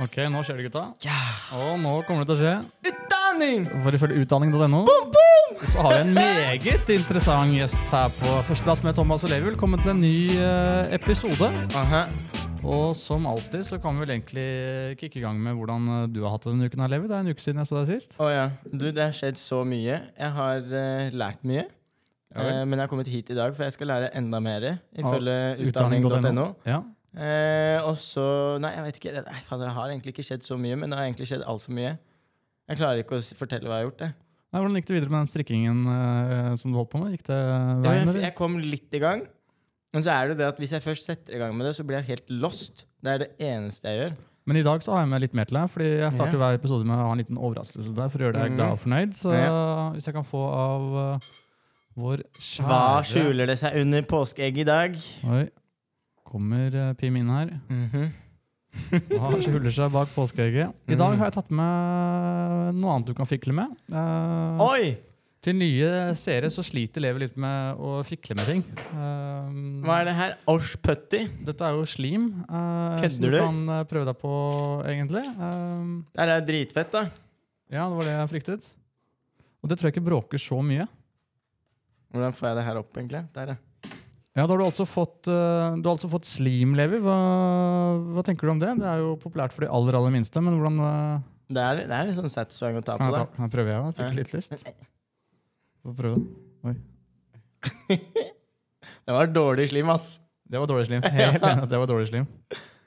Ok, nå skjer det, gutta. Og nå kommer det til å skje. Utdanning! For ifølge utdanning.no så har vi en meget interessant gjest her på Førsteplass med Thomas og Levi. Velkommen til en ny eh, episode. Aha. Og som alltid så kan vi vel egentlig kicke i gang med hvordan eh, du har hatt det denne uken. her, Levi. Det er en uke siden jeg så deg sist. Å ja. Du, det har skjedd så mye. Jeg har uh, lært mye. Ja. Eh, men jeg har kommet hit i dag, for jeg skal lære enda mer, ifølge Utdanning.no. utdanning.no. Ja. Eh, og så Nei, jeg vet ikke. Det, nei, faen, det har egentlig ikke skjedd så mye, men det har egentlig skjedd altfor mye. Jeg klarer ikke å fortelle hva jeg har gjort. det. Nei, hvordan gikk det videre med den strikkingen eh, som du holdt på med? Gikk det Ja, jeg, jeg kom litt i gang. Men så er det det at hvis jeg først setter i gang med det, så blir jeg helt lost. Det er det eneste jeg gjør. Men i dag så har jeg med litt mer til deg, fordi jeg starter Ja. hver episode med å ha en liten overraskelse der for å gjøre deg Mhm. glad og fornøyd. Så Ja. hvis jeg kan få av uh, vår kjære Hva skjuler det seg under påskeegg i dag? Oi. Kommer uh, Pim inn her. Mm -hmm. og skjuler seg bak påskeegget? I dag har jeg tatt med noe annet du kan fikle med. Uh, Oi! til nye seere så sliter Levi litt med å fikle med ting. Uh, Hva er det her? Osh putty? Dette er jo slim. Uh, Kødder som du du? kan eh, prøve deg på, egentlig. Uh, Det er dritfett, da. ja, det var det jeg fryktet. Og det tror jeg ikke bråker så mye. Hvordan får jeg det her opp, egentlig? Der, ja. Ja, da har du altså fått, eh, du har altså fått slim, Levi. Hva, hva tenker du om det? Det er jo populært for de aller, aller minste, men hvordan eh, Det er, det er litt sånn satisfying å ta på det. Da prøver jeg? Jeg fikk litt lyst. Få prøve. Det var dårlig slim, ass. Det var dårlig slim. Helt enig at det var dårlig slim.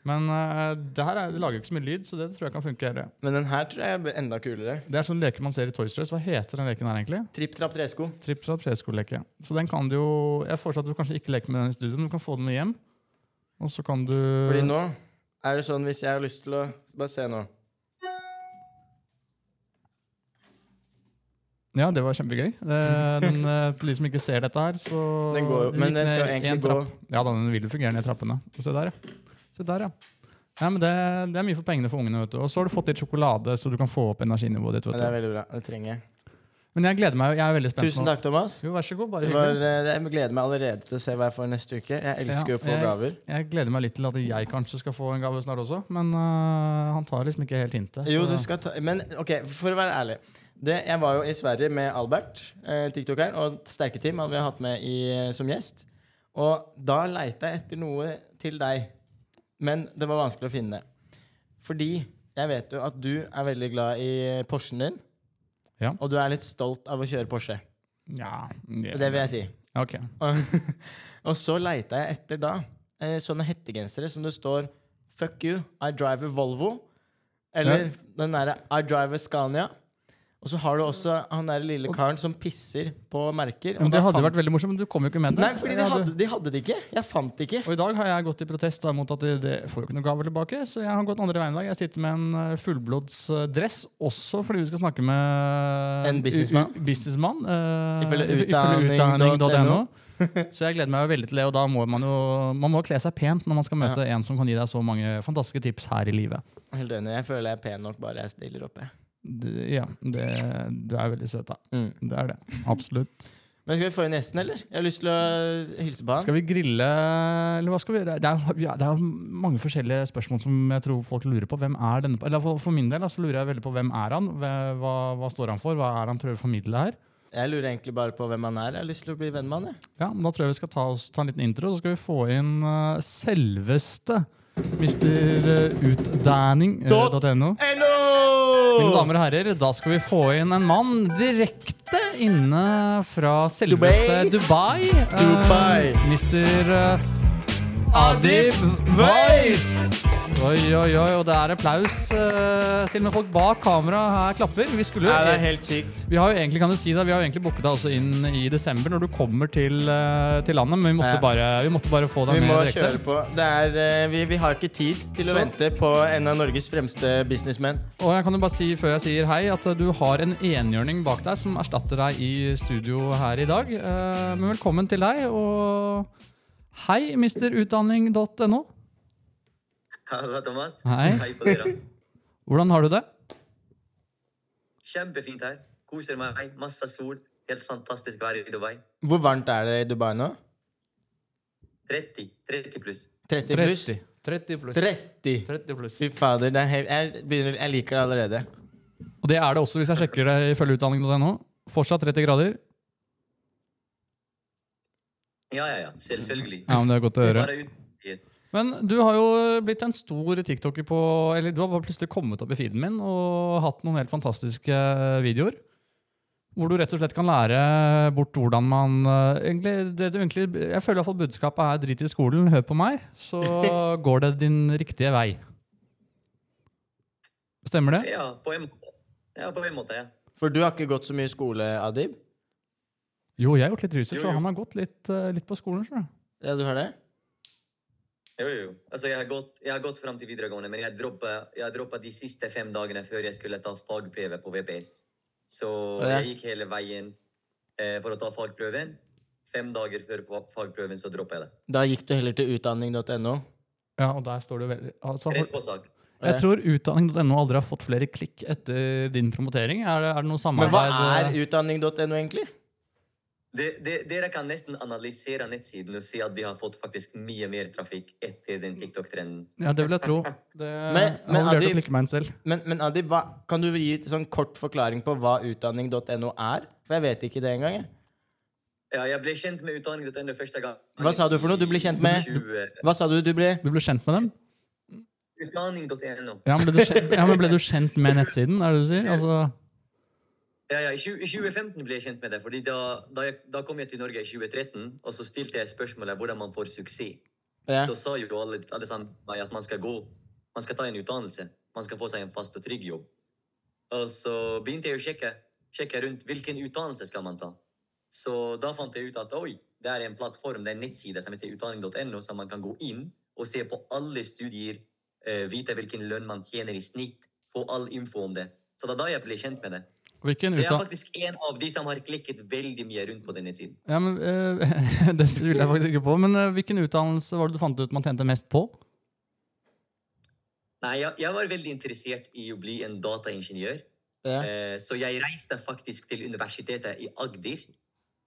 Men uh, det her er, det lager ikke så mye lyd, så det tror jeg kan funke. Her. Men den her tror jeg blir enda kulere. Det er sånn leke man ser i Toy Story. Hva heter den leken her egentlig? Tripp trapp tresko. Tripp trapp treskoleleke. Så den kan du jo Jeg foreslår at du kanskje ikke leker med den i studio, men du kan få den med hjem. Og så kan du Fordi nå er det sånn hvis jeg har lyst til å Bare se nå. Ja, det var kjempegøy. Det, den, eh, til de som ikke ser dette her, så Den går jo- men den skal egentlig gå- Ja, da, den vil jo fungere ned trappene. Se der, ja. Se der, ja. ja men det, det er mye for pengene for ungene. vet du. Og så har du fått litt sjokolade, så du kan få opp energinivået ditt. vet du. det er veldig bra. Det trenger jeg. Men jeg gleder meg. Jeg er veldig spent Tusen takk, Thomas. Jo, vær så god. Bare var, eh, jeg gleder meg allerede til å se hva jeg får neste uke. Jeg elsker Ja, å få jeg- gaver. Jeg gleder meg litt til at jeg kanskje skal få en gave snart også, men uh, han tar liksom ikke helt hintet. Jo, du skal ta Men ok, for å være ærlig. Det, jeg var jo i Sverige med Albert, eh, tiktokeren, og Sterke-Team hadde vi hatt med i, eh, som gjest. Og da leita jeg etter noe til deg. Men det var vanskelig å finne. Fordi jeg vet jo at du er veldig glad i Porschen din. Ja. Og du er litt stolt av å kjøre Porsche. Ja, Det vil jeg si. Ok. Og, og så leita jeg etter da eh, sånne hettegensere som det står 'Fuck you, I drive a Volvo'. Eller den derre 'I drive a Scania'. Og så har du også han der lille karen som pisser på merker. Men det hadde fant- vært veldig morsomt, men du kom jo ikke med det. Nei, fordi de hadde- de hadde det ikke. Jeg fant det ikke. Og i dag har jeg gått i protest da, mot at det, det får jo ikke noen gaver tilbake, så jeg har gått andre veien i dag. Jeg sitter med en fullblods fullblodsdress, også fordi vi skal snakke med En businessmann. businessmann uh, Ifølge utdanning.no. Så jeg gleder meg jo veldig til det, og da må man jo man må kle seg pent når man skal møte en som kan gi deg så mange fantastiske tips her i livet. Helt enig. Jeg føler jeg er pen nok bare jeg stiller opp. Jeg. Ja, det, du er veldig søt, da. Mm. Det er det. Absolutt. Men skal vi få inn gjesten, eller? Jeg har lyst til å hilse på han. Skal vi grille, eller hva skal vi gjøre? Det er, ja, det er mange forskjellige spørsmål som jeg tror folk lurer på. Hvem er denne? Eller for, for min del da, så lurer jeg veldig på hvem er han? Hva, hva, står han for? Hva er han prøver å formidle her? Jeg lurer egentlig bare på hvem han er. Jeg har lyst til å bli venn med han. Ja, men Da tror jeg vi skal ta, oss, ta en liten intro, så skal vi få inn eh, selveste Mr. Utdanning.no. Hello! Mine damer og herrer, da skal vi få inn en mann direkte inne fra selveste Dubai. Dubai. Uh, Mr. eh, Adib Weiss. Oi, oi, oi, og det er applaus. eh, til og med folk bak kamera her klapper. Vi skulle Ja, det er helt sykt. vi har jo egentlig kan du si det, vi har jo egentlig booket deg også inn i desember når du kommer til, eh, til landet, men vi måtte, Ja. bare, vi måtte bare få deg Vi med må kjøre på. Det er, eh, vi, vi har ikke tid til å vente på en av Norges fremste businessmenn. Og jeg kan jo bare si før jeg sier hei, at du har en enhjørning bak deg som erstatter deg i studio her i dag. Men velkommen til deg, og hei, misterutdanning.no. Halla, Thomas. Hei. Hei på dere. Hvordan har du det? Kjempefint her. Koser meg. Masse sol. Helt fantastisk vær i Dubai. Hvor varmt er det i Dubai nå? 30. 30 pluss. 30 pluss? 30. 30 pluss. 30! 30 pluss. Fy fader, det er helt, jeg, begynner, jeg liker det allerede. Og det er det også hvis jeg sjekker det ifølge utdanning.no. Fortsatt 30 grader. Ja, ja, ja. Selvfølgelig. Ja, men Det er godt å Det er høre. Men du har jo blitt en stor tiktoker på Eller du har bare plutselig kommet opp i feeden min og hatt noen helt fantastiske videoer. Hvor du rett og slett kan lære bort hvordan man eh, egentlig, det du egentlig, Jeg føler i hvert fall budskapet er drit i skolen, hør på meg, så går det din riktige vei. Stemmer det? Ja, på en måte. Ja, på en måte, ja. For du har ikke gått så mye skole, Adib? Jo, jeg har gjort litt research, og han har gått litt, eh, litt på skolen. Så. Ja, du har det? Jo, jo. Altså, jeg har gått, jeg har gått fram til videregående, men jeg droppa, jeg droppa de siste fem dagene før jeg skulle ta fagprøve på VPS. Så Ja. jeg gikk hele veien eh, for å ta fagprøven. Fem dager før på fagprøven så droppa jeg det. Da gikk du heller til utdanning.no. Ja, og der står du veldig altså, Rett på sak. Jeg tror utdanning.no aldri har fått flere klikk etter din promotering. Er det, er det noe Men hva er utdanning.no egentlig? Det, det, dere kan nesten analysere nettsiden og si at de har fått faktisk mye mer trafikk etter den TikTok-trenden. Ja, det vil jeg tro. Det, Men- jeg men Adi, meg selv. Men, men Adi, hva, kan du gi et sånn kort forklaring på hva utdanning.no er? For jeg vet ikke det engang. jeg. Ja, jeg ble kjent med utdanning.no første gang. Hva sa du for noe? Du ble kjent med- Hva sa du du ble? Du ble kjent med dem? Utdanning.no. Ja, ja, men ble du kjent med nettsiden? Er det det du sier? Altså, Ja, ja, i, 2015 ble jeg kjent med det, fordi da, da, jeg, da kom jeg til Norge i 2013, og så stilte jeg spørsmålet hvordan man får suksess. Ja. Så sa jo alle, alle sammen at man skal gå, man skal ta en utdannelse, man skal få seg en fast og trygg jobb. Og så begynte jeg å sjekke, sjekke rundt hvilken utdannelse skal man ta. Så da fant jeg ut at oi, det er en plattform, det er en nettside som heter utdanning.no, så man kan gå inn og se på alle studier, eh, vite hvilken lønn man tjener i snitt, få all info om det. Så det er da jeg ble kjent med det. Hvilken Så jeg er faktisk en av de som har klikket veldig mye rundt på denne tiden. ja, men, uh, Det vil jeg faktisk ikke på. Men uh, hvilken utdannelse var det du fant ut man tjente mest på? Nei, jeg, jeg var veldig interessert i å bli en dataingeniør. Ja. Uh, så jeg reiste faktisk til universitetet i Agder.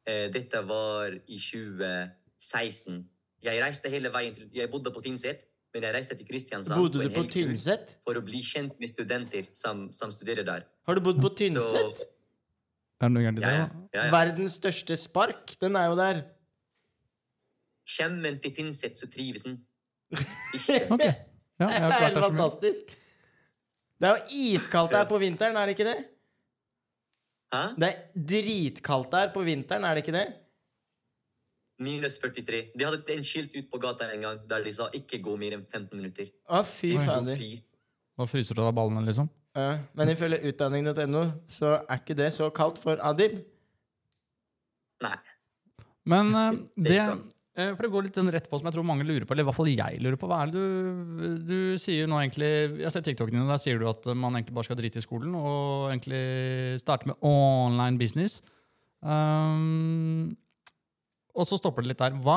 Dette var i 2016. Jeg reiste hele veien til Jeg bodde på Tynset, men jeg reiste til Kristiansand Bodde du på tur Tynset? for å bli kjent med studenter som, som studerer der. Har du bodd på Tynset? Så, Er det noe gærent i det? ja, ja, ja. Verdens største spark, den er jo der. Kommer til Tynset, så trives en. okay. Ja, det er helt fantastisk. Det er jo iskaldt der på vinteren, er det ikke det? Hæ? Det er dritkaldt der på vinteren, er det ikke det? Minus 43. De hadde en skilt ut på gata en gang der de sa 'ikke gå mer enn 15 minutter'. Å, fy Oi. fader. Da fryser du av ballene, liksom? Ja, men ifølge utdanning.no så er ikke det så kaldt for Adib. Nei. Men uh, Det eh, For det går litt den rett på som jeg tror mange lurer på, eller i hvert fall jeg lurer på. Hva er det du Du sier nå egentlig Jeg ser TikToken din, og der sier du at man egentlig bare skal drite i skolen og egentlig starte med online business. Um, og så stopper det litt der. Hva,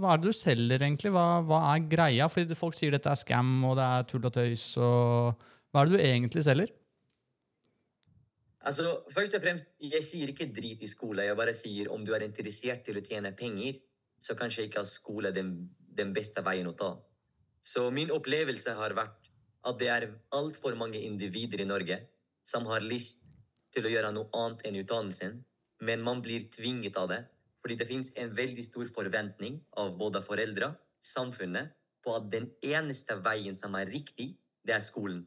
hva er det du selger, egentlig? Hva, hva er greia? Fordi folk sier dette er scam, og det er tull og tøys. og Hva er det du egentlig selger? Altså, først og fremst, jeg sier ikke drit i skole. Jeg bare sier om du er interessert til å tjene penger, så kanskje ikke skole den, den beste veien å ta. Så min opplevelse har vært at det er altfor mange individer i Norge som har lyst til å gjøre noe annet enn utdannelsen, men man blir tvinget av det, fordi det finnes en veldig stor forventning av både foreldre, samfunnet, på at den eneste veien som er riktig, det er skolen.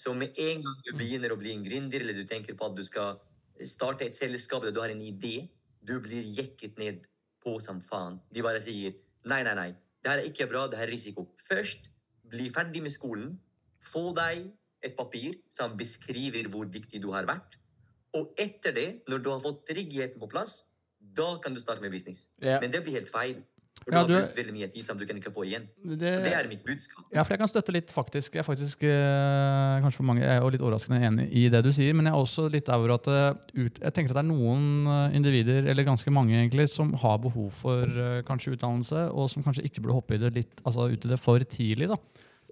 Så med en gang du begynner å bli en gründer, eller du tenker på at du skal starte et selskap eller du har en idé, du blir jekket ned på som faen. De bare sier nei, nei, nei. Det her er ikke bra, det her er risiko. Først, bli ferdig med skolen. Få deg et papir som beskriver hvor viktig du har vært. Og etter det, når du har fått tryggheten på plass, da kan du starte med business. Ja. Men det blir helt feil. For Ja, du har brukt veldig mye tid som du kan ikke få igjen. Det, Så det er mitt budskap. Ja, for jeg kan støtte litt, faktisk. Jeg er faktisk eh, kanskje for mange jeg er litt overraskende enig i det du sier, men jeg er også litt over at eh, ut, jeg tenker at det er noen eh, individer, eller ganske mange egentlig, som har behov for eh, kanskje utdannelse, og som kanskje ikke burde hoppe i det litt, altså ut i det for tidlig. da.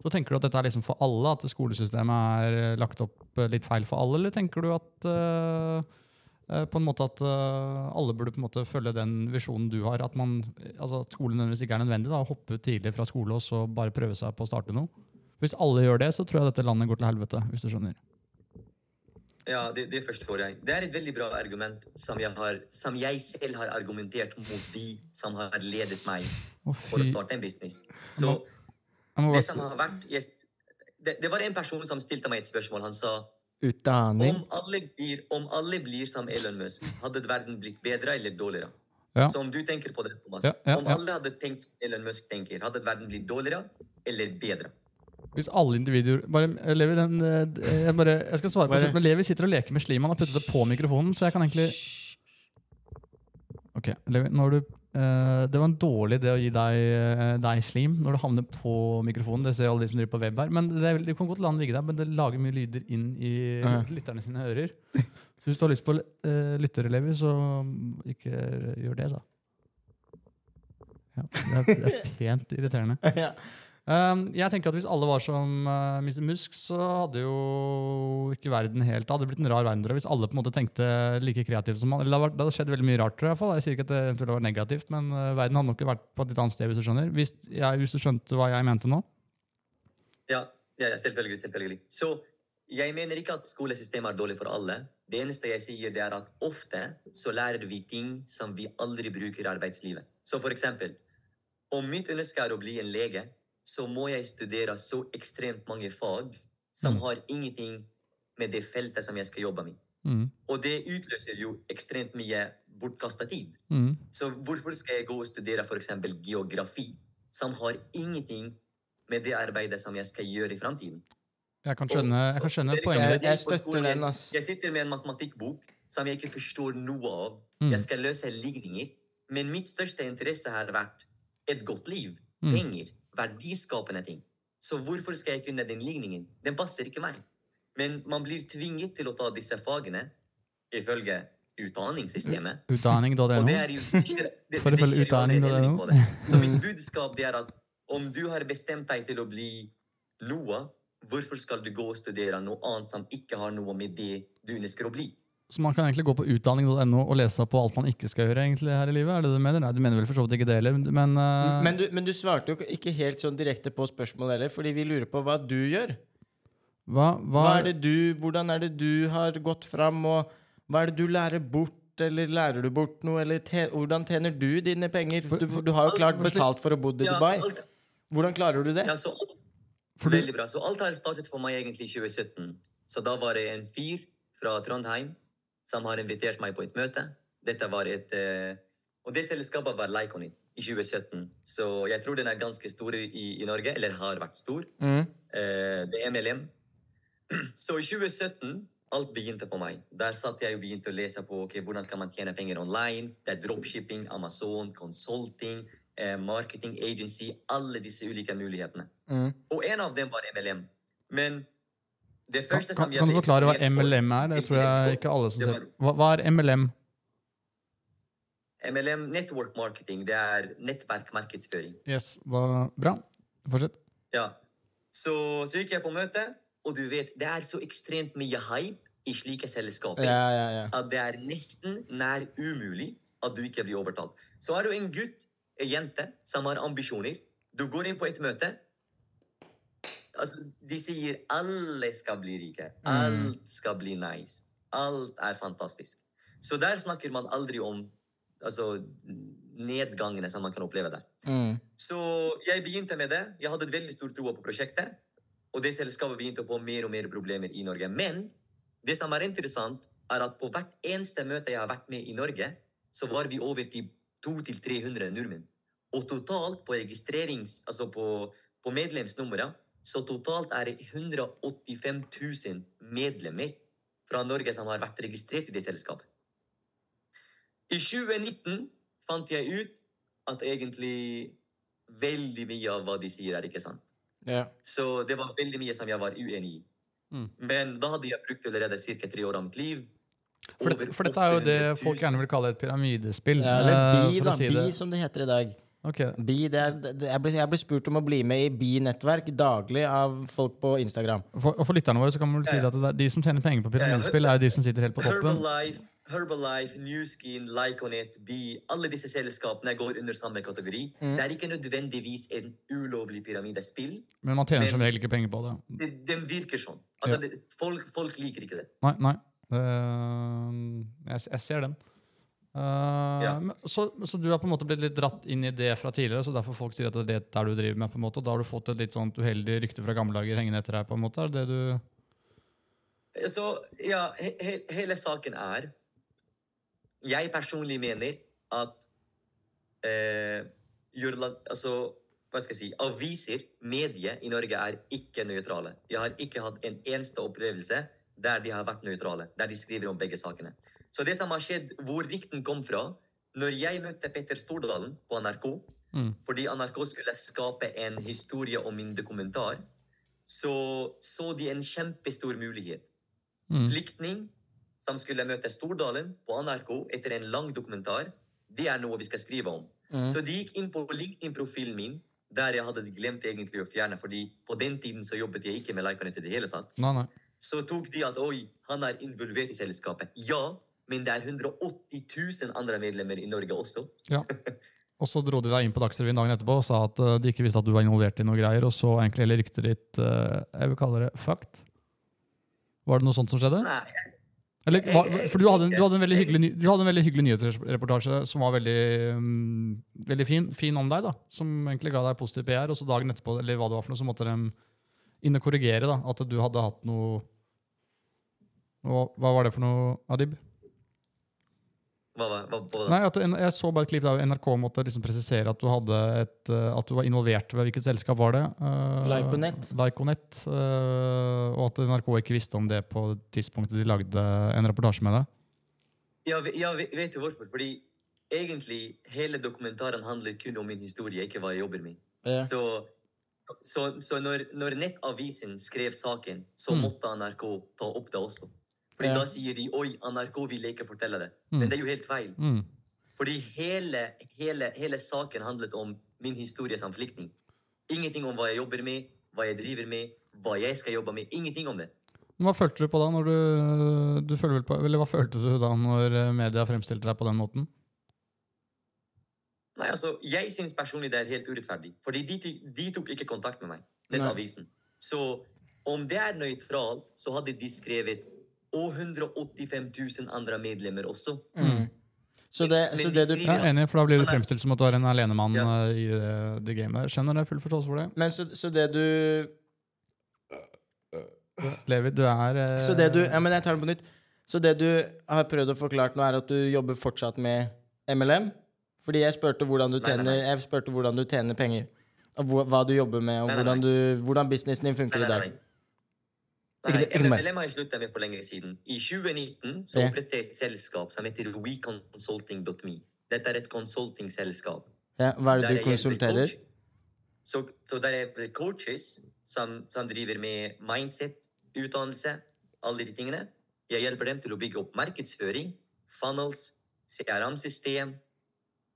Så tenker du at dette er liksom for alle, at skolesystemet er eh, lagt opp litt feil for alle, eller tenker du at Eh, på en måte at eh, alle burde på en måte følge den visjonen du har. At, man, altså at skolen nødvendigvis ikke er nødvendig. da, Hoppe ut tidlig fra skole og så bare prøve seg på å starte noe. Hvis alle gjør det, så tror jeg dette landet går til helvete. hvis du skjønner. Ja, det, det forstår jeg. Det er et veldig bra argument som jeg, har, som jeg selv har argumentert mot de som har ledet meg oh, for å starte en business. Så det som har vært jeg, det, det var en person som stilte meg et spørsmål. Han sa Utdanning. om alle blir, om alle blir som Elon Musk, hadde verden blitt bedre eller dårligere? Ja. Så om du tenker på det, Thomas, Ja, ja, om alle hadde tenkt som Elon Musk tenker, hadde verden blitt dårligere eller bedre? Hvis alle individer bare, Levi, den, eh, jeg, bare, jeg skal svare på Bare- slutt, Levi sitter og leker med slim. Han har puttet det på mikrofonen, så jeg kan egentlig Ok, du eh, Det var en dårlig idé å gi deg, eh, deg slim når du havner på mikrofonen. Det ser alle de som driver på web her. Men det, det kan godt la den ligge der, men det lager mye lyder inn i Ja. lytterne sine ører. Så hvis du har lyst på uh, lytterelever, så ikke gjør det, da. Ja, det, er, det er pent irriterende. ja. Um, jeg tenker at Hvis alle var som uh, Mr. Musk, så hadde jo ikke verden helt Det hadde blitt en rar verden. Hvis alle på en måte tenkte like kreativt som han. Eller det, hadde skjedd veldig mye rart. tror jeg, fall. Jeg sier ikke at det eventuelt var negativt, men uh, verden hadde nok vært på et litt annet sted. Hvis du skjønner. Hvis, jeg, hvis du skjønte hva jeg mente nå. Ja, ja, selvfølgelig, selvfølgelig. Så jeg mener ikke at skolesystemet er dårlig for alle. Det eneste jeg sier, det er at ofte så lærer vi ting som vi aldri bruker i arbeidslivet. Så for eksempel, om mitt ønske er å bli en lege, så må jeg studere så ekstremt mange fag som Mm. har ingenting med det feltet som jeg skal jobbe med. Mm. Og det utløser jo ekstremt mye bortkasta tid. Mm. Så hvorfor skal jeg gå og studere eksempel geografi, som har ingenting med det arbeidet som jeg skal gjøre i framtiden? Jeg kan skjønne, jeg kan skjønne liksom- poenget Jeg, ditt. jeg støtter den, ass. Jeg sitter med en matematikkbok som jeg ikke forstår noe av. Mm. Jeg skal løse ligninger. Men mitt største interesse har vært et godt liv. Mm. Penger. Verdiskapende ting. Så hvorfor skal jeg kunne den ligningen? Den passer ikke meg. Men man blir tvinget til å ta disse fagene ifølge utdanningssystemet. Utdanning.no. For det, ifølge det. Så mitt budskap det er at om du har bestemt deg til å bli noe, hvorfor skal du gå og studere noe annet som ikke har noe med det du ønsker å bli? Så man kan egentlig gå på utdanning.no og lese på alt man ikke skal gjøre egentlig her i livet? Er det det du mener? Nei, du mener vel for så vidt ikke det heller, men uh, Men du, men du svarte jo ikke helt sånn direkte på spørsmålet heller, fordi vi lurer på hva du gjør. hva, hva, Hva er det du, hvordan er det du har gått fram, og hva er det du lærer bort, eller lærer du bort noe, eller te, hvordan tjener du dine penger? Du, du har jo klart betalt for å bo i Dubai. Hvordan klarer du det? ja, så veldig bra. Så alt har startet for meg egentlig i 2017. Så da var det en fyr fra Trondheim som har invitert meg på et møte. Dette var et eh, Og det selskapet var Lyconit i 2017. Så jeg tror den er ganske stor i, i Norge, eller har vært stor. Mm. Eh, det er MLM. Så i 2017 alt begynte for meg. Der satt jeg og begynte å lese på okay, hvordan skal man tjene penger online. Det er dropshipping, Amazon, consulting, eh, marketing agency. Alle disse ulike mulighetene. Mm. Og en av dem var MLM. Men kan, kan, kan du forklare hva MLM er? Det tror jeg ikke alle som ser. Hva, hva er MLM? MLM, network marketing, det er nettverkmarkedsføring. Yes, hva, Bra. Fortsett. Ja. Så, så gikk jeg på møte, og du vet, det er så ekstremt mye hype i slike selskaper. Ja, ja, ja. at det er nesten nær umulig at du ikke blir overtalt. Så har du en gutt, en jente, som har ambisjoner. Du går inn på et møte. Altså, de sier alle skal bli rike. Alt skal bli nice. Alt er fantastisk. Så der snakker man aldri om altså, nedgangene som man kan oppleve der. Mm. Så jeg begynte med det. Jeg hadde et veldig stor tro på prosjektet. Og det selskapet begynte å få mer og mer problemer i Norge. Men det som er interessant, er at på hvert eneste møte jeg har vært med i Norge, så var vi over til 200-300 nordmenn. Og totalt på registrerings... Altså på, på medlemsnummeret, så totalt er det 185 000 medlemmer fra Norge som har vært registrert i det selskapet. I 2019 fant jeg ut at egentlig veldig mye av hva de sier, er ikke sant. ja. Så det var veldig mye som jeg var uenig i. Mm. Men da hadde jeg brukt allerede ca. tre år av mitt liv. For, det, for dette er jo det folk gjerne vil kalle et pyramidespill. Ja, eller eh, BI, for da. si BI, som det heter i dag. Ok, BI, det er, det, jeg, blir, jeg blir spurt om å bli med i BI-nettverk daglig av folk på Instagram. For, og for lytterne våre så kan man vel si Ja, ja. at det er de som tjener penger på Ja, ja. pyramidespill, er jo de som sitter helt på toppen. Herbalife, Herbalife, Newskin, Lyconet, Bi Alle disse selskapene går under samme kategori. Mm. Det er ikke nødvendigvis en ulovlig pyramidespill. Men man tjener Men- som regel ikke penger på det. Det, den virker sånn. Altså, Ja. det, folk, folk liker ikke det. Nei, nei. Det- jeg, jeg ser den. Eh, Ja. så, så du har på en måte blitt litt dratt inn i det fra tidligere, så derfor folk sier at det er det der du driver med. på en måte, og Da har du fått et litt sånt uheldig rykte fra gamle dager hengende etter deg. på en måte, er det det du... Så ja, he, he, hele saken er Jeg personlig mener at eh, Jørland, altså, hva skal jeg si, aviser, medier i Norge er ikke nøytrale. Jeg har ikke hatt en eneste opplevelse der de har vært nøytrale. Der de skriver om begge sakene. Så det som har skjedd, hvor rykten kom fra Når jeg møtte Petter Stordalen på NRK Mm. fordi NRK skulle skape en historie om min dokumentar, så så de en kjempestor mulighet Mm. flyktning som skulle møte Stordalen på NRK etter en lang dokumentar, det er noe vi skal skrive om. Mm. Så de gikk inn på LinkedIn-profilen min, der jeg hadde glemt egentlig å fjerne, fordi på den tiden så jobbet jeg ikke med Lycanet i det hele tatt. Nei, nei. Så tok de at oi, han er involvert i selskapet. Ja, men det er 180 000 andre medlemmer i Norge også. Ja. Og så dro de deg inn på Dagsrevyen dagen etterpå og sa at eh, de ikke visste at du var involvert i noe greier, og så egentlig hele ryktet ditt eh, Jeg vil kalle det fucked. Var det noe sånt som skjedde? Nei, Eller, for du hadde, en, du, hadde hyggelig, du hadde en veldig hyggelig nyhetsreportasje som var veldig, um, veldig fin, fin om deg, da. Som egentlig ga deg positiv PR, og så dagen etterpå, eller hva det var for noe, så måtte de inn og korrigere da, at du hadde hatt noe hva var det for noe, Adib? Hva var hva, hva, Nei, at Jeg så bare et klipp der NRK måtte liksom presisere at du, hadde et, eh, at du var involvert ved hvilket selskap var det? Uh, Lyconet. Lyconet, eh, og at NRK ikke visste om det på tidspunktet de lagde en reportasje med deg. Ja, ja, vet du hvorfor? Fordi egentlig hele dokumentaren handler kun om min historie, ikke hva jeg jobber med. Ja. Så, så, så når, når Nettavisen skrev saken, så Mm. måtte NRK ta opp det også. Fordi Ja. da sier de oi, NRK ville ikke fortelle det. Mm. Men det er jo helt feil. Mm. Fordi hele, hele, hele saken handlet om min historie som flyktning. Ingenting om hva jeg jobber med, hva jeg driver med, hva jeg skal jobbe med. Ingenting om det. Hva følte du på da, når du, du på, eller hva følte du da når eh, media fremstilte deg på den måten? Nei, altså, Jeg syns personlig det er helt urettferdig. Fordi de, de tok ikke kontakt med meg. dette avisen. Så om det er nøytralt, så hadde de skrevet og 185 000 andre medlemmer også. Mm. Så det, Men så de det du er enig, for da blir det er- fremstilt som at du er en alenemann Ja. eh, i det, det gamet. Skjønner det, full forståelse for det. Men så, så det du Levi, du er eh, Så det du Ja, men jeg tar den på nytt. Så det du har prøvd å forklare nå, er at du jobber fortsatt med MLM? Fordi jeg spurte hvordan du Nei, nei, nei. hvordan du tjener penger. Og hvor, hva du jobber med, og Nei, nei, hvordan, du, hvordan businessen din Nei, funker nei, i nei. dag. Nei. MLM har jeg sluttet med for lenge siden. I 2019 så opprettet jeg et selskap som heter WeConsulting.me. Dette er et consulting-selskap. Ja, hva er det du konsulterer? coach- Så, så der er coaches som, som driver med mindset, utdannelse, alle de tingene. Jeg hjelper dem til å bygge opp markedsføring, funnels, CRM-system.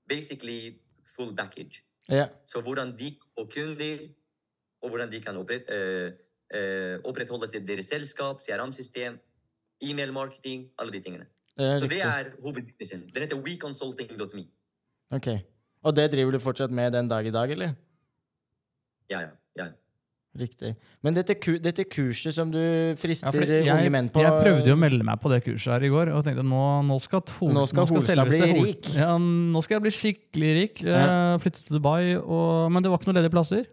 Basically full package. Ja. Så hvordan de og kunder, og hvordan de kan opprette, eh, opprettholde sitt- deres selskap, CRM-system, e-mail-marketing, alle de tingene. Det Så det er hovedbusinessen. Den heter weconsulting.me. Ok. Og det driver du fortsatt med den dag i dag, eller? Ja, ja, ja. Riktig. Men dette, ku, dette kurset som du frister ja, jeg, unge menn på jeg prøvde jo å melde meg på det kurset her i går, og tenkte nå, nå skal, Hol, Nå skal Holstad selveste bli rik. Ja, nå skal jeg bli skikkelig rik. Ja. Flytte til Dubai, og, men det var ikke noen ledige plasser.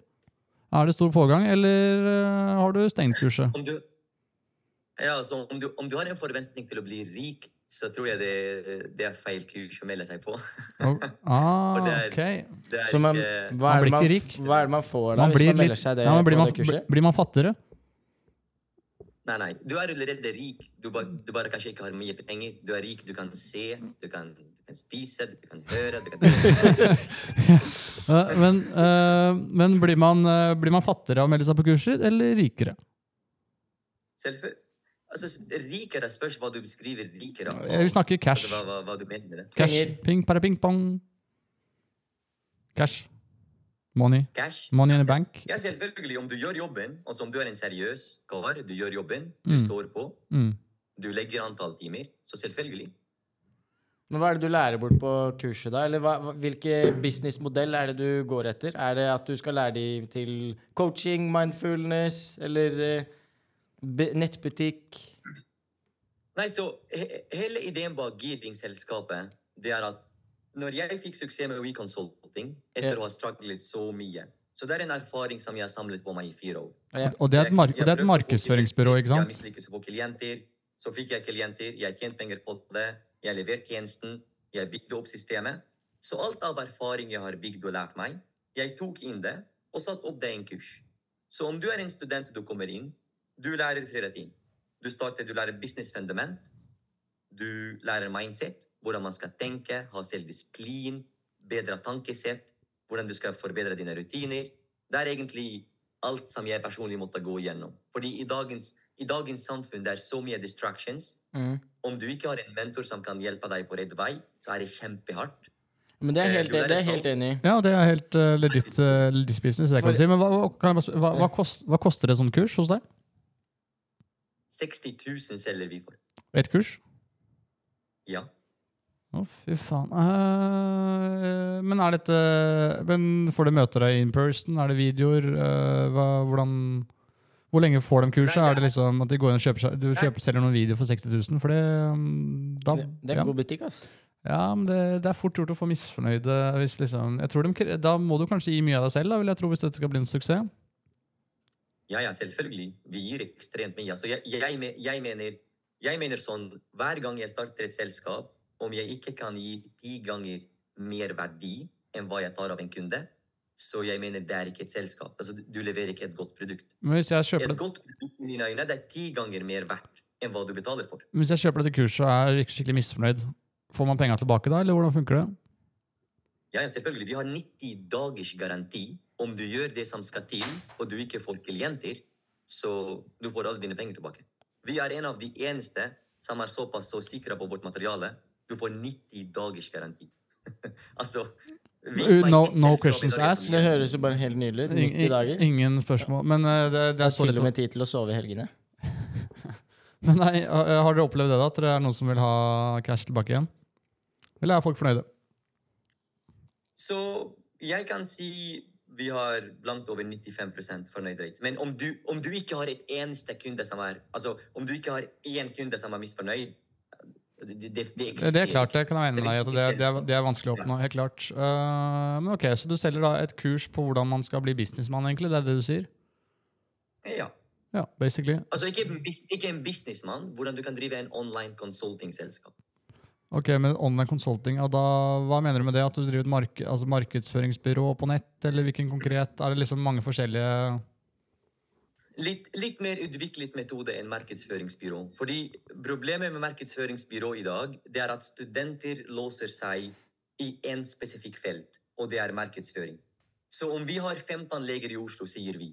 Er det stor pågang, eller eh, har du stengt kurset? Om du, ja, altså, om, du, om du har en forventning til å bli rik, så tror jeg det, det er feil kurs å melde seg på. Oh, ah, er- ok. Så man, ikke hva, Man er blir man, ikke rik. hva er det man får da, Man hvis man melder litt- seg det ja, men blir, på man, det kurset? blir man fattigere? Nei, nei. Du er allerede rik. Du, ba, du bare kanskje ikke har mye penger. Du er rik, du kan se, du kan, du kan spise, du kan høre du kan... Eh, men eh, men blir, man, eh, blir man fattigere av å melde seg på kurser, eller rikere? Selvfølgelig. Altså, rikere spørs hva du beskriver rikere av. Vi snakker cash. Altså, hva, hva, hva du mener med det. Cash. Ping, para, ping, pong. Cash. Money. Cash. Money in the bank. Ja, selvfølgelig. Om du gjør jobben, altså om du er en seriøs kar, du gjør jobben, du Mm. står på, Mm. du legger antall timer, så selvfølgelig. Men hva er det du lærer bort på kurset, da? Eller hva, hva- hvilke businessmodell er det du går etter? Er det at du skal lære dem til coaching, mindfulness, eller eh, nettbutikk? Nei, så he hele ideen bak Gearing-selskapet, det er at når jeg fikk suksess med WeConsulting, etter Ja. å ha strugglet så mye, så det er en erfaring som jeg har samlet på meg i fire år. Ja. Og det er et, mar det er et markedsføringsbyrå, ikke sant? Jeg mislykkes å få klienter, så fikk jeg klienter, jeg tjente penger på det, jeg leverte tjenesten, jeg bygde opp systemet. Så alt av erfaring jeg har bygd og lært meg, jeg tok inn det og satte opp det i en kurs. Så om du er en student du kommer inn, du lærer flere ting. Du starter, du lærer business fundament, du lærer mindset, hvordan man skal tenke, ha selvdisiplin, bedre tankesett, hvordan du skal forbedre dine rutiner. Det er egentlig alt som jeg personlig måtte gå igjennom. Fordi i dagens, i dagens samfunn det er så mye distractions. Mm. Om du ikke har en mentor som kan hjelpe deg på rett vei, så er det kjempehardt. Men det er Eh, helt, du det er jeg helt enig i. Ja, det er helt uh, legit, uh, legit business, det kan For- si. Men hva, hva, kan jeg bare hva, hva, kost, hva koster et sånt kurs hos deg? 60 000 selger vi for. Et kurs? Ja. Å, fy faen. Uh, men er dette Men får du møte deg in person? Er det videoer? Uh, hva, hvordan Hvor lenge får de kurset? Er det liksom at de går inn og kjøper seg Du kjøper, selger noen videoer for 60 000? For det um, da, Det, det er ja. en god butikk, ass. ja, men det, det er fort gjort å få misfornøyde hvis liksom jeg tror de, Da må du kanskje gi mye av deg selv, da, vil jeg tro, hvis dette skal bli en suksess. Ja, ja, selvfølgelig. Vi gir ekstremt mye. Altså, jeg, jeg, jeg, mener, jeg mener sånn Hver gang jeg starter et selskap, om jeg ikke kan gi ti ganger mer verdi enn hva jeg tar av en kunde, så jeg mener det er ikke et selskap. Altså, du- leverer ikke et godt produkt. Men kjøper Et godt produkt i dine øyne det er ti ganger mer verdt enn hva du betaler for. hvis jeg kjøper dette kurset og er skikkelig misfornøyd, får man penga tilbake da, eller hvordan funker det? Ja, selvfølgelig. Vi har 90 dagers garanti. Om du gjør det som skal til, og du ikke får klienter, så du får alle dine penger tilbake. Vi er en av de eneste som er såpass så sikre på vårt materiale. Du får 90 dagers garanti. altså No- no questions asked. Det høres jo bare helt nydelig ut. 90 dager. Ingen spørsmål. Men uh, det, det er så til og med tid til å sove i helgene. Men nei, eh, Har dere opplevd det, da? At det er noen som vil ha cash tilbake igjen? Eller er folk fornøyde? Så jeg kan si vi har langt over 95 fornøyd rate. Men om du, om du ikke har et eneste kunde som er Altså, om du ikke har én kunde som er misfornøyd det, det, det Det, er klart, det kan jeg være enig med deg i. at Det, det, er, det er vanskelig å oppnå. helt klart. Uh, men ok, Så du selger da et kurs på hvordan man skal bli businessmann, egentlig? Det er det du sier? Ja. Ja, basically. Altså ikke, ikke en businessmann, hvordan du kan drive en online consulting-selskap. Ok, men online consulting, og da, hva mener du med det? At du driver et mark altså markedsføringsbyrå på nett, eller hvilken konkret? Er det liksom mange forskjellige Litt, litt mer utviklet metode enn markedsføringsbyrå. Fordi problemet med markedsføringsbyrå i dag, det er at studenter låser seg i en spesifikk felt, og det er markedsføring. Så om vi har 15 leger i Oslo, sier vi,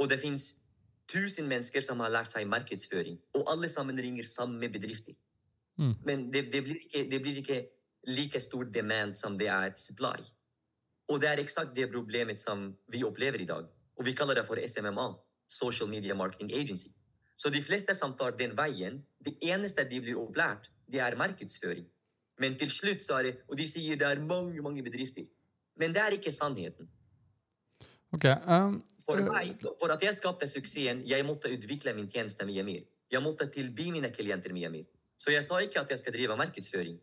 og det fins 1000 mennesker som har lært seg markedsføring, og alle sammen ringer samme bedrifter. Mm. Men det, det, blir ikke, det blir ikke like stor demand som det er supply. Og det er eksakt det problemet som vi opplever i dag. Og vi kaller det for SMMA. Social Media Marketing Agency. Så de fleste som tar den veien, det eneste de blir opplært, det er markedsføring. Men til slutt så er det Og de sier det er mange, mange bedrifter. Men det er ikke sannheten. Ok. um, For Øh. meg, for at jeg skapte suksessen, jeg måtte utvikle min tjeneste mye mer. Jeg måtte tilby mine klienter mye mer. Så jeg sa ikke at jeg skal drive markedsføring.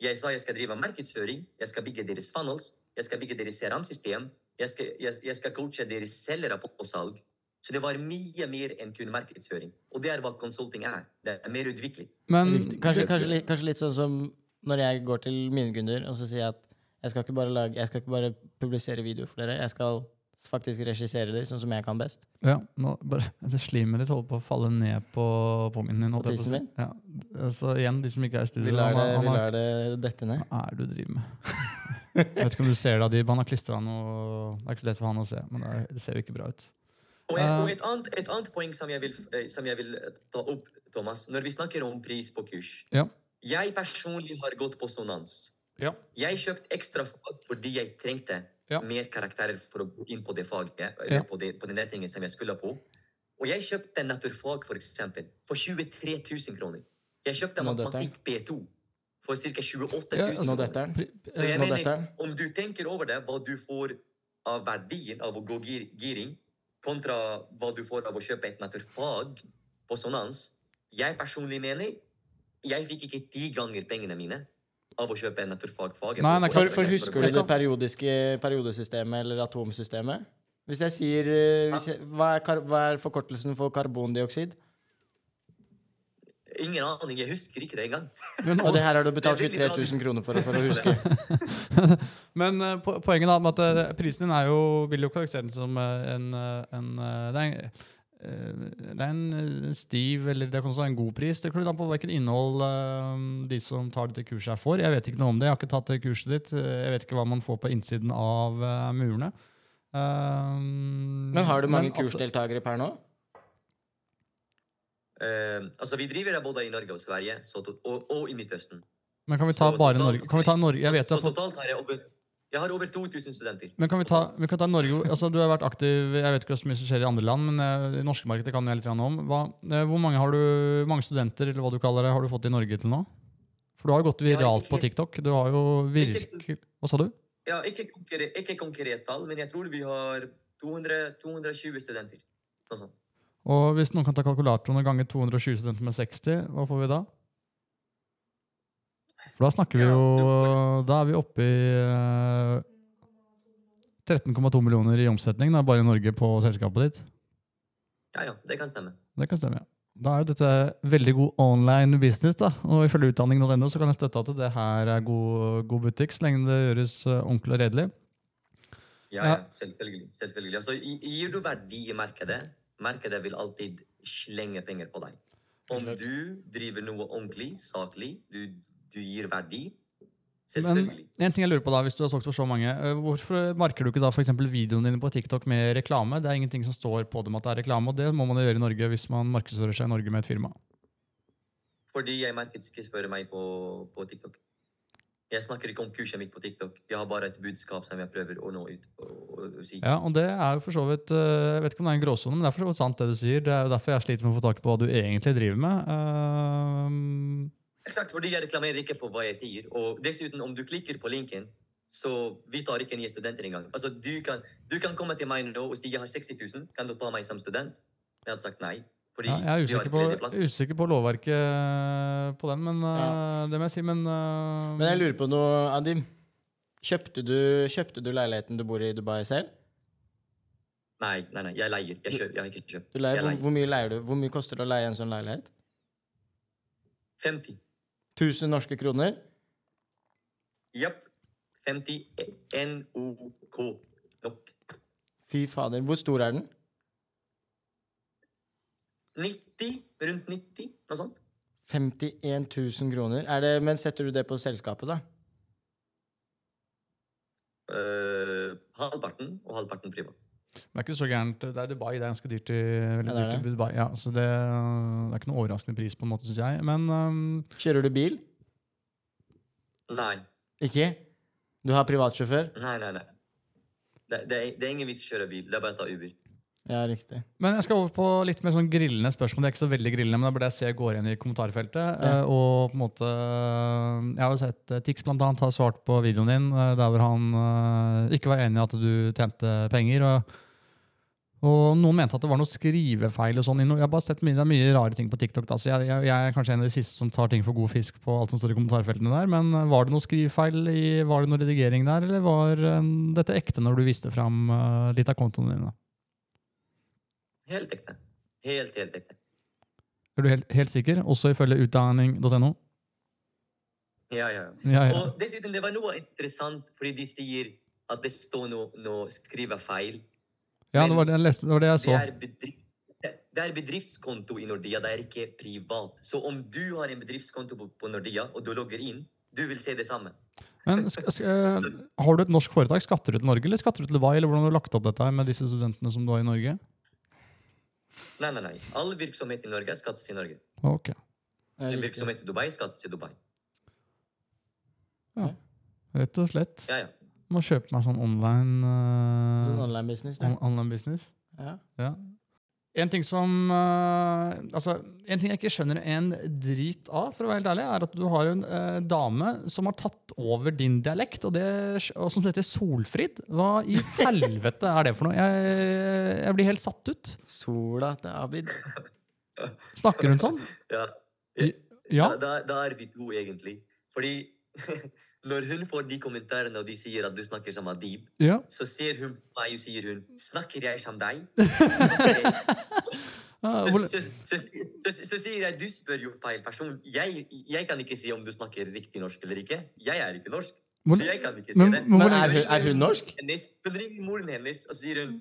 Jeg sa jeg skal drive markedsføring, jeg skal bygge deres funnels, jeg skal bygge deres CRM-system, jeg jeg, jeg skal coache deres selgere på, på salg. Så det var mye mer enn kun markedsføring. Og det er hva consulting er. Det er mer utviklet. men Kanskje, kanskje, litt, kanskje litt sånn som når jeg går til mine kunder og så sier jeg at jeg skal ikke bare, lage, jeg skal ikke bare publisere video for dere, jeg skal faktisk regissere dem sånn som jeg kan best. Ja, nå bare, det slimet ditt holder på å falle ned på pungen din. På min tissen Ja. Så igjen, de som ikke er i Vi studio lar han det, har- han vi lar det dette ned. Hva er det du driver med? Jeg vet ikke om du ser det, Adib. Han har klistra noe Det er ikke så lett for han å se, men det ser jo ikke bra ut. Og, Eh. og et, annet, et annet poeng som jeg, vil, eh, som jeg vil eh, ta opp, Thomas, når vi snakker om pris på kurs. Ja. Jeg personlig har gått på sonans. Ja. Jeg kjøpte ekstra fag fordi jeg trengte Ja. mer karakterer for å gå inn på det faget, Ja. eller på, det, på den retningen som jeg skulle på. Og jeg kjøpte naturfag, for eksempel, for 23 000 kroner. Jeg kjøpte matematikk B2 for ca. 28 000 altså, kroner. Pri- Så jeg mener, om du tenker over det, hva du får av verdien av å gå gir giring, kontra hva du får av å kjøpe et naturfag på Sonans Jeg personlig mener jeg fikk ikke ti ganger pengene mine av å kjøpe en naturfagfag. Nei, nei, For, for Husker du det periodiske periodesystemet eller atomsystemet? Hvis jeg sier eh, hvis jeg, hva, er hva er forkortelsen for karbondioksid? Ingen aning. Jeg husker ikke det engang. Men, Og det her har du betalt Det er 23 000 kroner for, for å huske. men eh, po- poenget da, med at eh, prisen din er jo, vil jo karakterisere den som eh, en, en det er en, det er en stiv, eller det være en god pris. Det kommer an på hvilket innhold de som tar dette kurset er får. Jeg vet ikke noe om det. Jeg har ikke tatt det kurset ditt. Jeg vet ikke hva man får på innsiden av murene. Men har du mange kursdeltakere per nå? Eh, altså, vi driver det både i Norge og Sverige så og, og i Midtøsten. Men kan vi ta Så bare totalt- Norge? Kan vi ta Norge? Jeg vet så, så har totalt har jeg over, jeg har over 2000 studenter. Men kan vi ta, vi kan ta Norge altså Du har vært aktiv Jeg vet ikke hva som skjer i andre land, men eh, det norske markedet kan jeg litt om. Hva, eh, hvor mange har du, mange studenter eller hva du kaller det, har du fått i Norge til nå? For du har jo gått viralt på TikTok. Du har jo virkelig Hva sa du? Ja, ikke, konkret, ikke konkret tall, men jeg tror vi har 200, 220 studenter. Noe sånt. Og hvis noen kan ta kalkulatoren og gange 220 studenter med 60, hva får vi da? For da snakker vi jo Da er vi oppe i eh, 13,2 millioner i omsetning da, bare i Norge på selskapet ditt. Ja, ja, det kan stemme. Det kan stemme, ja. Da er jo dette veldig god online business, da. Og ifølge utdanning.no så kan jeg støtte at det her er god, god butikk, så lenge det gjøres eh, ordentlig og redelig. Ja, Ja. ja, selvfølgelig. selvfølgelig. Altså, gir du verdi i markedet, markedet vil alltid slenge penger på deg. Om du driver noe ordentlig, saklig, du, du gir verdi, Men en ting jeg lurer på da, hvis du har solgt for så mange, eh, hvorfor marker du ikke da for eksempel videoene dine på TikTok med reklame? Det er ingenting som står på dem at det er reklame, og det må man jo gjøre i Norge hvis man markedsfører seg i Norge med et firma. Fordi jeg markedsfører meg på, på TikTok. Jeg snakker ikke om kurset mitt på TikTok. Jeg har bare et budskap som jeg prøver å nå ut og, og, og si. Ja, og det er jo for så vidt eh, Jeg vet ikke om det er en gråsone, men det er for så vidt sant det du sier. Det er jo derfor jeg sliter med å få tak på hva du egentlig driver med. Uh... Eksakt, fordi jeg reklamerer ikke for hva jeg sier. Og dessuten, om du klikker på linken, så vi tar ikke nye studenter engang. Altså, du kan, du kan komme til meg nå og si jeg har 60 000, kan du ta meg som student? Jeg hadde sagt nei. Fordi ja, jeg er vi har usikker på, usikker på lovverket på den, men eh, det må jeg si. Men, uh, Men jeg lurer på noe, Adim. Kjøpte du, kjøpte du leiligheten du bor i i Dubai selv? Nei, nei, nei, jeg leier. Jeg, kjøper, jeg har ikke kjøpt. Du leier, hvor, leier. hvor mye leier du? Hvor mye koster det å leie en sånn leilighet? 50. 1000 norske kroner? Japp. 50 NOK. Nok. Fy fader. Hvor stor er den? 90? Rundt 90? Noe sånt? 51 000 kroner. Er det, men setter du det på selskapet, da? Uh, halvparten, og halvparten privat. Det er ikke så gærent. Det er Dubai. Det er ganske dyrt i, Ja, det er dyrt i Dubai. Ja, så det, det er ikke noe overraskende pris, på en måte, syns jeg. Men um, Kjører du bil? Nei. Ikke? Du har privatsjåfør? Nei, nei, nei. Det, det, er, det er ingen vits i å kjøre bil. Det er bare å ta Uber. Ja, riktig. Men jeg skal over på litt mer sånn grillende spørsmål. Det er ikke så veldig grillende, men det er bare det jeg ser går igjen i kommentarfeltet. Ja. Eh, og på en måte Jeg har jo sett eh, Tix blant annet har svart på videoen din eh, der hvor han ikke var enig i at du tjente penger. Og, og noen mente at det var noe skrivefeil og sånn. Jeg har bare sett mye, det er mye rare ting på TikTok. Da, så jeg, jeg, jeg er kanskje en av de siste som tar ting for god fisk på alt som står i kommentarfeltene der. Men var det noe skrivefeil i Var det noe redigering der, eller var dette ekte når du viste fram litt av kontoene dine? Helt ekte. Helt, helt ekte. Er du helt, helt sikker? Også ifølge utdanning.no? Ja, ja. ja. Ja. Og dessuten, det var noe interessant, fordi de sier at det står noe, noe skrivefeil. ja det, var det, leste, det var det jeg Det så. er, bedrift, det er bedriftskonto i Nordia, det er ikke privat. Så om du har en bedriftskonto på, på Nordia, og du logger inn, du vil se det samme. Men eh, har du et norsk foretak? Skatter du til Norge, eller skatter du til Dubai? Eller hvordan har du lagt opp dette med disse studentene som du har i Norge? Nei, nei, nei. All virksomhet i Norge skattes i Norge. Ok. Virksomhet i Dubai skattes i Dubai. Ja. Rett og slett. Ja, ja. Må kjøpe meg sånn online, uh, Sånn online business, du. on online business. Ja. Ja. En ting som uh, Altså, en ting jeg ikke skjønner en drit av, for å være helt ærlig, er at du har en uh, dame som har tatt over din dialekt, og, det, og som heter Solfrid. Hva i helvete er det for noe? Jeg, jeg blir helt satt ut. Sola til Abid. Snakker hun sånn? Ja. Ja. Da, da, da er vi to, egentlig. Fordi når hun får de kommentarene, og de sier at du snakker som Adib, ja. så ser hun på meg og sier hun Snakker jeg som deg? Jeg? Ah, Så, så, så, så, så sier jeg du spør jo feil person. Jeg, jeg kan ikke si om du snakker riktig norsk eller ikke. Jeg er ikke norsk. Hvor- Så jeg kan ikke si men- det. men er hun, er hun norsk? hennes, hun ringer moren hennes og sier hun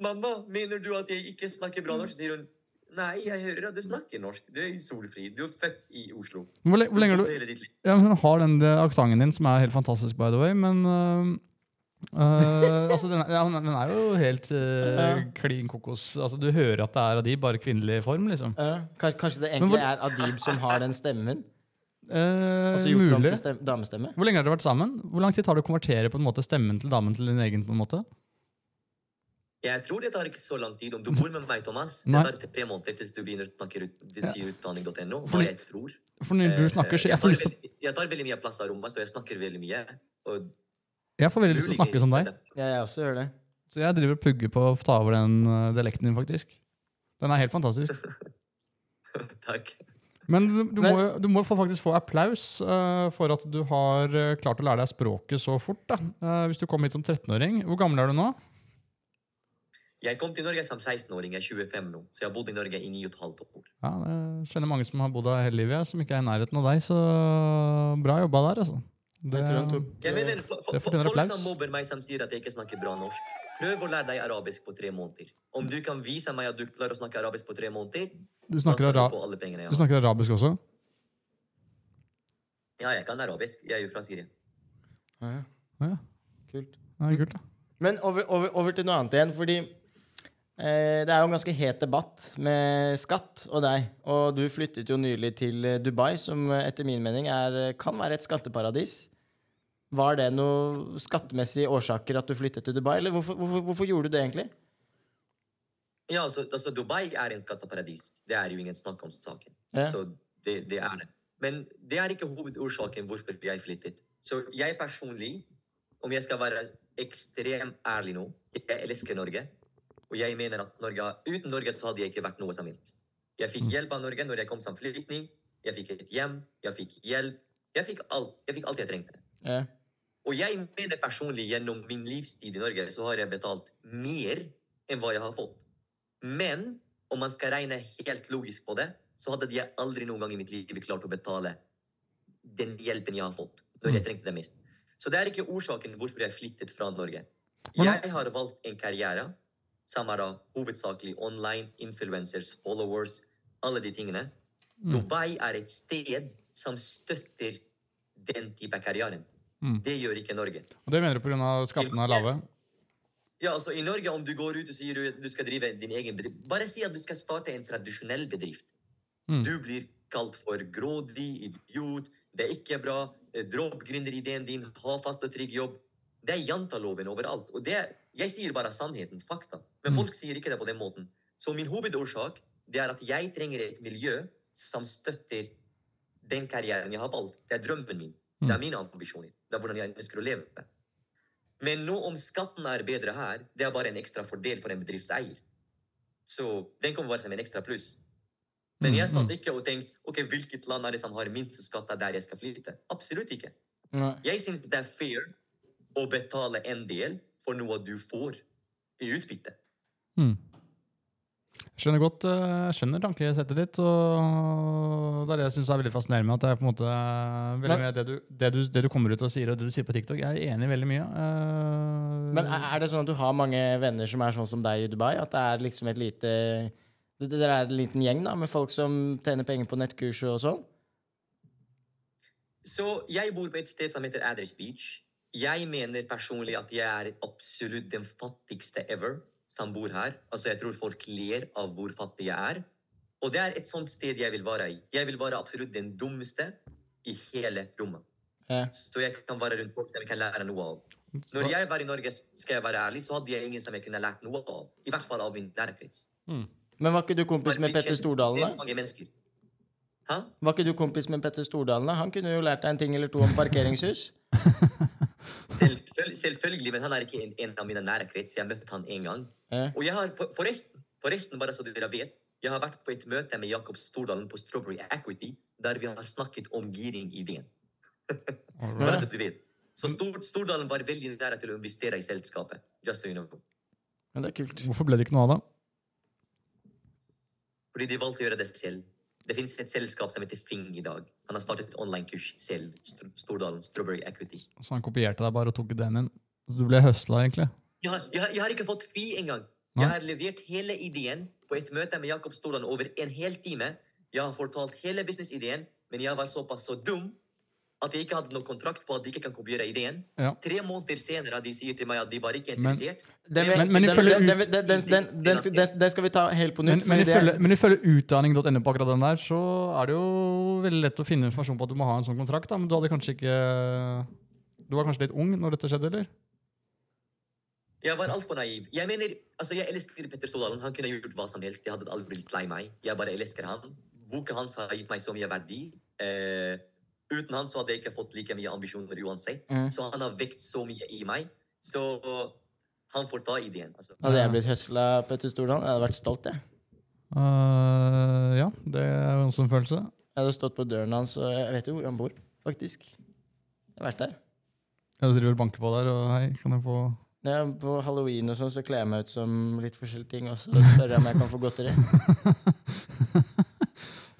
Mamma, mener du at jeg ikke snakker bra norsk? Så sier hun Nei, jeg hører at du snakker norsk. Du er solfri. Du er født i Oslo. Hvor, le- hvor lenge du ja, Hun har den eh, aksenten din, som er helt fantastisk, by the way, men uh, uh, altså, den, ja, den er jo helt uh, Ja. klin kokos. Altså, du hører at det er Adib, bare kvinnelig form, liksom. Ja. Kanskje, kanskje det egentlig hvor- er Adib som har den stemmen? Eh, Altså gjort den om mulig. til stem damestemme? Hvor lenge har dere vært sammen? Hvor lang tid tar det å konvertere på en måte stemmen til damen til din egen? på en måte? Jeg tror det tar ikke så lang tid. Om du bor med meg, Thomas, Nei. det tar tre måneder til du begynner å snakke ut, Ja. sier utdanning.no. Hva jeg tror. For når du Eh, snakker, så jeg jeg får tar lyst til, veldig- Jeg tar veldig mye plass av rommet, så jeg snakker veldig mye. Og jeg får veldig lyst til å snakke som deg. Ja, jeg også gjør det. Så jeg driver og pugger på å ta over den eh, dialekten din, faktisk. Den er helt fantastisk. Takk. Men du, du, må, jo- du må faktisk få applaus uh, for at du har klart å lære deg språket så fort. Da. Uh, hvis du kom hit som 13-åring. Hvor gammel er du nå? Jeg kom til Norge som 16-åring, jeg er 25 nå, så jeg har bodd i Norge i 9,5 år. Ja, Jeg kjenner mange som har bodd her hele livet, som ikke er i nærheten av deg. Så bra jobba der, altså. Det, Jeg tror han tok Jeg mener, Det fortjener Folk som mobber meg, som sier at jeg ikke snakker bra norsk, prøv å lære deg arabisk på tre måneder. Om du kan vise meg at du klarer å snakke arabisk på tre måneder, du, da skal du få alle pengene jeg du snakker arabisk også? Ja, jeg kan arabisk. Jeg er jo fra Syria. Ja, Ja, kult. det er kult, da. Men over, over, over til noe annet igjen, fordi det er jo en ganske het debatt med skatt og deg. Og du flyttet jo nylig til eh, Dubai, som eh, etter min mening er, eh, kan være et skatteparadis. Var det noen skattemessige årsaker at du flyttet til Dubai, eller hvorfor, hvorfor, hvorfor gjorde du det egentlig? Ja, altså, altså Dubai er en skatteparadis. Det er jo ingen snakk om saken. Ja. Så det, det er det. Men det er ikke hovedårsaken hvorfor jeg flyttet. Så jeg personlig, om jeg skal være ekstremt ærlig nå, jeg elsker Norge. Og jeg mener at Norge, uten Norge så hadde jeg ikke vært noe som helst. Jeg fikk hjelp av Norge når jeg kom som flyktning. Jeg fikk et hjem, jeg fikk hjelp. Jeg fikk alt jeg, fikk alt jeg trengte. Ja. Og jeg mener personlig gjennom min livstid i Norge så har jeg betalt mer enn hva jeg har fått. Men om man skal regne helt logisk på det, så hadde jeg aldri noen gang i mitt liv klart å betale den hjelpen jeg har fått når jeg trengte det mest. Så det er ikke årsaken hvorfor jeg flyttet fra Norge. Jeg har valgt en karriere som er hovedsakelig online, influencers, followers, alle de tingene. Dubai er et sted som støtter den type karrieren. Mm. Det gjør ikke Norge. Og det mener du pga. skattene er lave? Ja, altså I Norge, om du går ut og sier du, du skal drive din egen bedrift Bare si at du skal starte en tradisjonell bedrift. Mm. Du blir kalt for grådig, idiot, det er ikke bra, eh, dropp gründerideen din, ha fast og trygg jobb. Det er janteloven overalt. Og det, jeg sier bare sannheten, fakta. Men Mm. folk sier ikke det på den måten. Så min hovedårsak det er at jeg trenger et miljø som støtter den karrieren jeg har valgt. Det er drømmen min. Det er mine ambisjoner. Det er hvordan jeg ønsker å leve. Men nå om skatten er bedre her, det er bare en ekstra fordel for en bedriftseier. Så den kommer bare som en ekstra pluss. Men jeg satt ikke og tenkte ok, hvilket land er det som har minst skatt der jeg skal flytte. Absolutt ikke. Jeg syns det er fair å betale en del for noe du får i utbytte. Mm. Skjønner godt eh, jeg skjønner tankesettet ditt. og Det er det jeg syns er veldig fascinerende med at det er på en måte eh, veldig mye det du, det, du, det du kommer ut og sier, og det du sier på TikTok. Jeg er enig i veldig mye. Uh, Men er det sånn at du har mange venner som er sånn som deg i Dubai? At det er liksom et lite det- Dere er en liten gjeng da, med folk som tjener penger på nettkurs og sånn? Så jeg bor på et sted som heter Adders Beach. Jeg mener personlig at jeg er absolutt den fattigste ever som bor her. Altså, jeg tror folk ler av hvor fattig jeg er. Og det er et sånt sted jeg vil være i. Jeg vil være absolutt den dummeste i hele rommet. Ja. Så jeg kan være rundt folk som jeg kan lære noe av. Når jeg var i Norge, skal jeg være ærlig, så hadde jeg ingen som jeg kunne lært noe av. I hvert fall av min nærkrets. Mm. Men var ikke du kompis med Petter Stordalen, da? Hæ? Var ikke du kompis med Petter Stordalen? da? Han kunne jo lært deg en ting eller to om parkeringshus. Selvføl selvfølgelig, men han er ikke en, en av mine nære krets. Jeg møtte han én gang. Eh? Og jeg har for, forresten, forresten, bare så dere vet, jeg har vært på et møte med Jakob Stordalen på Strawberry Equity, der vi har snakket om giring-ideen. Bare så du vet. Så Stord, Stordalen var veldig nære til å investere i selskapet. Just so you know. Men det er kult. Hvorfor ble det ikke noe av det? Fordi de valgte å gjøre det selv. Det finnes et selskap som heter Fing i dag. Han har startet et online-kurs selv. St Stordalen Strawberry Equity. Så han kopierte deg bare og tok ideen din? Så du ble høsla, egentlig? Jeg har, jeg, har, jeg har ikke fått fi engang. Jeg har levert hele ideen på et møte med Jakob Stordalen over en hel time. Jeg har fortalt hele businessideen, men jeg var såpass så dum at jeg ikke hadde noen kontrakt på at de ikke kan kopiere ideen. Ja. Tre måneder senere de sier til meg at de var ikke interessert. Men- men, men den, skal vi ta helt på nytt. men, men ifølge utdanning.no på akkurat den der, så er det jo veldig lett å finne informasjon på at du må ha en sånn kontrakt. Da. Men du hadde kanskje ikke Du var kanskje litt ung når dette skjedde, eller? Jeg var altfor naiv. Jeg mener, altså jeg elsker Petter Stordalen. Han kunne gjort hva som helst. Jeg hadde aldri blitt lei meg. Jeg bare elsker han. Boka hans har gitt meg så mye verdi. Eh, uten han så hadde jeg ikke fått like mye ambisjoner uansett. Mm. Så han har vekt så mye i meg. Så han får ta ideen. Altså. Hadde jeg blitt høsla Petter Stordalen, jeg hadde vært stolt, jeg. Uh, ja, det er også en følelse. Jeg hadde stått på døren hans, og jeg vet jo hvor han bor, faktisk. Jeg har vært der. Ja, Du driver og banker på der, og hei, kan jeg få er på halloween og sånn, så kler jeg meg ut som litt forskjellige ting også. Og spør jeg om jeg kan få godteri.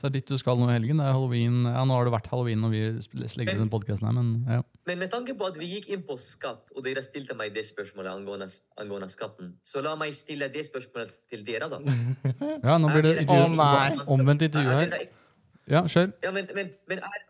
Så det er dit du skal nå i helgen. Det er halloween. Ja, nå har det vært halloween når vi legger ut den podkasten her, men ja. Men med tanke på at vi gikk inn på skatt, og dere stilte meg det spørsmålet angående, angående skatten, så la meg stille det spørsmålet til dere, da. Ja, nå blir det Er intervju, omvendt Er intervju her. Ja, kjør. Ja, men, men, men, er,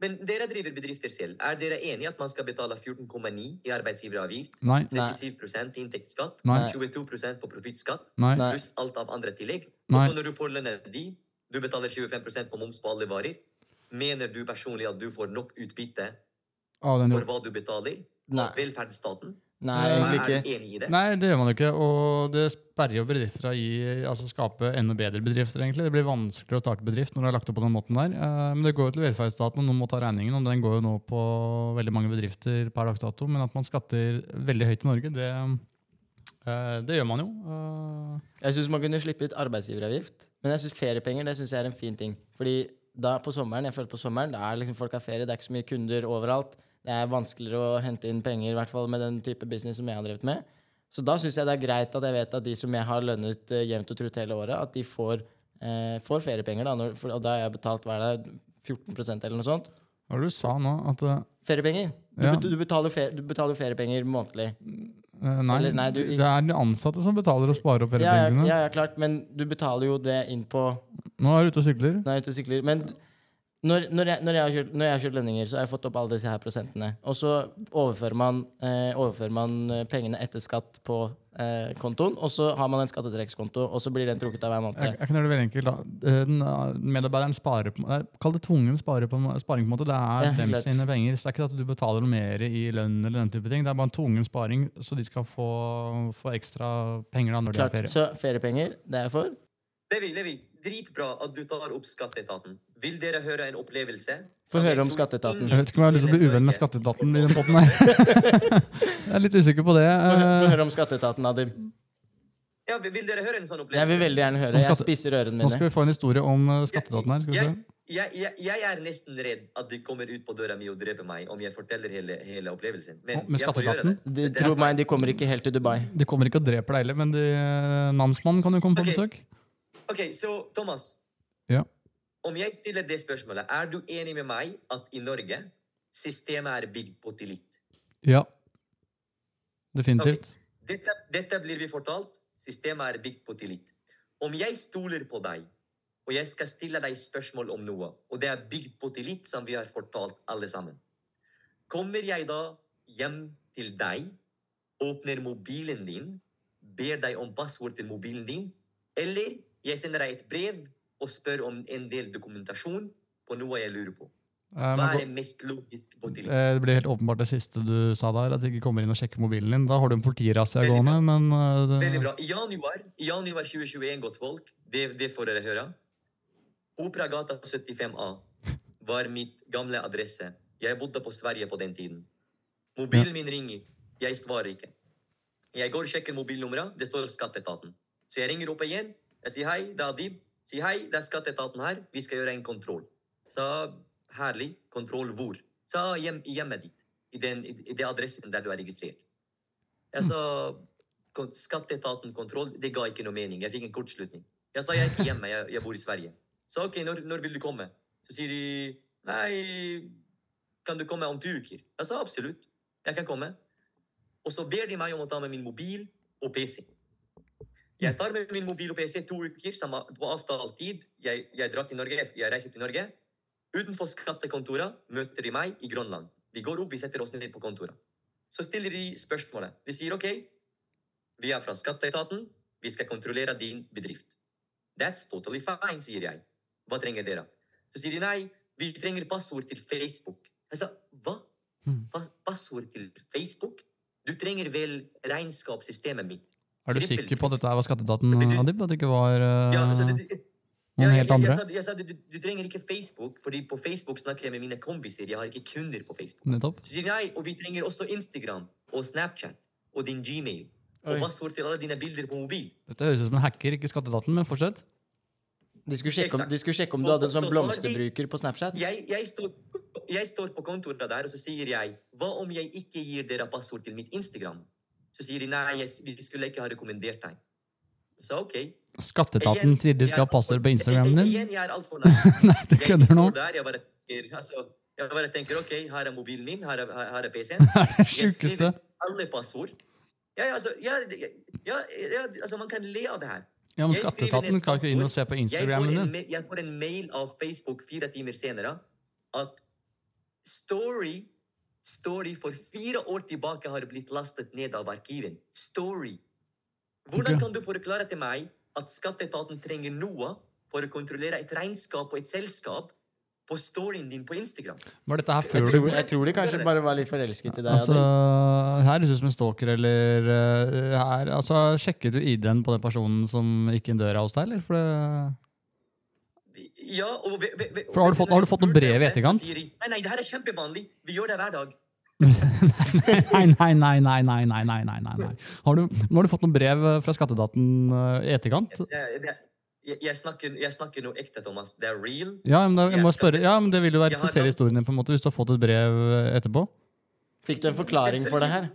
men dere driver bedrifter selv. Er dere enige at man skal betale 14,9 i arbeidsgiveravgift? Nei. Nei. 37 i inntektsskatt, Nei. 22% på profittskatt, pluss alt av andre tillegg. Nei. Og så når du får lønna di, du betaler 25% på moms på alle varer. Mener du personlig at du får nok utbytte ah, den for hva du betaler? Nei. Av velferdsstaten? Nei, egentlig ikke. du enig i det? Nei, det gjør man jo ikke. Og det sperrer jo bedrifter i altså skape enda bedre bedrifter, egentlig. Det blir vanskeligere å starte bedrift når du har lagt opp på den måten der. Eh, Men det går jo til velferdsstaten, og noen må ta regningen. Og den går jo nå på veldig mange bedrifter per dags dato. Men at man skatter veldig høyt i Norge, det, det gjør man jo. Eh, Jeg syns man kunne slippe ut arbeidsgiveravgift. Men jeg synes feriepenger det synes jeg er en fin ting. Fordi da på sommeren, jeg føler på sommeren, da er liksom folk har ferie, det er ikke så mye kunder overalt. Det er vanskeligere å hente inn penger, i hvert fall med den type business som jeg har drevet med. Så da syns jeg det er greit at jeg vet at de som jeg har lønnet uh, jevnt og trutt hele året, at de får, eh, får feriepenger. Da, når, for, og da har jeg betalt hva er det, 14% eller noe sånt. hva var det du sa nå? At uh, Feriepenger. Du, Ja. du, betaler, jo du betaler feriepenger månedlig. Eh, Nei, Eller nei, du- det er de ansatte som betaler og sparer opp feriepengene ja, ja, klart, men du betaler jo det inn på Nå er du ute og sykler. jeg er ute og sykler. Men når, når, jeg, når, jeg har kjørt, når jeg har kjørt lønninger, så har jeg fått opp alle disse her prosentene. Og så overfører man, eh, overfører man eh, pengene etter skatt på kontoen, og så har man en skattetrekkskonto, og så blir den trukket av hver Jeg, måned. jeg kan gjøre det veldig enkelt. da. Den, eh, medarbeideren sparer på, Kall det tvungen spare på, sparing. på en måte. Det er Ja, dem klart. sine penger. Så det er ikke at du betaler noe mer i lønn. eller den type ting. Det er bare en tvungen sparing, så de skal få, få ekstra penger da når de Klart, har ferie. så feriepenger, det er jeg for. det Levi, dritbra at du tar opp skatteetaten. Vil dere høre en opplevelse? Få høre om skatteetaten. Jeg vet ikke om jeg har lyst til å bli uvenn med skatteetaten i den potten her. jeg er litt usikker på det. Få hø- høre om skatteetaten, Adim. Ja, vil dere høre en sånn opplevelse? Jeg vil veldig gjerne høre. Jeg spiser ørene mine. Nå skal vi få en historie om eh, skatteetaten her. Skal vi se. Jeg, jeg, jeg, er nesten redd at de kommer ut på døra mi og dreper meg om jeg forteller hele, hele opplevelsen. Men med skatteetaten? De, tro meg, de kommer ikke helt til Dubai. De kommer ikke og dreper deg heller, men de, namsmannen kan jo komme på Ok. besøk. Ok, så Thomas. Ja. Om jeg stiller det spørsmålet, er du enig med meg at i Norge systemet er bygd på tillit? Ja. Definitivt. Dette, dette blir vi fortalt. Systemet er bygd på tillit. Om jeg stoler på deg, og jeg skal stille deg spørsmål om noe, og det er bygd på tillit, som vi har fortalt alle sammen, kommer jeg da hjem til deg, åpner mobilen din, ber deg om passord til mobilen din, eller jeg sender deg et brev og spør om en del dokumentasjon på noe jeg lurer på? Eh, Hva er det mest logiske på til? Eh, Det blir helt åpenbart det siste du sa der, at de ikke kommer inn og sjekker mobilen din. Da har du en politirazzia gående, men eh, det, Veldig bra. I januar, januar 2021, godt folk, det, det får dere høre. Operagata 75A var mitt gamle adresse. Jeg bodde på Sverige på den tiden. Mobilen min ringer. Jeg svarer ikke. Jeg går og sjekker mobilnummeret. Det står Skatteetaten. Så jeg ringer opp igjen. Jeg sier hei, det er Adib. Sier hei, det er Skatteetaten her. Vi skal gjøre en kontroll. Så herlig. Kontroll hvor? Så hjem, hjemmet ditt. I den, i, det adressen der du er registrert. Jeg sa Skatteetaten kontroll, det ga ikke noe mening. Jeg fikk en kortslutning. Jeg sa jeg er ikke hjemme, jeg, jeg bor i Sverige. Så ok, når, når vil du komme? Så sier de nei, kan du komme om to uker? Jeg sa absolutt, jeg kan komme. Og så ber de meg om å ta med min mobil og PC. Jeg tar med min mobil og PC to uker på avtalt tid. Jeg, jeg drar til Norge, jeg reiser til Norge. Utenfor skattekontoret møter de meg i Grønland. Vi går opp, vi setter oss ned på kontoret. Så stiller de spørsmålet. De sier OK, vi er fra skatteetaten, vi skal kontrollere din bedrift. That's totally fine, sier jeg. Hva trenger dere? Så sier de nei, vi trenger passord til Facebook. Jeg sa hva? Hmm. Pa passord til Facebook? Du trenger vel regnskapssystemet mitt? Er du sikker på at dette var skatteetaten, Adib? At det ikke var eh, Ja, altså, det, det, noen ja, helt jeg, andre? Jeg, sa, jeg sa du, du, trenger ikke Facebook, fordi på Facebook snakker jeg med mine kompiser. Jeg har ikke kunder på Facebook. Nettopp. Så sier nei, og vi trenger også Instagram og Snapchat og din Gmail. Oi. Og passord til alle dine bilder på mobil. Dette høres ut som en hacker, ikke skatteetaten, men fortsett. De skulle sjekke om, de skulle sjekke om du hadde en sånn blomsterbruker på Snapchat. Jeg, jeg, står, jeg står på kontoret der, og så sier jeg hva om jeg ikke gir dere passord til mitt Instagram? Så sier de nei, vi skulle ikke ha rekommendert deg. Så ok. Skatteetaten Igjen, sier de skal ha passord på Instagramen din. Igjen, jeg er altfor nær. Nei, du kødder nå. der, jeg bare, altså, jeg bare tenker ok, her er mobilen min, her er, her er PC-en. Det er det sjukeste. alle passord. Ja, ja, altså, ja, ja, ja, altså, man kan le av det her. Ja, men skatteetaten kan ikke inn og se på Instagramen en, din. jeg får en mail av Facebook fire timer senere at Story Story for fire år tilbake har blitt lastet ned av arkiven. Story. Hvordan kan du forklare til meg at skatteetaten trenger noe for å kontrollere et regnskap og et selskap på storyen din på Instagram? Var dette her Jeg tror, jeg tror de kanskje bare var litt forelsket i deg. Altså, her høres det ut som en stalker, eller eh, her, altså, Sjekket du ID-en på den personen som gikk inn døra hos deg, eller? For det, Ja, og vi, vi, vi, For har du fått- har du fått noen brev i etterkant? De, nei, nei, det her er kjempevanlig. Vi gjør det hver dag. nei, nei, nei, nei, nei, nei, nei, nei, nei, nei. Har du, nå har du fått noen brev eh, fra skatteetaten eh, i etterkant? Det, det, jeg, jeg, snakker, jeg snakker noe ekte, Thomas. Det er real. Ja, men, da, jeg må spørre, ja, men det vil jo verifisere historien din, på en måte, hvis du har fått et brev eh, etterpå. Fikk du en forklaring for det her?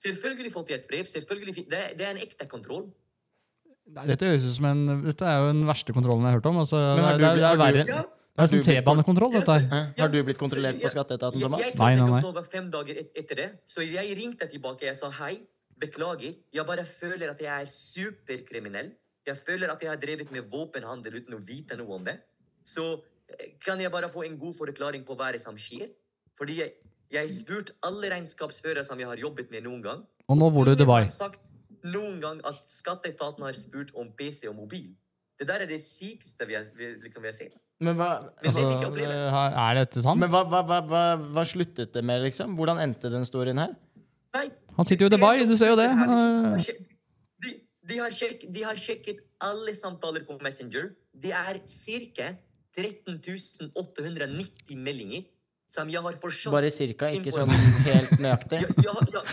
Selvfølgelig fått jeg et brev. selvfølgelig det, det er en ekte kontroll. Nei, Dette høres ut som en, dette er jo den verste kontrollen jeg har hørt om. Altså, Men har det, er, du- det, er, verre. Ja. Det er som T-banekontroll, dette her. Ja, Har du blitt kontrollert på skatteetaten, jeg- Thomas? Jeg Nei, klarte nei, ikke nei. sove fem dager et, etter det, så jeg ringte tilbake. Jeg sa hei, beklager. Jeg bare føler at jeg er superkriminell. Jeg føler at jeg har drevet med våpenhandel uten å vite noe om det. Så eh, kan jeg bare få en god forklaring på hva det som skjer? Fordi jeg, jeg har spurt alle regnskapsførere som jeg har jobbet med noen gang. Og nå bor du i Dubai. sagt noen gang at skatteetaten har spurt om PC og mobil. Det der er det sykeste vi har, vi, liksom, vi har sett. Men hva, det Altså, er dette sant? men hva, hva, hva, hva, hva sluttet det med, liksom? Hvordan endte den storyen her? Nei, Han sitter jo i Dubai, du ser jo det. De har Eh, sjek- De, de, har sjekk, de har sjekket alle samtaler på Messenger. Det er ca. 13 890 meldinger som jeg har forstått. Bare cirka, ikke sånn helt nøyaktig. jeg, jeg, har-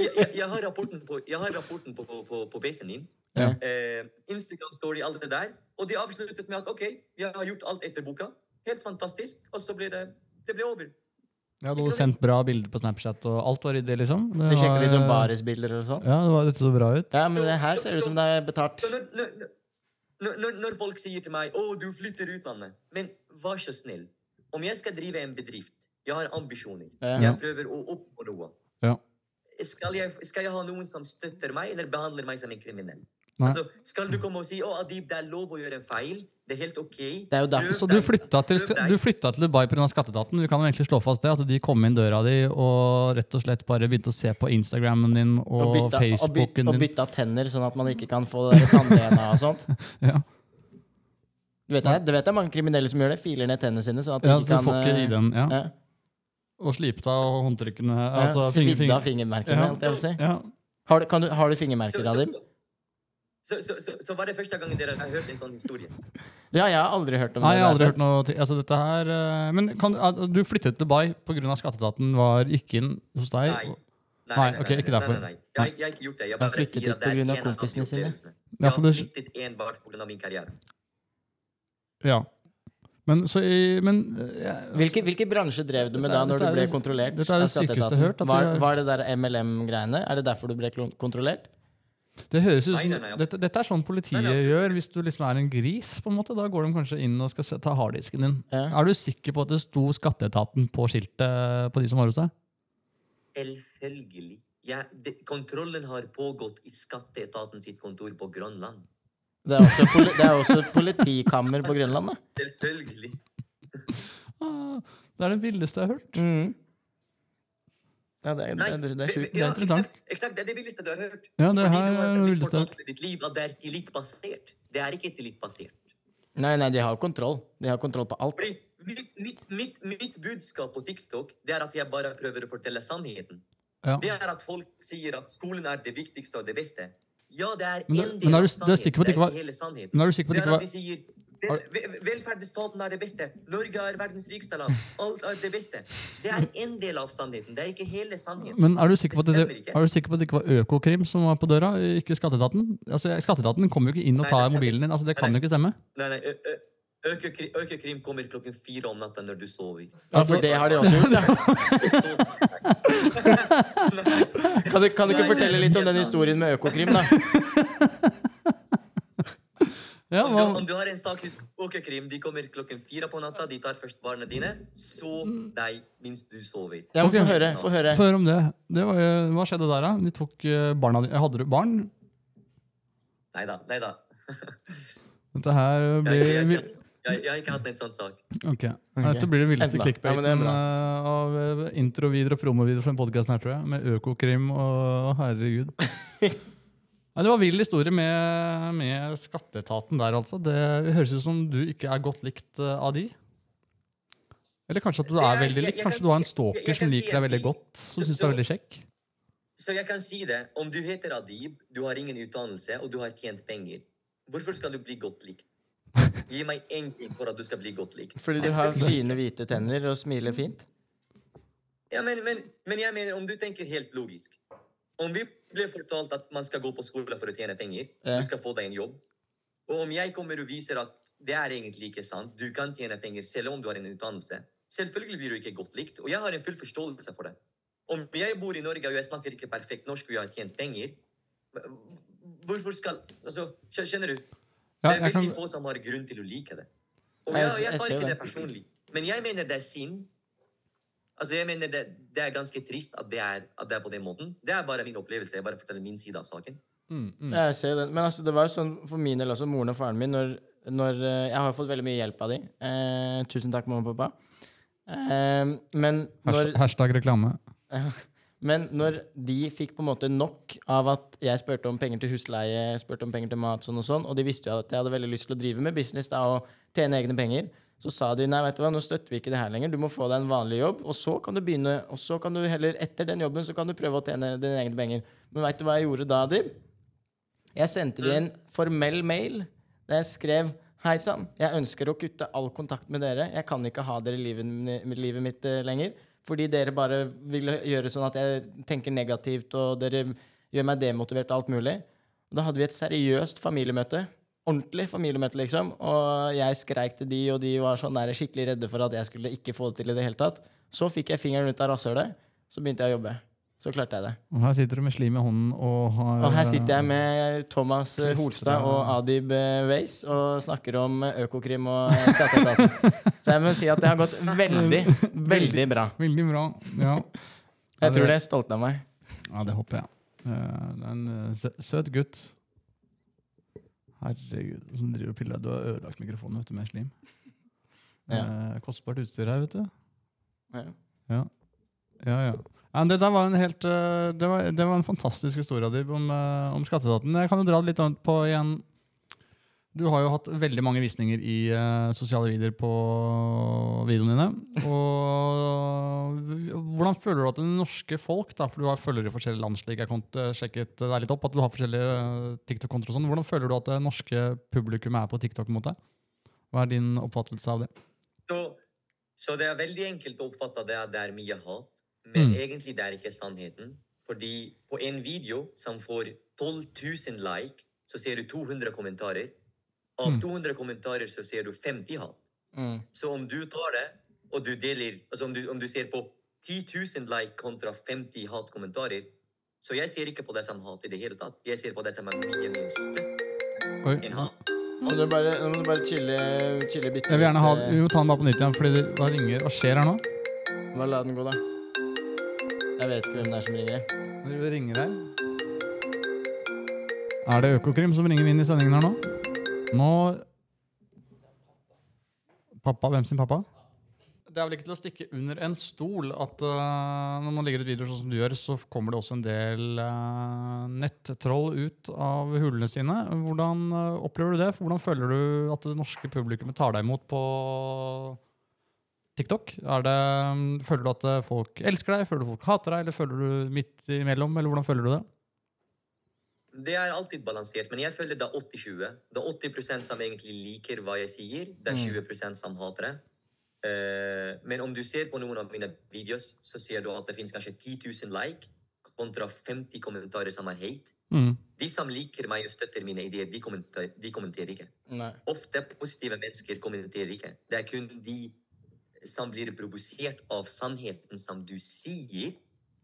jeg, jeg, har rapporten på, jeg har rapporten på, på, på, på PC-en din. Ja. Eh, Instagram story, alt det der. Og de avsluttet med at OK, jeg har gjort alt etter boka. Helt fantastisk. Og så ble det Det ble over. Jeg hadde sendt bra bilder på Snapchat, og alt var ryddig, liksom. Det Du sjekker liksom barisbilder og sånn? Ja, det var, dette så bra ut. Ja, men det her ser ut som det er betalt. Når, når, når, når folk sier til meg 'Å, du flytter utlandet', men vær så snill. Om jeg skal drive en bedrift, jeg har ambisjoner, Ja. jeg prøver å oppnå noe, Ja. skal jeg, skal jeg ha noen som støtter meg, eller behandler meg som en kriminell? Nei. Altså, skal du komme og si 'Å, Adib, det er lov å gjøre en feil', det er helt OK Det er jo derfor- Så du flytta til, du flytta til Dubai pga. skatteetaten? Du kan jo egentlig slå fast det, at de kom inn døra di og rett og slett bare begynte å se på Instagrammen din og, Og bytta, og, byt, Facebooken og bytta tenner, sånn at man ikke kan få tann-DNA og sånt. Ja. Du vet det, det vet jeg mange kriminelle som gjør det. Filer ned tennene sine. sånn at de Ja, ikke kan får ikke i ID-en. Ja. ja. Og slipt av håndtrykkene. Ja, Altså, Svidd finger- av fingermerkene, Ja. jeg si. Ja. Har du, kan du, har du Så, fingermerker, så, Adib? så, så, så, så var det første gangen dere har hørt en sånn historie? Ja, jeg har aldri hørt om Nei, det. jeg har aldri hørt noe til. Altså, dette her eh, Men kan, du flyttet til Dubai pga. skatteetaten var ikke inn hos deg? Nei. Nei, Nei, ok, ikke derfor. Nei, nei, nei. Jeg, jeg har ikke gjort det. Jeg bare flyttet sier at det er av en av opplevelsene. Jeg har det- flyttet enbart pga. min karriere. Ja. Men så i Men ja. Hvilke, hvilke bransjer drev du med Dette da er- når du ble det- kontrollert? dette er det sykeste jeg hørt, at Var, er- var det der MLM-greiene? Er det derfor du ble kontrollert? Det høres ut som nei, nei, nei, dette, dette er sånn politiet Nei, nei, gjør hvis du liksom er en gris. på en måte. Da går de kanskje inn og skal ta harddisken din. Ja. Er du sikker på at det sto Skatteetaten på skiltet på de som var hos deg? Selvfølgelig. Ja, det, kontrollen har pågått i skatteetaten sitt kontor på Grønland. Det er også, poli, det er også et politikammer på Grønland, da. Selvfølgelig. Ah, det er det villeste jeg har hørt. Mm. Ja, det er, Nei, det, er- det er sjukt. er interessant. Ja, eksakt, det er det villeste du har hørt. Ja, det Fordi her du har er det blitt villeste jeg har fortalt i ditt liv at det er tillitbasert. Det er ikke elitebasert. Nei, nei, de har kontroll. De har kontroll på alt. Fordi mitt, mitt, mitt, mitt budskap på TikTok det er at jeg bare prøver å fortelle sannheten. Ja. Det er at folk sier at skolen er det viktigste og det beste. Ja, det er en del men er av du- er sikker på det sannheten. Det er ikke hele sannheten. Men er du sikker på Det at det er ikke at de sier vel- vel- velferdsstaten er det beste. Norge er verdens rikeste land. Alt er det beste. Det er en del av sannheten. Det er ikke hele sannheten. Men er du sikker på at det, Det er du sikker på at det ikke var Økokrim som var på døra, ikke Skatteetaten? Altså, Skatteetaten kommer jo ikke inn og Nei, tar nei, mobilen din. Altså, det kan nei. jo ikke stemme. Nei, nei, ø- ø- Økokrim, Økokrim kommer klokken fire om natta når du sover. Ja, for det har de også gjort, Kan du, kan du ikke fortelle litt om den historien med Økokrim, da? Ja, Om du, om du har en sak, husk Økokrim. De kommer klokken fire på natta. De tar først barna dine. Så deg mens du sover. Ja, okay. Få høre. Få høre. Få høre om det. det var, hva skjedde der, da? De tok eh, barna dine Hadde du barn? Nei da. Nei da. Dette her blir jeg, har ikke hatt en sånn sak. Ok. Dette blir det villeste clickbaiten Ja, eh, av eh, introvideoer og promovideoer for en podkast her, tror jeg. Med Økokrim og herregud. ja, det var vill historie med, med skatteetaten der, altså. Det høres ut som du ikke er godt likt eh, av de. Eller kanskje at du er veldig lik. likt. Kanskje du har en stalker som liker deg veldig godt. Som Så- syns du er veldig kjekk. Så jeg kan si det. Om du heter Adib, du har ingen utdannelse, og du har tjent penger, hvorfor skal du bli godt likt? Gi meg én ting for at du skal bli godt likt. Fordi du har fine, hvite tenner og smiler fint. Ja, men, men, men jeg mener, om du tenker helt logisk Om vi ble fortalt at man skal gå på skole for å tjene penger, Ja. du skal få deg en jobb, og om jeg kommer og viser at det er egentlig ikke sant, du kan tjene penger selv om du har en utdannelse, selvfølgelig blir du ikke godt likt, og jeg har en full forståelse for det. Om jeg bor i Norge og jeg snakker ikke perfekt norsk og jeg har tjent penger, hvorfor skal Altså, skjønner du? Ja, det er veldig få som har grunn til å like det. Og jeg- jeg, tar ikke det. personlig. Men jeg mener det er synd. Altså, jeg mener det, det er ganske trist at det, er, at det er på den måten. Det er bare min opplevelse. Jeg bare forteller min side av saken. Mm, mm. Jeg ser den. Men altså, det var jo sånn for min del også, moren og faren min, når, når eh, Jeg har jo fått veldig mye hjelp av dem. Eh, tusen takk, mamma og pappa. Eh, men når Hashtag, hashtag reklame. Men når de fikk på en måte nok av at jeg spurte om penger til husleie, spurte om penger til mat, sånn og sånn, og de visste jo at jeg hadde veldig lyst til å drive med business da, og tjene egne penger, så sa de nei, vet du hva, nå støtter vi ikke det her lenger, du må få deg en vanlig jobb, og så kan du begynne, og så kan du heller, etter den jobben, så kan du prøve å tjene dine egne penger. Men vet du hva jeg gjorde da, Adib? Jeg sendte de en formell mail der jeg skrev Hei sann, jeg ønsker å kutte all kontakt med dere. Jeg kan ikke ha dere i livet, livet mitt eh, lenger. Fordi dere bare vil gjøre sånn at jeg tenker negativt, og dere gjør meg demotivert og alt mulig. Da hadde vi et seriøst familiemøte. Ordentlig familiemøte, liksom. Og jeg skreik til de, og de var sånn der skikkelig redde for at jeg skulle ikke få det til i det hele tatt. Så fikk jeg fingeren ut av rasshølet, så begynte jeg å jobbe. Så klarte jeg det. Og her sitter du med slim i hånden og har Og her sitter jeg med Thomas eh, Holstad og Adib eh, Weiss og snakker om eh, Økokrim og eh, Skatteetaten. Så jeg må si at det har gått veldig, veldig bra. Veldig bra. Ja. Jeg tror de er stolte av meg. Ja, det håper jeg. Eh, Det er en eh, søt gutt. Herregud, som driver og piller. Du har ødelagt mikrofonen vet du, med slim. Ja. Eh, kostbart utstyr her, vet du. Ja. Ja, ja. ja. Ja, det, var en helt, eh, det, var, det var en fantastisk historie Adib, om, eh, om skatteetaten. Jeg kan jo dra det litt på igjen Du har jo hatt veldig mange visninger i uh, sosiale videoer på videoene dine. Og hvordan føler du at det norske folk, da, for du har følgere i forskjellige land, slik jeg kom sjekket deg litt opp, at du har forskjellige TikTok-kontoer og sånn. Hvordan føler du at det norske publikum er på TikTok mot deg? Hva er din oppfattelse av det? Så, så det er veldig enkelt å oppfatte det at det er mye hat, men Mm. egentlig det er ikke sannheten. Fordi på en video som får 12 000 like, så ser du 200 kommentarer. Av Mm. 200 kommentarer så ser du 50 hat. Mm. Så om du tar det, og du deler Altså om du, om du ser på 10 000 like kontra 50 hatkommentarer, så jeg ser ikke på det som hat i det hele tatt. Jeg ser på det som er mye mer en enn hat. Nå må du bare, må du bare chille, chille bitte Jeg vil gjerne ha, vi må ta den bare på nytt igjen, fordi det hva ringer. Hva skjer her nå? eh, Bare la den gå, da. Jeg vet ikke hvem det er som ringer. Du ringer deg? Er det Økokrim som ringer inn i sendingen her nå? Nå Pappa? Hvem sin pappa? Det er vel ikke til å stikke under en stol at uh, når man legger ut videoer sånn som du gjør, så kommer det også en del uh, nettroll ut av hullene sine. Hvordan uh, opplever du det? Hvordan føler du at det norske publikummet tar deg imot på TikTok? Er det, føler du at øh, folk elsker deg, føler du folk hater deg, eller føler du midt imellom, eller hvordan føler du det? Det er alltid balansert, men jeg føler det er 80-20. Det er 80% som egentlig liker hva jeg sier. Det er 20% som hater det. Eh, men om du ser på noen av mine videos, så ser du at det finnes kanskje 10 000 like kontra 50 kommentarer som er hate. Mm. De som liker meg og støtter mine ideer, de kommenterer, de kommenterer ikke. Nei. Ofte positive mennesker kommenterer ikke. Det er kun de som blir provosert av sannheten som du sier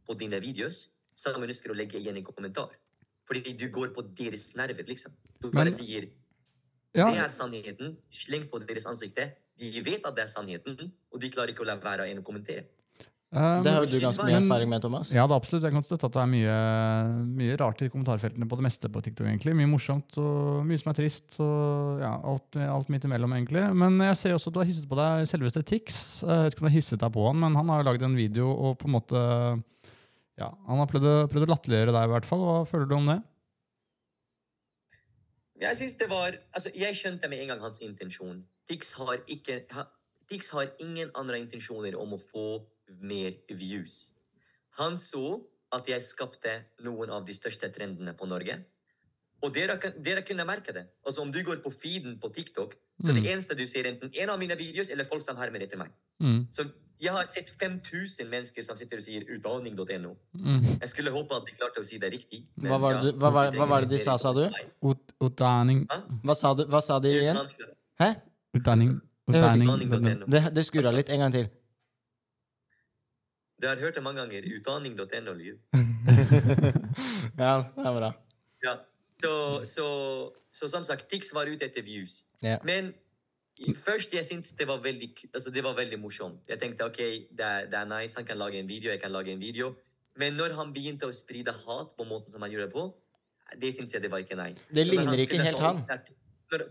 på dine videos, som ønsker å legge igjen en kommentar. Fordi du går på deres nerver, liksom. Du bare Men- sier Ja, det er sannheten, sleng på deres ansikte. De vet at det er sannheten, og de klarer ikke å la være å kommentere. Øh, Det har jo du ganske mye erfaring med, Thomas. Ja, det er absolutt. Jeg kan støtte at det er mye, mye rart i kommentarfeltene på det meste på TikTok. egentlig. Mye morsomt og mye som er trist. og ja, alt, alt midt imellom, egentlig. Men jeg ser også at du har hisset på deg selveste Tix. Jeg vet ikke om du har hisset deg på han, men han har jo lagd en video og på en måte ja, Han har prøvd, prøvd å latterliggjøre deg, i hvert fall. Hva føler du om det? Jeg synes det var, altså jeg skjønte med en gang hans intensjon. Tix har, ikke, ha, Tix har ingen andre intensjoner om å få mer views. Han så at jeg skapte noen av de største trendene på Norge. Og dere, dere kunne merke det. Altså Om du går på feeden på TikTok, så det eneste du ser enten en av mine videos eller folk som hermer etter meg. Mm. Så jeg har sett 5000 mennesker som sitter og sier utdanning.no. Mm. Jeg skulle håpe at de klarte å si det riktig. Hva var ja, du- hva var- hva var det de sa, sa du? Ut, utdanning Hva sa, du, hva sa de igjen? Hæ? Utdanning. utdanning. Det, det skurra litt. En gang til. Du har hørt det mange ganger. Utdanning.no. Liv. ja, det er bra. Ja. Så, så, så som sagt, Tix var ute etter views. Ja. Men først jeg syntes det var veldig altså det var veldig morsomt. Jeg tenkte ok, det er, det er nice, han kan lage en video, jeg kan lage en video. Men når han begynte å spride hat på måten som han gjorde det på, det syntes jeg det var ikke nice. Det ligner ikke helt han. Når,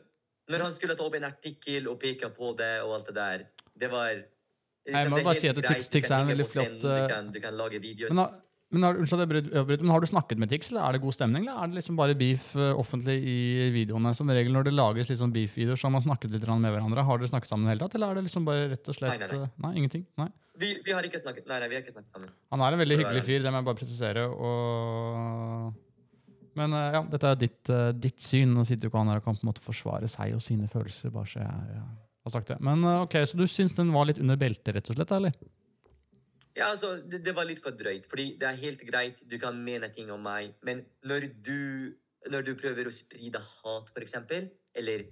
når han skulle ta opp en artikkel og peke på det og alt det der, det var liksom, Jeg må bare si at Tix- Tix er en veldig flott, eh, Du kan, lage videoer. Men, har- men, har, unnskyld, bryter- men har du snakket med Tix, eller er det god stemning? Eller er det liksom bare beef eh, offentlig i videoene? Som regel når det lages liksom beef-videoer, så har man snakket litt med hverandre. Har dere snakket sammen i det hele tatt, eller er det liksom bare rett og slett Nei, nei, nei. eh, nei ingenting? Nei. Vi, vi har ikke snakket Nei, nei, vi har ikke snakket sammen. Han er en veldig hyggelig fyr, det må jeg bare presisere. Og... Men ja, dette er ditt, ditt syn. Nå sitter jo ikke han her og kan på en måte forsvare seg og sine følelser. bare så jeg, jeg har sagt det. Men eh, ok, Så du syns den var litt under beltet, rett og slett? eller? Ja, altså, det, det var litt for drøyt. Fordi det er helt greit, du kan mene ting om meg, men når du, når du prøver å spride hat, for eksempel, eller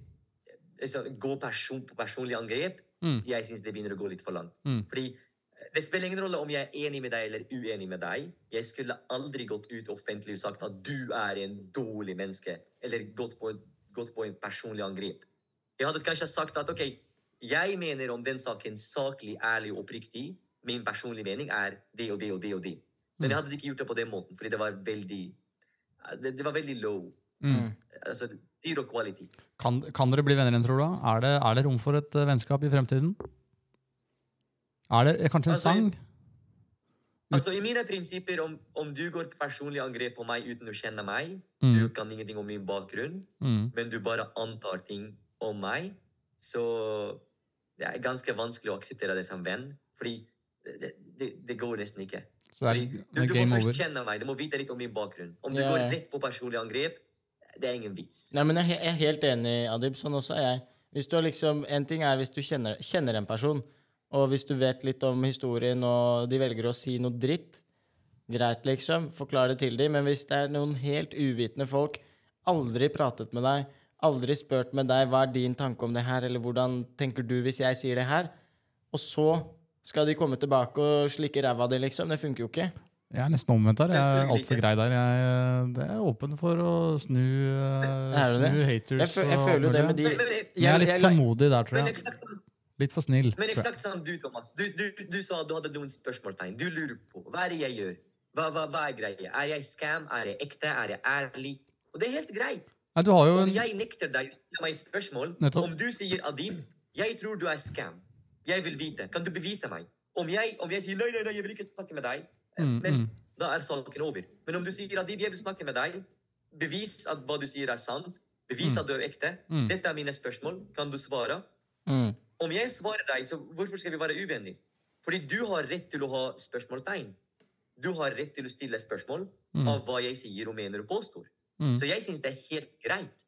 altså, gå person, på personlig angrep, Mm. jeg syns det begynner å gå litt for langt. Mm. Fordi eh, det spiller ingen rolle om jeg er enig med deg eller uenig med deg. Jeg skulle aldri gått ut offentlig og sagt at du er en dårlig menneske, eller gått på, gått på en personlig angrep. Jeg hadde kanskje sagt at ok, jeg mener om den saken saklig, ærlig og oppriktig. Min personlige mening er det og det og det og det. Men jeg hadde ikke gjort det på den måten, fordi det var veldig Det, det var veldig low. Mm. Altså zero quality. Kan, kan dere bli venner igjen, tror du? Er det, er det rom for et eh, vennskap i fremtiden? Er det er kanskje en Altså, sang? Altså, I mine prinsipper, om, om du går personlig angrep på meg uten å kjenne meg, Mm. du kan ingenting om min bakgrunn, Mm. men du bare antar ting om meg, så det er ganske vanskelig å akseptere det som venn. Fordi det, det, det går nesten ikke. Så det er, det du, er du må først over. kjenne meg, du må vite litt om min bakgrunn. Om du Ja, går rett på personlig angrep, det er ingen vits. Nei, men jeg er jeg er helt enig, Adib. Sånn også er jeg. Hvis du har liksom, En ting er hvis du kjenner, kjenner en person, og hvis du vet litt om historien, og de velger å si noe dritt, greit, liksom, forklar det til dem. Men hvis det er noen helt uvitende folk, aldri pratet med deg, aldri spurt med deg hva er din tanke om det her, eller hvordan tenker du hvis jeg sier det her, og så skal de komme tilbake og slikke ræva di, liksom. Det funker jo ikke. Jeg er nesten omvendt her. Jeg er altfor grei der. Jeg, det er åpen for å snu, eh, det? snu haters Jeg, jeg føler jo det med de Men, men, Jeg er litt jeg- tålmodig der, tror jeg. Litt for snill. Men eksakt som du, Thomas. Du, du, du sa du hadde noen spørsmålstegn. Du lurer på hva er det jeg gjør. Hva, hva, hva er greia? Er jeg scam? Er jeg ekte? Er jeg ærlig? Og det er helt greit. Nei, du har jo Om jeg nekter deg å stille meg spørsmål, Nettopp. om du sier Adib, jeg tror du er scam. Jeg vil vite. Kan du bevise meg? Om jeg, om jeg sier nei, nei, nei, jeg vil ikke snakke med deg, eh, Mm, men mm. da er saken over. Men om du sier Adib, jeg vil snakke med deg, bevis at hva du sier er sant, bevis Mm. at du er ekte, Mm. dette er mine spørsmål, kan du svare? mm. Om jeg svarer deg, så hvorfor skal vi være uvenner? Fordi du har rett til å ha spørsmålstegn. Du har rett til å stille spørsmål Mm. av hva jeg sier og mener og påstår. Mm. Så jeg syns det er helt greit.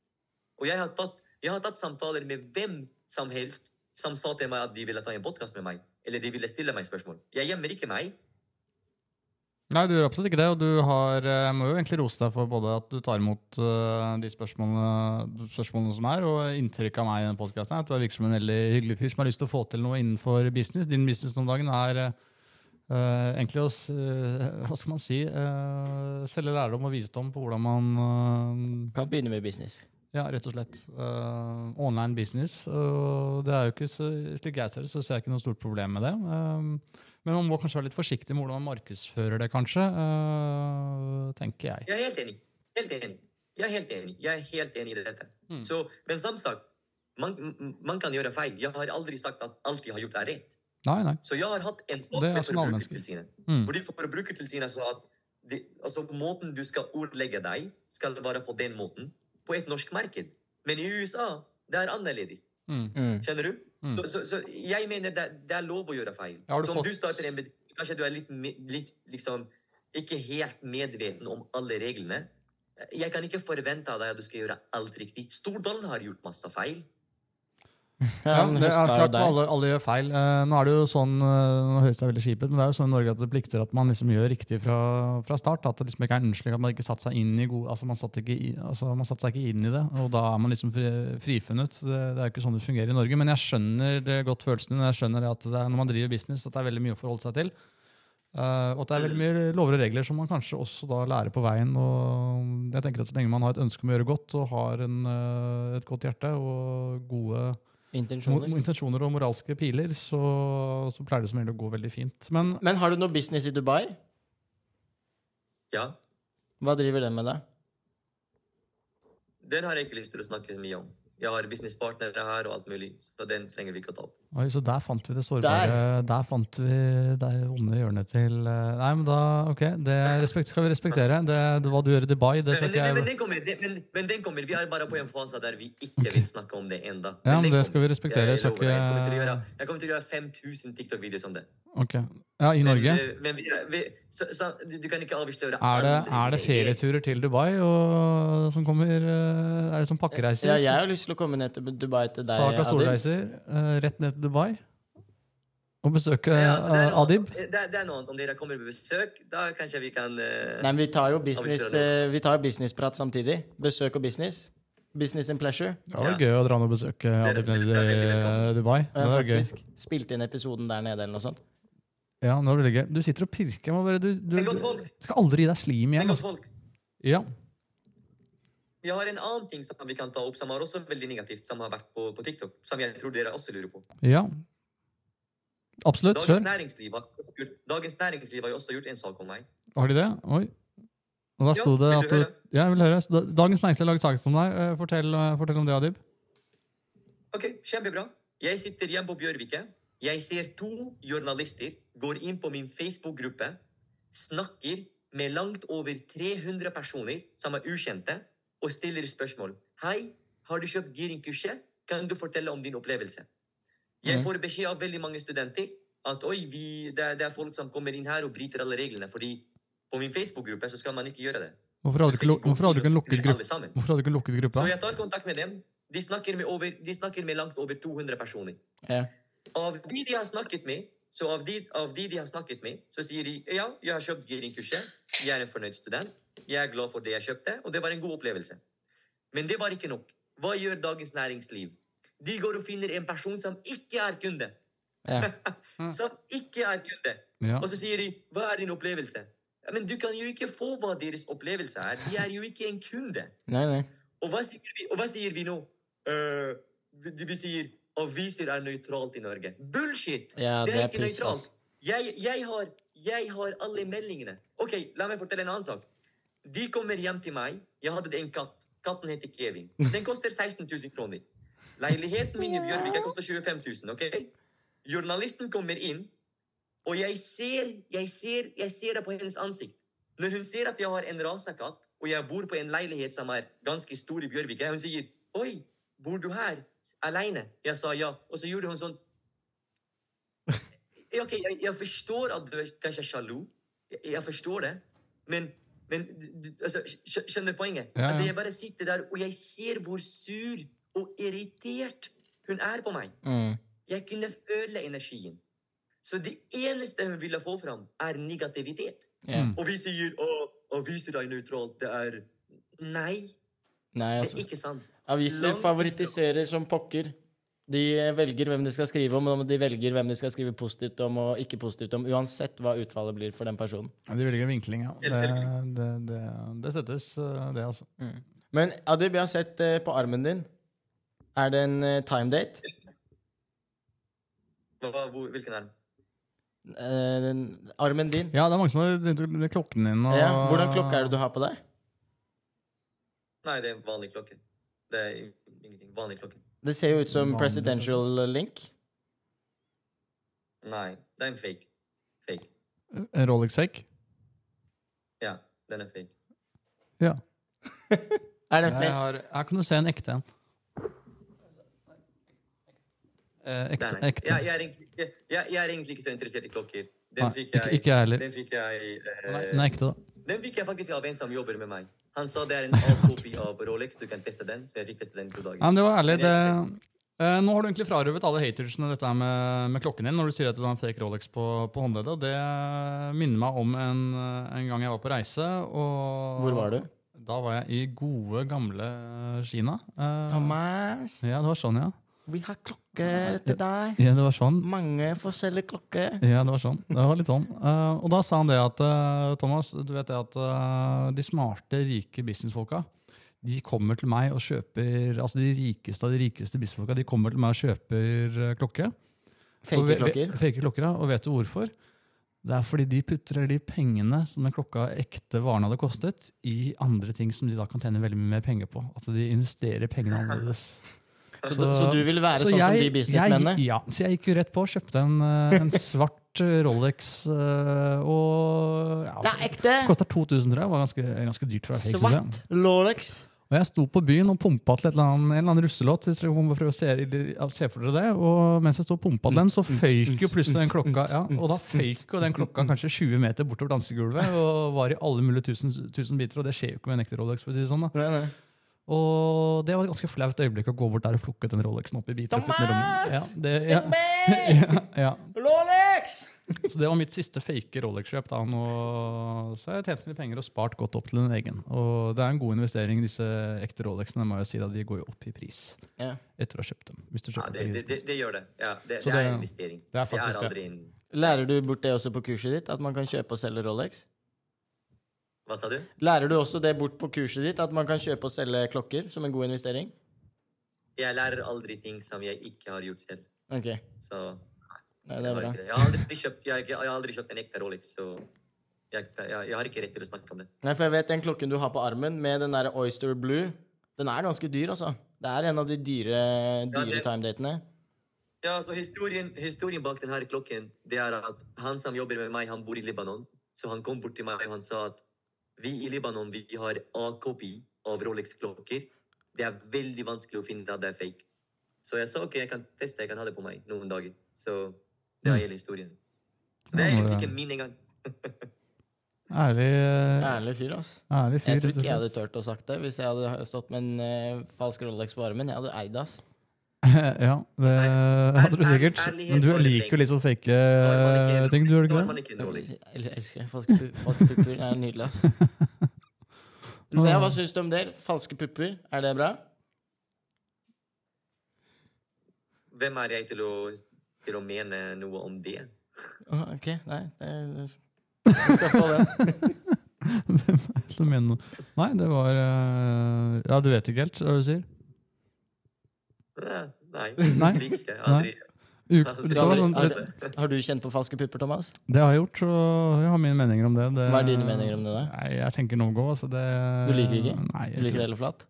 Og jeg har, tatt, jeg har tatt samtaler med hvem som helst som sa til meg at de ville ta en podkast med meg. Eller de ville stille meg spørsmål. Jeg gjemmer ikke meg. Nei, du gjør absolutt ikke det. Og du har eh, Jeg må jo egentlig rose deg for både at du tar imot eh, de spørsmålene, spørsmålene som er, og inntrykket av meg i den podkasten. At du virker som en veldig hyggelig fyr som har lyst til å få til noe innenfor business. Din business om dagen er eh, egentlig å eh, Hva skal man si? uh, selge lærdom og visdom på hvordan man uh, Kan begynne med business. Ja, rett og slett. Eh, online business. Og det er jo ikke så, slik jeg ser det, så ser jeg ikke noe stort problem med det. Men man må kanskje være litt forsiktig med hvordan man markedsfører det, kanskje. eh, tenker jeg. Jeg er helt enig. Helt enig. Jeg er helt enig. Jeg er helt enig i dette. Mm. Så, men som sagt, man, man kan gjøre feil. Jeg har aldri sagt at alt jeg har gjort, er rett. Nei, nei. Så jeg har hatt en sak med mennesker. Forbrukertilsynet. Mm. Fordi Forbrukertilsynet sa at det, altså, måten du skal ordlegge deg, skal være på den måten. På et norsk marked. Men i USA, det er annerledes. Mm. Mm. Skjønner du? Mm. Så, så, så jeg mener det, det er lov å gjøre feil. Ja, så om fått- du starter en bedrift, kanskje du er litt, litt liksom, ikke helt medveten om alle reglene. Jeg kan ikke forvente av deg at du skal gjøre alt riktig. Stordalen har gjort masse feil. Ja, det er klart alle, alle gjør feil. Eh, nå er det jo sånn, eh, nå høres det veldig kjipt ut, men det er jo sånn i Norge at det plikter at man liksom gjør riktig fra, fra start. At det liksom ikke er ønskelig at man ikke satte seg inn i gode, altså man satte ikke, i, altså man satte seg ikke inn i det, og da er man liksom fri, frifunnet. Det, det er jo ikke sånn det fungerer i Norge. Men jeg skjønner det godt følelsen din. Jeg skjønner det at er, når man driver business, at det er veldig mye å forholde seg til. Uh, og at det er veldig mye lover og regler som man kanskje også da lærer på veien. og jeg tenker at Så lenge man har et ønske om å gjøre godt og har en, uh, et godt hjerte og gode Intensjoner. intensjoner og moralske piler, så, så pleier det som regel å gå veldig fint. Men Men har du noe business i Dubai? Ja, Hva driver den med, da? den har jeg ikke lyst til å snakke mye om. Jeg har businesspartnere her og alt mulig, så den trenger vi ikke å ta opp. Oi, så der fant vi det sårbare. Der, fant vi det vonde hjørnet til eh, Nei, men da Ok, det respekt, skal vi respektere. Det, det, hva du gjør i Dubai, det skal ikke jeg... men, men, den kommer, det, men, men den kommer. Vi er bare på en fase der vi ikke vil snakke om det enda. Ja, men det skal vi respektere. Jeg, jeg, lover jeg, kommer gjøre, jeg kommer til å gjøre 5000 TikTok-videoer som det. Ok. Ja, i Norge? Men, men vi, vi, så, så, du, du kan ikke avsløre Er det, er det ferieturer til Dubai og, som kommer eh, Er det som pakkereiser? Ja, jeg har lyst til å komme ned til Dubai til deg, Saka solreiser eh, rett ned Dubai og besøke Ja, altså, det, eh, noe, Adib? det, det er noe annet. Om dere kommer på besøk, da kanskje vi kan uh, Nei, men vi tar jo business, uh, vi tar businessprat samtidig. Besøk og business. Business and pleasure. Ja, det var gøy å dra ned og besøke Adib nede i Dubai. Det var gøy. Spilte inn episoden der nede eller noe sånt. Ja, det var veldig gøy. Du sitter og pirker. Du, du, du, du skal aldri gi deg slim Det er igjen. godt Altså. folk. Ja. Vi har en annen ting som vi kan ta opp, som er også veldig negativt, som har vært på, på TikTok, som jeg tror dere også lurer på. ja. Absolutt. Dagens. Næringsliv, har, Dagens Næringsliv har også gjort en sak om meg. Har de det? Oi. Og da Ja, det at du du. Ja, jeg vil høre. Dagens Næringsliv har laget sak om deg. Eh, Fortell, eh, fortell om det, Adib. Ok, kjempebra. Jeg sitter hjemme på Bjørvike. Jeg ser to journalister går inn på min Facebook-gruppe snakker med langt over 300 personer som er ukjente, og stiller spørsmål. Hei, har du kjøpt giringkurset? Kan du fortelle om din opplevelse? Jeg Mhm. får beskjed av veldig mange studenter at oi, vi, det, det er folk som kommer inn her og bryter alle reglene. fordi på min Facebook-gruppe så skal man ikke gjøre det. Hvorfor hadde du ikke, hvorfor hadde du ikke lukket gruppa? Så jeg tar kontakt med dem. De snakker med, over, de snakker med langt over 200 personer. Ja. Av de de har snakket med, så av de, av de de har snakket med, så sier de ja, jeg har kjøpt giringkurset, jeg er en fornøyd student, jeg er glad for det jeg kjøpte, og det var en god opplevelse. Men det var ikke nok. Hva gjør Dagens Næringsliv? De går og finner en person som ikke er kunde. Ja. Som ikke er kunde. Ja. Og så sier de 'Hva er din opplevelse?' Ja, men du kan jo ikke få hva deres opplevelse er. De er jo ikke en kunde. Nei, nei. Og hva sier vi, og hva sier vi nå? Uh, vi, vi sier aviser er nøytralt i Norge. Bullshit! Ja, det det er er ikke nøytralt. Jeg, jeg, har, jeg har alle meldingene. Ok, la meg fortelle en annen sak. De kommer hjem til meg. Jeg hadde en katt. Katten heter Kevin. Den koster 16 000 kroner. Leiligheten min i Bjørvika koster 25 000. ok? Journalisten kommer inn, og jeg ser, jeg ser, jeg ser det på hennes ansikt. Når hun ser at jeg har en rasekatt, og jeg bor på en leilighet som er ganske stor i Bjørvika, hun sier 'Oi, bor du her aleine?' Jeg sa ja, og så gjorde hun sånn Ok, jeg, jeg forstår at du er kanskje sjalu. Jeg, jeg forstår det. Men, men du, altså, skjønner du poenget? Ja, ja. Altså, jeg bare sitter der, og jeg ser hvor sur og irritert hun er på meg. Mm. Jeg kunne føle energien. Så det eneste hun ville få fram, er negativitet. Mm. Og vi sier å, aviser er nøytralt. Det er Nei, Nei, det altså. er ikke sant. Aviser Langt favoritiserer som pokker. De velger hvem de skal skrive om, og de velger hvem de skal skrive positivt om og ikke positivt om, uansett hva utfallet blir for den personen. Ja, De velger vinkling, ja. Det, det, det, det støttes, eh, det, altså. Men Adib, jeg har sett eh, på armen din. Er det en time timedate? Hva, hvor, hvilken er den? Eh, armen din? Ja, det er mange som har begynt klokken din. Og, Ja. Hvordan klokke er det du har på deg? Nei, det er en vanlig klokke. Det er ingenting. Vanlig klokke. Det ser jo ut som presidential link. Nei, det er en fake. Fake. En Rolex-fake? Ja, den er fake. Ja. Er det Jeg har, her kan du se en ekte en. Eh, ekte. ekte. Jeg, jeg, er egentlig, jeg, jeg, jeg er egentlig ikke så interessert i klokker. Den Nei, fikk jeg, ikke jeg heller. den fikk jeg eh, Den er ekte, da. Den fikk jeg faktisk av en som jobber med meg. Han sa det er en kopi av Rolex, du kan teste den. Så jeg fikk teste den to dager. Ja, men det var ærlig. Det, eh, nå har du egentlig frarøvet alle hatersene dette her med, med klokken din når du sier at du har en fake Rolex på, på håndleddet. Og det minner meg om en, en gang jeg var på reise. Og Hvor var du? Da var jeg i gode, gamle Kina. Eh, Thomas, Ja, det var sånn, ja. Vi har klokke til deg. Ja, det var sånn. Mange forskjellige klokker. Ja, det var sånn. Det var litt sånn. Uh, og da sa han det at uh, Thomas, du vet det at uh, de smarte, rike businessfolka de kommer til meg og kjøper altså De rikeste av de rikeste businessfolka de kommer til meg og kjøper klokke. Fake klokker. Fake klokker, ja. Og vet du hvorfor? Det er fordi de putter de pengene som den klokka ekte varen hadde kostet, i andre ting som de da kan tjene veldig mye mer penger på. At de investerer pengene annerledes. Så, du- så du vil være Så sånn som de businessmennene? Jeg, ja, så jeg gikk jo rett på og kjøpte en, eh, en svart eh, Rolex eh, og ja, Det er ekte! Kosta 2000, tror jeg. Var ganske, ganske dyrt. synes jeg. Svart Rolex. Og jeg sto på byen og pumpa til eller annet, en eller annen russelåt. Hvis dere må prøve å se, se for dere det. Og mens jeg sto og pumpa den, så føyk jo plutselig den klokka. Ja, og da føyk jo den klokka kanskje 20 meter bortover dansegulvet og var i alle mulige tusen, tusen biter. Og det skjer jo ikke med en ekte Rolex. for å si det sånn da. Nei, nei. Og det var et ganske flaut øyeblikk å gå bort der og plukke den Rolexen opp i biter. Thomas! Ja, det, ja, ja, ja. Rolex! Så det var mitt siste fake Rolex-kjøp. da, nå, Så har jeg tjent mye penger og spart godt opp til en egen. Og det er en god investering, disse ekte Rolexene. må jeg si da, De går jo opp i pris Ja. etter å ha kjøpt dem. hvis du Ja, kjøper det, det, det, det gjør det. Ja, det, det er en investering. det er faktisk det. aldri en Lærer du bort det også på kurset ditt? At man kan kjøpe og selge Rolex? Hva sa du? Lærer du også det bort på kurset ditt? At man kan kjøpe og selge klokker som en god investering? Jeg lærer aldri ting som jeg ikke har gjort selv. Ok, Så Nei, det er bra. jeg har aldri kjøpt, jeg, jeg har aldri kjøpt en ekte Rolex, så jeg, jeg, jeg har ikke rett til å snakke om det. Nei, for jeg vet den klokken du har på armen med den der Oyster Blue, den er ganske dyr, altså. Det er en av de dyre, dyre ja, timedatene. Ja, så historien, historien bak denne klokken det er at han som jobber med meg, han bor i Libanon. Så han kom bort til meg og han sa at vi i Libanon vi har A-kopi av Rolex-klokker. Det er veldig vanskelig å finne at det er fake. Så jeg sa ok, jeg kan teste, jeg kan ha det på meg noen dager. Så det er hele historien. Så det er egentlig ikke min engang. Ærlig, eh, Ærlig fyr, ass. ærlig fyr. Jeg tror ikke jeg hadde turt å sagt det hvis jeg hadde stått med en uh, falsk Rolex på armen. Jeg hadde eid det, ass. ja, det hadde du sikkert. ærlighet Men du liker jo litt å fake en- ting, du gjør ikke det? Jeg elsker. Falske, falske pupper. Det er nydelig, altså. Hva syns du om det? Falske pupper, er det bra? Hvem er jeg til å, til å mene noe om det? Ok, nei det er, jeg skal få den. Hvem er det som mener noe? Nei, det var eh, Ja, du vet ikke helt hva du sier? Eh, Nei. Nei. Ikke. Aldri. Nei. Aldri. det, sånn, Har, det, har du kjent på falske pupper, Thomas? det har jeg gjort, og jeg har mine meninger om det. det Hva er dine meninger om det, da? Nei, Jeg tenker no go. Altså det, Du liker ikke? Nei, Du liker det heller flatt?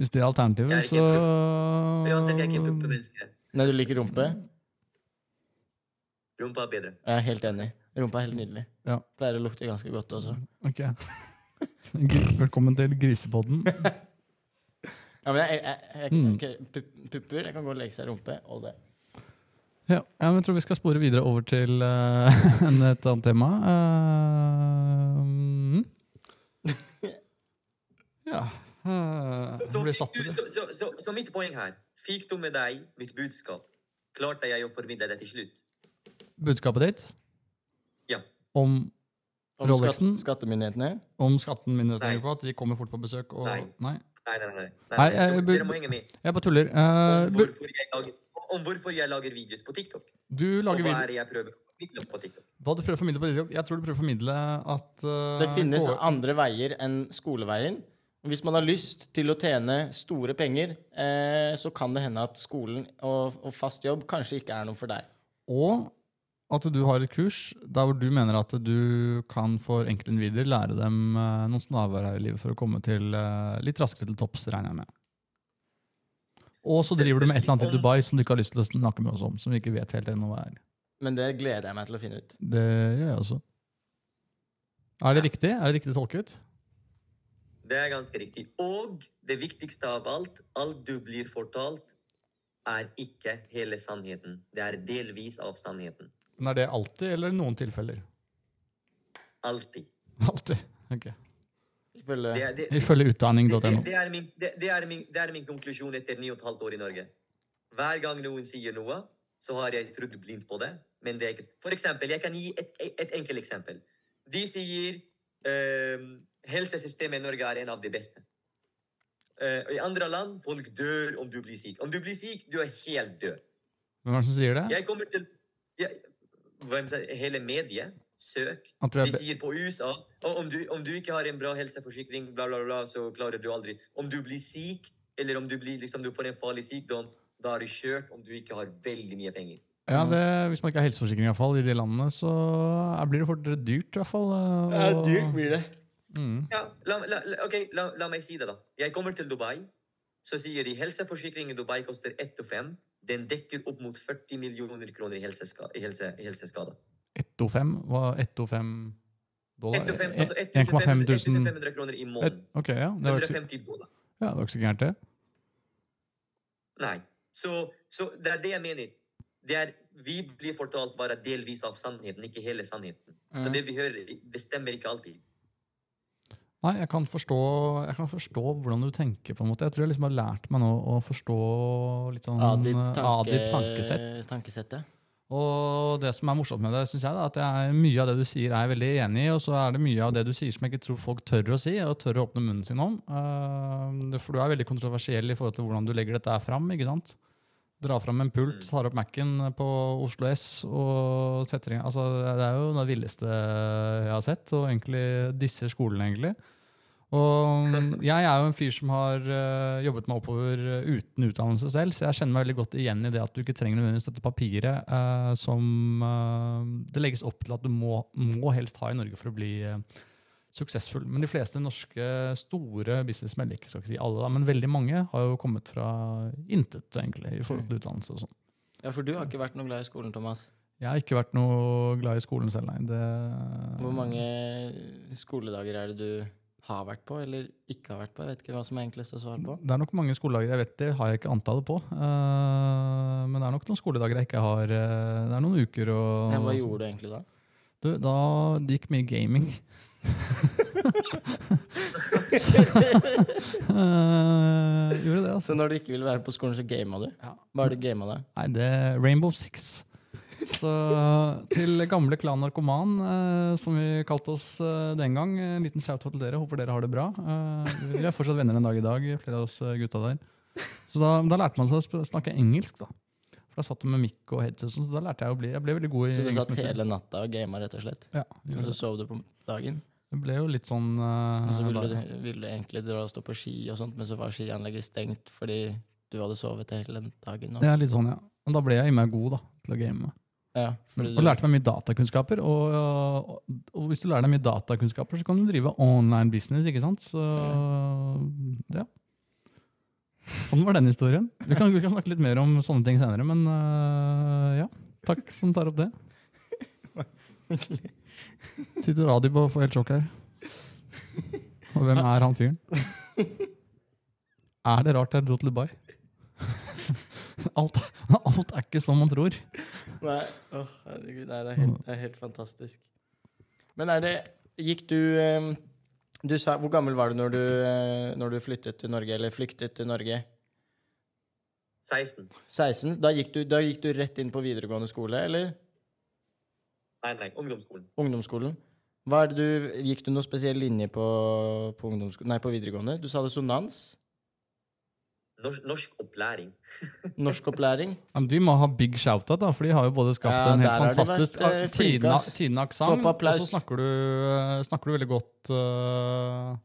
Hvis det er alternativet, Jeg er ikke så Uansett, jeg er ikke puppemenneske. Nei, du liker rumpe? Rumpa er bedre. Jeg er helt enig. Rumpa er helt nydelig. Ja. Pleier å lukte ganske godt også. Ok. Velkommen til Grisepodden. Ja, men jeg, jeg, jeg, jeg ok, Pupper Jeg kan gå og legge seg rumpe All det. Ja, ja, men jeg tror vi skal spore videre over til uh, et annet tema. Uh, mm. ja uh, Så, du, så, så, så, så mitt poeng her Fikk du med deg mitt budskap? Klarte jeg å formidle det til slutt? Budskapet ditt Ja. om, Om Rolexen? skatt, skattemyndighetene? om skattemyndighetene Nei. på at de kommer fort på besøk og Nei. Nei, Nei, nei, nei. nei, Nei, nei. jeg- Dere- må henge med. jeg bare tuller. Uh, Om hvorfor jeg lager, om hvorfor jeg lager videoer på TikTok. du Og lager hva er det jeg prøver å formidle på TikTok. Hva du prøver å formidle på TikTok? Jeg tror du prøver å formidle at uh, Det finnes går. andre veier enn skoleveien. Hvis man har lyst til å tjene store penger, eh, så kan det hende at skolen og, og fast jobb kanskje ikke er noe for deg. Og at du har et kurs der hvor du mener at du kan for enkeltindivider lære dem eh, noen snarveier her i livet for å komme til eh, litt raskere til topps, regner jeg med. Og så driver du med et eller annet i Dubai som du ikke har lyst til å snakke med oss om. som vi ikke vet helt ennå hva er. Men det gleder jeg meg til å finne ut. Det gjør jeg også. Er det riktig? Er det riktig tolket? Det er ganske riktig. Og det viktigste av alt, alt du blir fortalt, er ikke hele sannheten. Det er delvis av sannheten. Men er det alltid, eller noen tilfeller? Alltid. Alltid. Ok. Ifølge Det er, det, Ifølge det, utdanning.no. det, er min, det, det, er min, det er min konklusjon etter ni og et halvt år i Norge. Hver gang noen sier noe, så har jeg trodd blindt på det. Men det er ikke For eksempel, jeg kan gi et, et enkelt eksempel. De sier ehm, helsesystemet i Norge er en av de beste. Eh, I andre land folk dør om du blir syk. Om du blir syk, du er helt død. Hvem er det som sier det? Jeg kommer til jeg, Hele mediet. Søk. De sier på USA om, du, om du ikke har en bra helseforsikring, bla, bla, bla, så klarer du aldri Om du blir syk, eller om du, blir, liksom, du får en farlig sykdom, da er du kjørt om du ikke har veldig mye penger. ja, det, Hvis man ikke har helseforsikring i, hvert fall, i de landene, så blir det fortere dyrt. i hvert fall. Og... Ja, dyrt blir det. Mm. Ja, la, la, la- ok, la, la meg si det, da. Jeg kommer til Dubai. Så sier de helseforsikring i Dubai koster 1 til 5. Den dekker opp mot 40 millioner kroner i, helseska, i, helse, i helseskader. 1,05 Hva 1,05 dollar? 1,5 altså 1,5 1500 tusen 1500 kroner i måneden. Et- Ok, ja. Det var ikke, så- 150 dollar. ja, det var ikke så gærent, det. Nei. Så, så det er det jeg mener. Det er, vi blir fortalt bare delvis av sannheten, ikke hele sannheten. Så Mm. det vi hører, bestemmer ikke alltid. Nei, jeg kan, forstå, jeg kan forstå hvordan du tenker, på en måte. Jeg tror jeg liksom har lært meg nå å forstå litt sånn Adib tanke, Adib tankesett. tankesettet. Og det som er morsomt med det, synes jeg, da, at jeg, mye av det du sier, er jeg veldig enig i. Og så er det mye av det du sier som jeg ikke tror folk tør å si, og tør å åpne munnen sin om. Uh, for du er veldig kontroversiell i forhold til hvordan du legger dette fram. ikke sant? Dra fram en pult, Mm. tar opp Mac-en på Oslo S og setter i gang. Altså, det er jo det villeste jeg har sett, og egentlig disser skolen, egentlig. Og jeg er jo en fyr som har eh, jobbet meg oppover uten utdannelse selv, så jeg kjenner meg veldig godt igjen i det at du ikke trenger nødvendigvis dette papiret eh, som eh, det legges opp til at du må, må helst ha i Norge for å bli eh, suksessfull. Men de fleste norske store businessmenn, ikke skal ikke si alle, da, men veldig mange, har jo kommet fra intet, egentlig, i forhold til utdannelse og sånn. Ja, for du har ikke vært noe glad i skolen, Thomas. Jeg har ikke vært noe glad i skolen selv, nei. Det, Hvor mange skoledager er det du har vært på, eller ikke har vært på? Jeg vet ikke hva som er enklest å svare på. Det er nok mange skoledager. Jeg vet det har jeg ikke antallet på. Uh, men det er nok noen skoledager jeg ikke har. Uh, det er noen uker og Ja, hva gjorde du egentlig da? Du, da det gikk mye gaming. Eh, gjorde det, altså. Så når du ikke ville være på skolen, så gama du? Ja. Hva er det du gama deg? Nei, det er Rainbow Six. Så til gamle Klan Narkoman, uh, som vi kalte oss uh, den gang, en liten shout til dere. Håper dere har det bra. Eh, vi er fortsatt venner en dag i dag, flere av oss eh, gutta der. Så da, da lærte man seg å snakke engelsk, da. For da satt du med mikk og headset, sånn, så da lærte jeg å bli Jeg ble veldig god i Så du satt hele natta og gama, rett og slett? Ja, Og så sov du på dagen? Det ble jo litt sånn uh, Og så ville du, ville du egentlig dra og stå på ski og sånt, men så var skianlegget stengt fordi du hadde sovet hele dagen. Og, Ja, litt sånn, ja. Men da ble jeg i meg god da, til å game. ja, fordi Og lærte meg mye datakunnskaper. Og, og, og hvis du lærer deg mye datakunnskaper, så kan du drive online business, ikke sant? Så ja. Sånn var den historien. Vi kan, vi kan snakke litt mer om sånne ting senere, men uh, ja. Takk som tar opp det. Sitter Radib og får helt sjokk her. Og hvem er han fyren? Er det rart jeg dro til Dubai? Alt, alt er ikke som man tror. Nei, oh, herregud, nei, det, er helt, det er helt fantastisk. Men er det Gikk du eh, Du sa Hvor gammel var du når du, eh, når du flyttet til Norge, eller flyktet til Norge? 16. 16? Da gikk, du, da gikk du rett inn på videregående skole, eller Nei, nei, ungdomsskolen. ungdomsskolen? Hva er det du, gikk du noe spesiell linje på, på, nei, på videregående? Du sa det sonans? Norsk, norsk opplæring. norsk opplæring? men de må ha big shout-out, da, for de har jo både skapt Ja, en helt fantastisk vært, Tidende-aksent, og så snakker du, eh, snakker du veldig godt uh...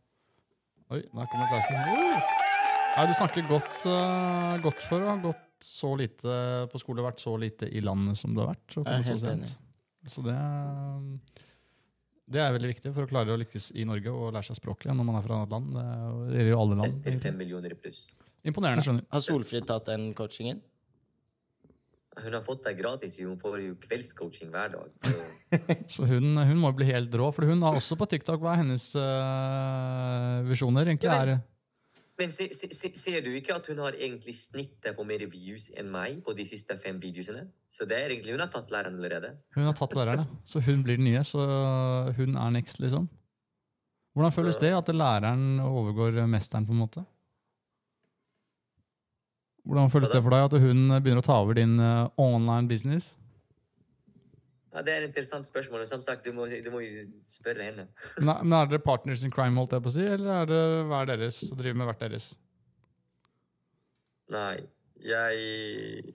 Oi, der kommer applausen. Uh! Nei, du snakker godt, uh, godt for å ha gått så lite på skole, vært så lite i landet som du har vært. Så Jeg er helt sent. Så det, er- det er veldig viktig for å klare å lykkes i Norge og lære seg språket når man er fra et annet land. Det er jo- gjelder jo alle land. Til egentlig. fem millioner i pluss. Imponerende, skjønner Har Solfrid tatt den coachingen? Hun har fått det gratis. Hun får jo kveldscoaching hver dag. Så Så hun, hun må jo bli helt rå, for hun har også på TikTok hva er hennes uh, visjoner egentlig er. Men se, se, se, ser du ikke at hun har egentlig snittet på mer views enn meg på de siste fem videoene? Så det er egentlig, hun har tatt læreren allerede. Hun har tatt læreren, ja. så hun blir den nye. Så hun er next, liksom. Hvordan føles det at læreren overgår mesteren, på en måte? Hvordan føles det for deg at hun begynner å ta over din øh, online business? Ja, Det er et interessant spørsmål. og Som sagt, du må, du må jo spørre henne. Er, men er dere partners in crime, holdt jeg på å si, eller er det hver deres og driver med hvert deres? Nei, jeg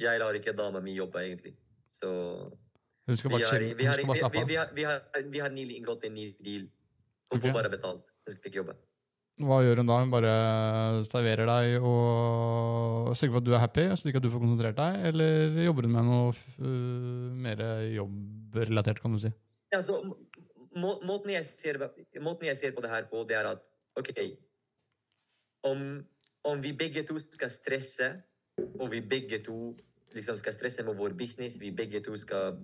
Jeg lar ikke dama mi jobbe, egentlig. Så Hun skal bare vi har, vi, har, vi, vi har nylig inngått en ny deal. Hun okay. får bare betalt. Hun skal ikke jobbe. Hva gjør hun da? Hun bare serverer deg og sørger for at du er happy, slik at du får konsentrert deg? Eller jobber hun med noe uh, mer jobbrelatert, kan du si? Ja, så må, måten, jeg ser, måten jeg ser på det her på, det er at OK Om, om vi begge to skal stresse, og vi begge to liksom skal stresse med vår business, vi begge to skal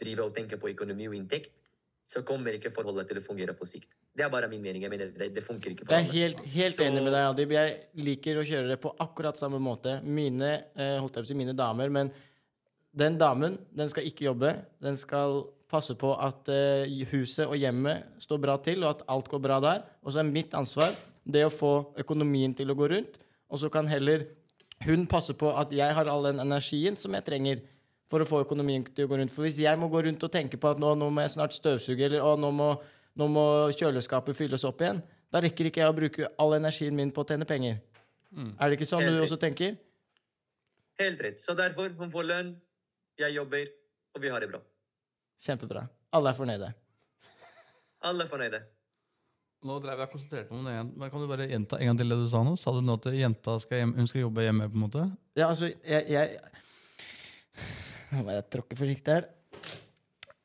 drive og tenke på økonomi og inntekt, så kommer ikke forholdet til å fungere på sikt. Det er bare min mening. Jeg mener, det, det funker ikke for Jeg er helt, helt Så- enig med deg, Adib. Jeg liker å kjøre det på akkurat samme måte. Mine, eh, holdt jeg på å si mine damer, men den damen, den skal ikke jobbe. Den skal passe på at eh, huset og hjemmet står bra til, og at alt går bra der. Og så er mitt ansvar det å få økonomien til å gå rundt. Og så kan heller hun passe på at jeg har all den energien som jeg trenger for å få økonomien til å gå rundt. For hvis jeg må gå rundt og tenke på at nå, nå må jeg snart støvsuge, eller å, nå, må, nå må kjøleskapet fylles opp igjen, da rekker ikke jeg å bruke all energien min på å tjene penger. Er det ikke sånn Helt du også tenker? Helt rett. Så derfor, hun får lønn, jeg jobber, og vi har det bra. Kjempebra. Alle er fornøyde. Alle er fornøyde. Nå drev jeg konsentrert meg om det igjen, men Kan du bare gjenta en gang til det du sa nå? Sa du nå at jenta skal, hjem, hun skal jobbe hjemme? på en måte? Ja, altså, jeg, jeg Nå må jeg tråkke forsiktig her.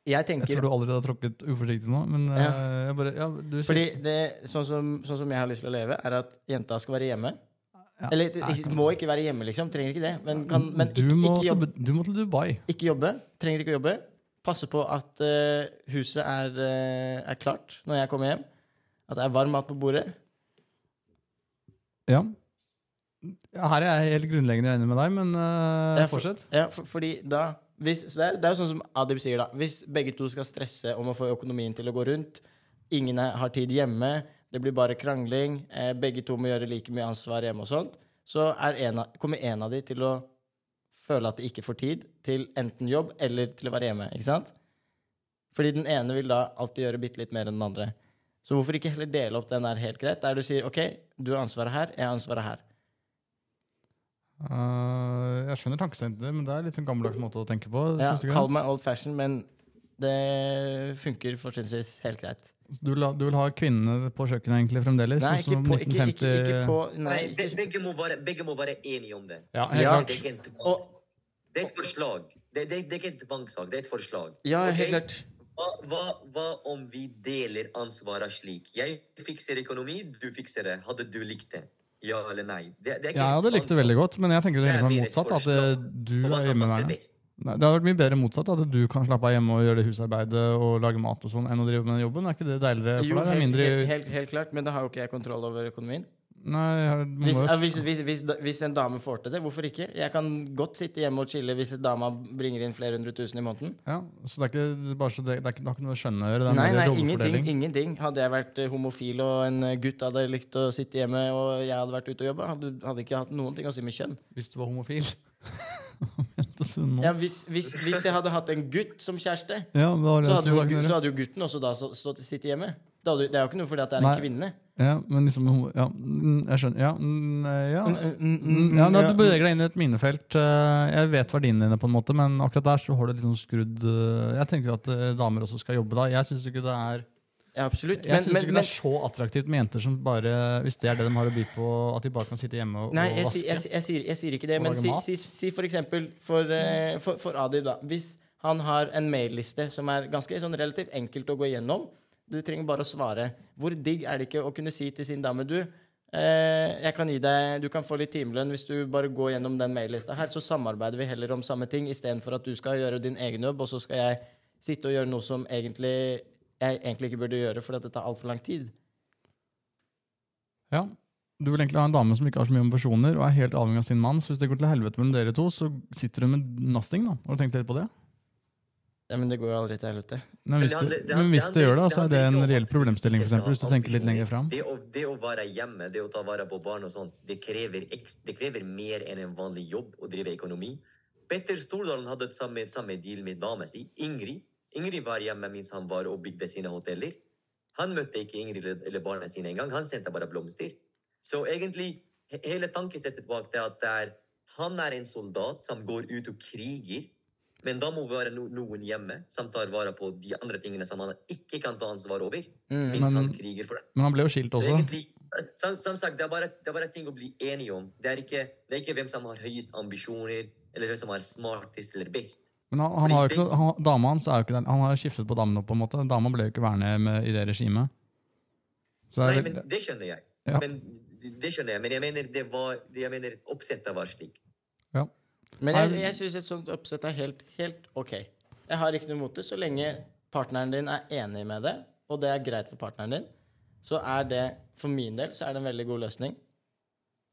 Jeg Jeg tror du allerede har tråkket uforsiktig nå, men Ja. eh, jeg bare, ja, du sier, Fordi det, sånn som, sånn som jeg har lyst til å leve, er at jenta skal være hjemme. Ja. Eller ikke, må ikke være hjemme, liksom. Trenger ikke det. Men, kan, men du, ikke, må ikke, jobbe, du må til Dubai. ikke jobbe. Trenger ikke å jobbe. Passe på at uh, huset er, uh, er klart når jeg kommer hjem. At det er varm mat på bordet. Ja. Her er jeg helt grunnleggende enig med deg, men uh, Ja, for- fortsett. Ja, for, fordi da hvis, så det, er, det er jo sånn som Adib sier, da. Hvis begge to skal stresse om å få økonomien til å gå rundt, ingen har tid hjemme, det blir bare krangling, eh, begge to må gjøre like mye ansvar hjemme og sånt, så er en av, kommer en av de til å føle at de ikke får tid til enten jobb eller til å være hjemme. ikke sant? Fordi den ene vil da alltid gjøre bitte litt mer enn den andre. Så hvorfor ikke heller dele opp den der helt greit, der du sier OK, du har ansvaret her, jeg har ansvaret her. Eh, jeg skjønner tankesettet men det er litt en gammeldags måte å tenke på. Ja, Kall meg old fashion, men det funker fortrinnsvis helt greit. Så Du vil, ha, du vil ha kvinnene på kjøkkenet egentlig fremdeles? Nei, sånn ikke på, ikke, ikke, ikke på Nei, Nei, ikke, be- begge, må være, begge må være enige om det. Ja, helt Ja. klart. Det er ikke. Det er et forslag. Det, det, det er ikke en tvangssak, det er et forslag. ja, helt klart. Hva, hva, hva om vi deler ansvaret slik? Jeg fikser økonomi, du fikser det. Hadde du likt det? Ja eller nei? Det, det er ikke Ja, jeg hadde likt det veldig godt, men jeg tenker det Det er er motsatt. At du er hjemme med hjemmeværende. Nei, det hadde vært mye bedre motsatt. At du kan slappe av hjemme og gjøre det husarbeidet og lage mat og sånn, enn å drive med den jobben. Er ikke det deiligere for deg? Helt, helt, helt, helt klart, men da har jo ikke jeg kontroll over økonomien. Nei, jeg Hvis, må jo- hvis, hvis, hvis, hvis en dame får til det, hvorfor ikke? Jeg kan godt sitte hjemme og chille hvis dama bringer inn flere hundre tusen i måneden. ja, så det er ikke bare så det, det, er ikke, det er ikke noe å skjønne å gjøre. Det er Nei, nei, ingenting, ingenting. Hadde jeg vært eh, homofil og en eh, gutt hadde likt å sitte hjemme, og jeg hadde vært ute og jobba, hadde, hadde ikke hatt noen ting å si med kjønn. Hvis du var homofil. Ja, hvis, hvis, hvis jeg hadde hatt en gutt som kjæreste, Ja, så hadde, jo, så hadde jo gutten også da sittet hjemme. Da det er jo ikke noe fordi at det er en Nei. kvinne. Ja, men liksom Ja, mm, jeg skjønner. Ja, mm, ja. mm, ja, da, Du beveger deg inn i et minefelt. Eh, Jeg vet verdiene dine, på en måte, men akkurat der så har du litt sånn skrudd eh, Jeg tenker at eh, damer også skal jobbe da. Jeg syns ikke det er Ja, absolutt. Jeg syns synes ikke men det er så attraktivt med jenter som bare Hvis det er det de har å by på, at de bare kan sitte hjemme og, Nei, og jeg, vaske. jeg, jeg, sier, jeg sier ikke det, men si, si, si for eksempel for, for, for Adib, da. Hvis han har en mailliste som er ganske sånn relativt enkelt å gå gjennom, du trenger bare å svare. Hvor digg er det ikke å kunne si til sin dame du, eh, kan gi deg, du kan få litt timelønn hvis du bare går gjennom den maillista her, så samarbeider vi heller om samme ting, istedenfor at du skal gjøre din egen jobb, og så skal jeg sitte og gjøre noe som egentlig jeg egentlig ikke burde gjøre, fordi det tar altfor lang tid. Ja. Du vil egentlig ha en dame som ikke har så mye ambisjoner og er helt avhengig av sin mann. Så hvis det går til helvete mellom dere to, så sitter du med nothing. da. Har du tenkt litt på det? Ja, men det går jo aldri til helvete. Men hvis, du, men hvis du gjør det, så er det en reell problemstilling, f.eks., hvis du tenker litt lenger fram. Det å, det å være hjemme, det å ta vare på barn og sånt, det krever, det krever mer enn en vanlig jobb å drive økonomi. Petter Stordalen hadde et samme, samme deal med dama si, Ingrid. Ingrid var hjemme mens han var og bygde sine hoteller. Han møtte ikke Ingrid eller, barna sine engang. Han sendte bare blomster. Så egentlig, he- hele tankesettet bak det at det er, han er en soldat som går ut og kriger, men da må være noen hjemme som tar vare på de andre tingene som han ikke kan ta ansvar over, Mm. mens Men- han kriger for det. Men han ble jo skilt Så også. egentlig, som, som sagt, det er, bare, det er bare ting å bli enige om. Det er, ikke, det er ikke hvem som har høyest ambisjoner, eller hvem som er smartest eller best. Men han, han har jo ikke han, dama hans er jo ikke der. Han har skiftet på damen nå, på en måte. Dama ble jo ikke værende med, i det regimet. Nei, det er, men det skjønner jeg. Ja. Men, det skjønner jeg, men jeg mener, det var, jeg mener oppsettet var slik. Ja. Men jeg, jeg syns et sånt oppsett er helt, helt ok. Jeg har ikke noe imot det så lenge partneren din er enig med det, og det er greit for partneren din. Så er det, for min del, så er det en veldig god løsning.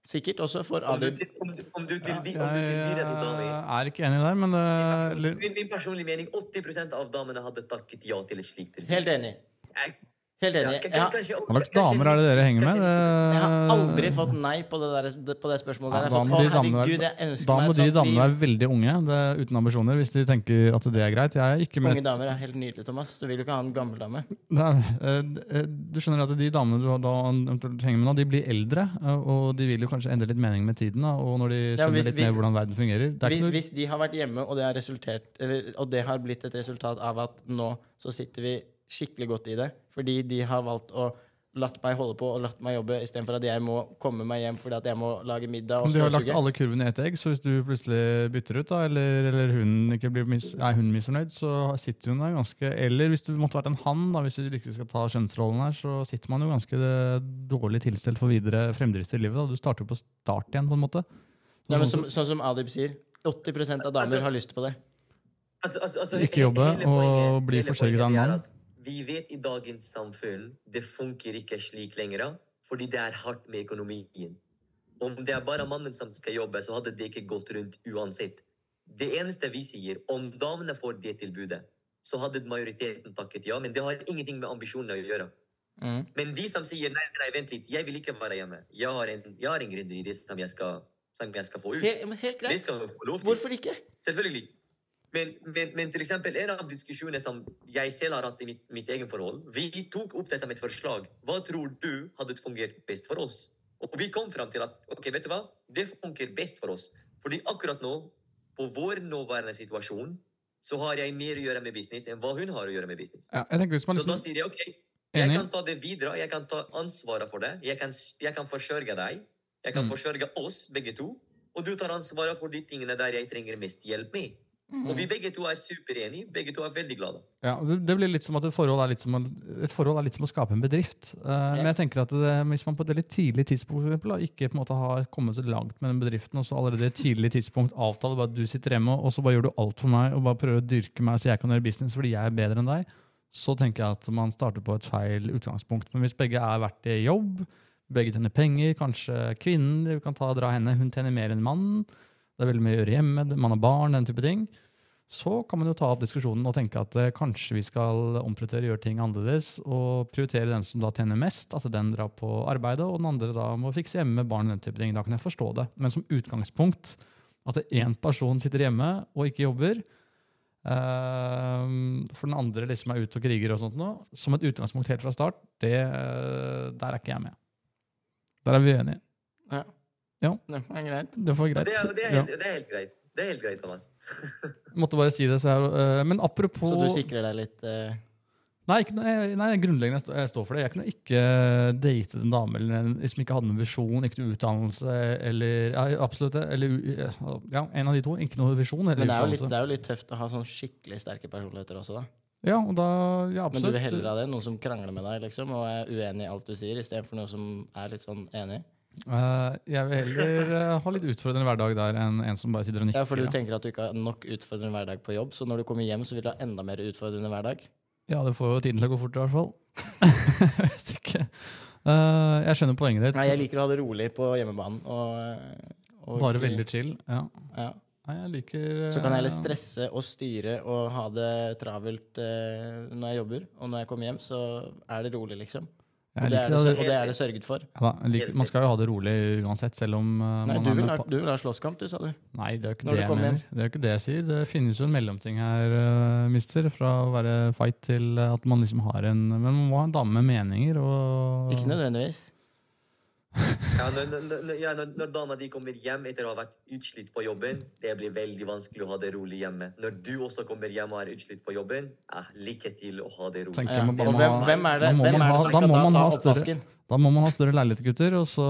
Sikkert også for Om du, om, du- om du til, om du Jeg tilbyr det til damer er ikke enig der, men det, Min, min personlige mening, 80% av damene hadde takket ja til et slikt tilbud. Helt enig. Jeg- Helt enig. kanskje- Hva slags damer er det dere henger med? jeg har aldri fått nei på det, der, på det spørsmålet. Ja. Da har fått, må å, de damene herregud, være- Da må de damene være veldig unge, det, er uten ambisjoner, hvis de tenker at det er greit. Jeg er ikke med Unge damer er helt nydelig, Thomas. Du vil jo ikke ha en gammel dame. Nei, eh, eh, du skjønner at de damene du har da henger med nå, de blir eldre, eh, og de vil jo kanskje endre litt mening med tiden. Da, og når de Ja, skjønner hvis litt vi- mer hvordan verden fungerer. Det er Hvis, ikke noe, hvis de har vært hjemme, og det, har eller, og det har blitt et resultat av at nå så sitter vi skikkelig godt i det, fordi de har valgt å latt meg holde på og latt meg jobbe, istedenfor at jeg må komme meg hjem fordi at jeg må lage middag og Men du har lagt alle kurvene i ett egg, så hvis du plutselig bytter ut, da, eller, eller hun ikke blir mis, er hun misfornøyd, så sitter hun der ganske Eller hvis det måtte vært en han, da, hvis du ikke skal ta kjønnsrollen her, så sitter man jo ganske eh, dårlig tilstelt for videre fremdrift i livet. Da. Du starter jo på start igjen, på en måte. Så Ja, men sånn som, sånn som Adib sier, 80% av damer Altså- har lyst på det. Altså, altså, altså, Ikke jobbe og bli forsørget av en mann. Vi vet i dagens samfunn det funker ikke slik lenger, fordi det er hardt med økonomien. Om det er bare mannen som skal jobbe, så hadde det ikke gått rundt uansett. Det eneste vi sier, om damene får det tilbudet, så hadde majoriteten takket ja, men det har ingenting med ambisjonene å gjøre. Mm. Men de som sier nei, nei, vent litt, jeg vil ikke være hjemme. Jeg har en, jeg har en gründeridé som som jeg skal få ut. Helt, helt Det greit. Hvorfor ikke? Selvfølgelig. Men, men, men til eksempel en av diskusjonene som jeg selv har hatt i mitt, mitt egen forhold, vi tok opp det som et forslag. Hva tror du hadde fungert best for oss? Og vi kom fram til at ok, vet du hva? det funker best for oss. Fordi akkurat nå, på vår nåværende situasjon, så har jeg mer å gjøre med business enn hva hun har å gjøre med business. Ja, man Så da liksom, sier jeg ok, jeg kan ta det videre, jeg kan ta ansvaret for det. Jeg kan, jeg kan forsørge deg. Jeg kan Mm. forsørge oss begge to. Og du tar ansvaret for de tingene der jeg trenger mest hjelp med. Og vi begge to er superenige. Begge to er veldig glade. ja, det blir litt som at et forhold er litt som et forhold er litt som å skape en bedrift. Eh, Men jeg tenker at det, hvis man på et veldig tidlig tidspunkt for eksempel, da, ikke på en måte har kommet så langt med den bedriften, og så allerede et tidlig tidspunkt avtaler bare at du sitter hjemme, og så bare gjør du alt for meg og bare prøver å dyrke meg så jeg kan gjøre business fordi jeg er bedre enn deg, så tenker jeg at man starter på et feil utgangspunkt. Men hvis begge er verdt i jobb, begge tjener penger, kanskje kvinnen du kan ta dra henne, hun tjener mer enn mannen, det er veldig mye å gjøre hjemme, man har barn, den type ting, så kan man jo ta opp diskusjonen og tenke at eh, kanskje vi skal omprioritere, gjøre ting annerledes, og prioritere den som da tjener mest, at den drar på arbeidet, og den andre da må fikse hjemme barn, den type ting. Da kan jeg forstå det. Men som utgangspunkt, at én person sitter hjemme og ikke jobber, eh, for den andre liksom er ute og kriger og sånt noe, som et utgangspunkt helt fra start, det, eh, der er ikke jeg med. Der er vi uenige. Ja. Det er greit. Det får greit. det er, det er, Ja. helt, det er helt greit. Det er helt greit, Thomas. Måtte bare si det. Så jeg, eh, men apropos Så du sikrer deg litt uh... Nei, ikke nei, nei, grunnleggende jeg står- jeg står for det. Jeg kunne ikke date en dame eller en, som ikke hadde noen visjon, ikke noen utdannelse eller ja, Absolutt det. Eller ja, en av de to. Ikke noen visjon eller Men det er, jo litt, det er jo litt tøft å ha sånn skikkelig sterke personligheter også, da. Ja, og da, ja, Men du vil heller ha det? Noen som krangler med deg liksom, og er uenig i alt du sier, istedenfor noen som er litt sånn enig? Eh, jeg vil heller uh, ha litt utfordrende hverdag der enn en som bare sitter og nikker. Ja, for du tenker at du ikke har nok utfordrende hverdag på jobb, så når du kommer hjem, så vil du ha enda mer utfordrende hverdag? Ja, det får jo tiden til å gå fort, i hvert fall. jeg vet ikke. Uh, jeg skjønner poenget ditt. Nei, jeg liker å ha det rolig på hjemmebanen. Og, og Bare veldig chill. Ja. ja. Nei, jeg liker Så kan jeg heller stresse og styre og ha det travelt når jeg jobber. Og når jeg kommer hjem, så er det rolig, liksom. Og det, er det, og det er det sørget for. Ja, liker, man skal jo ha det rolig uansett, selv om uh, Nei, man du vil, ha, du vil ha slåsskamp, du, sa du. Nei, det er jo ikke det jeg. Det er ikke det jeg sier. Det finnes jo en mellomting her, uh, mister. Fra å være fight til at man liksom har en Men man må ha en dame med meninger og Ikke nødvendigvis. Ja, når, når, ja, når, når dama di kommer hjem etter å ha vært utslitt på jobben, det blir veldig vanskelig å ha det rolig hjemme. Når du også kommer hjem og er utslitt på jobben, ja, lykke til å ha det rolig. Ja. Og hvem, ha- hvem er det, da hvem man er det ha- som skal må ta, oppvasken? Da må man ha større leiligheter, gutter, og så